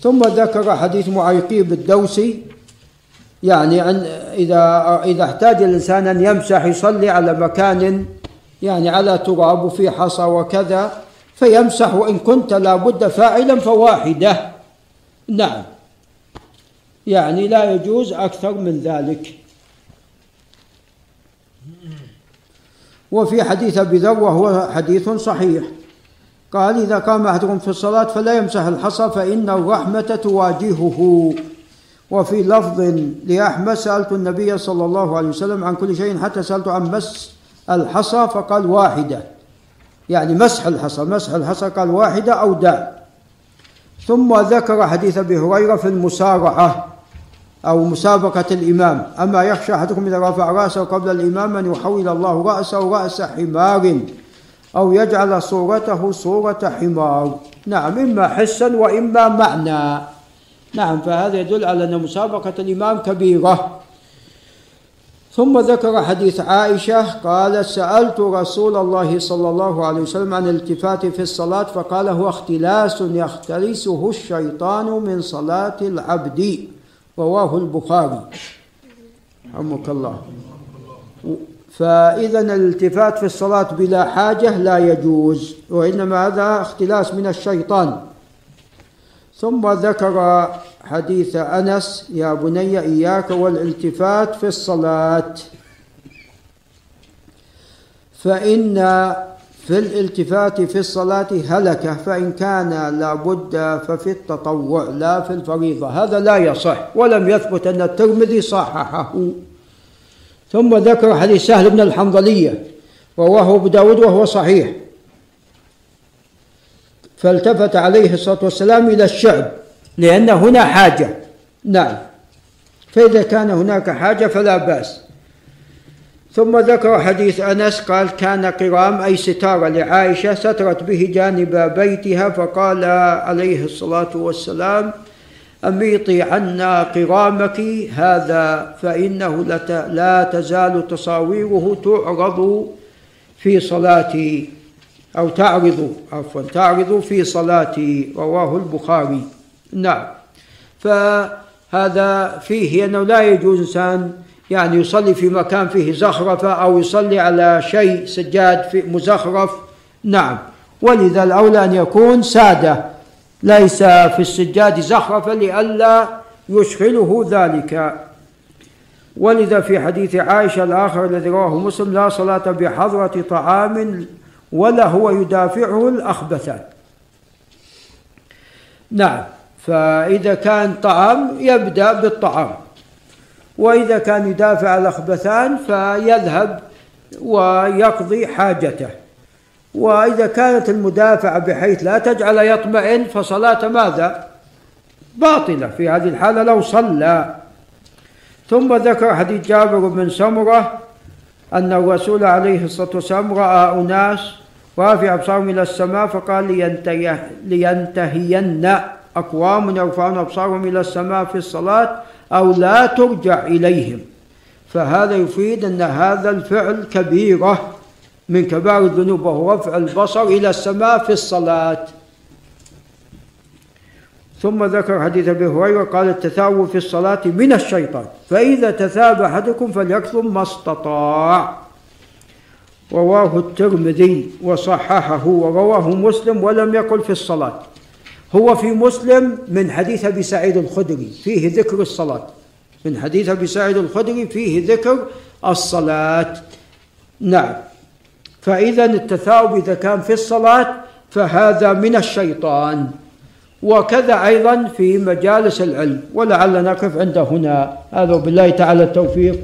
ثم ذكر حديث معيقيب الدوسي يعني أن إذا إذا احتاج الإنسان أن يمسح يصلي على مكان يعني على تراب وفي حصى وكذا فيمسح وإن كنت لابد فاعلا فواحدة. نعم. يعني لا يجوز أكثر من ذلك. وفي حديث أبي ذر وهو حديث صحيح. قال إذا قام أحدكم في الصلاة فلا يمسح الحصى فإن الرحمة تواجهه. وفي لفظ لأحمد سألت النبي صلى الله عليه وسلم عن كل شيء حتى سألت عن مس الحصى فقال واحدة. يعني مسح الحصى مسح الحصى قال واحدة أو دع ثم ذكر حديث أبي هريرة في المسارعة. أو مسابقة الإمام. أما يخشى أحدكم إذا رفع رأسه قبل الإمام أن يحول الله رأسه رأس حمار أو يجعل صورته صورة حمار. نعم إما حسا وإما معنى. نعم فهذا يدل على أن مسابقة الإمام كبيرة. ثم ذكر حديث عائشة قالت سألت رسول الله صلى الله عليه وسلم عن الالتفات في الصلاة فقال هو اختلاس يختلسه الشيطان من صلاة العبد. رواه البخاري. رحمك الله. فإذا الالتفات في الصلاة بلا حاجة لا يجوز وإنما هذا اختلاس من الشيطان. ثم ذكر حديث أنس يا بني إياك والالتفات في الصلاة. فإن في الالتفات في الصلاة هلكة فإن كان لابد ففي التطوع لا في الفريضة. هذا لا يصح ولم يثبت أن الترمذي صححه. ثم ذكر حديث سهل بن الحنظلية رواه أبو داود وهو صحيح. فالتفت عليه الصلاة والسلام إلى الشعب لأن هنا حاجة. نعم. فإذا كان هناك حاجة فلا بأس. ثم ذكر حديث أنس قال كان قرام أي ستارة لعائشة سترت به جانب بيتها فقال عليه الصلاة والسلام أميطي عنا قرامك هذا فإنه لا تزال تصاويره تعرض في صلاتي أو تعرض عفوا تعرض في صلاتي رواه البخاري. نعم. فهذا فيه أنه لا يجوز إنسان يعني يصلي في مكان فيه زخرفة أو يصلي على شيء سجاد في مزخرف. نعم. ولذا الأولى أن يكون سادة. ليس في السجاد زخرفة لئلا يشغله ذلك. ولذا في حديث عائشة الآخر الذي رواه مسلم لا صلاة بحضرة طعام ولا هو يدافعه الأخبثان نعم. فإذا كان طعام يبدأ بالطعام. وإذا كان يدافع الأخبثان فيذهب ويقضي حاجته. وإذا كانت المدافعة بحيث لا تجعل يطمئن فصلاة ماذا؟ باطلة. في هذه الحالة لو صلى. ثم ذكر حديث جابر بن سمرة أن الرسول عليه الصلاة والسلام رأى أناس رافع أبصارهم إلى السماء فقال لينتهي لينتهين. أقوام يرفعون أبصارهم إلى السماء في الصلاة أو لا ترجع إليهم. فهذا يفيد أن هذا الفعل كبيرة. من كبار الذنوب وهو رفع البصر إلى السماء في الصلاة. ثم ذكر حديث أبي هريرة قال التثاؤب في الصلاة من الشيطان. فإذا تثاب أحدكم فليكثم ما استطاع. رواه الترمذي وصححه ورواه مسلم ولم يقل في الصلاة. هو في مسلم من حديث أبي سعيد الخدري فيه ذكر الصلاة. من حديث أبي سعيد الخدري فيه ذكر الصلاة. نعم. فإذا التثاؤب إذا كان في الصلاة فهذا من الشيطان. وكذا أيضا في مجالس العلم ولعل نقف عند هنا. هذا بالله تعالى التوفيق.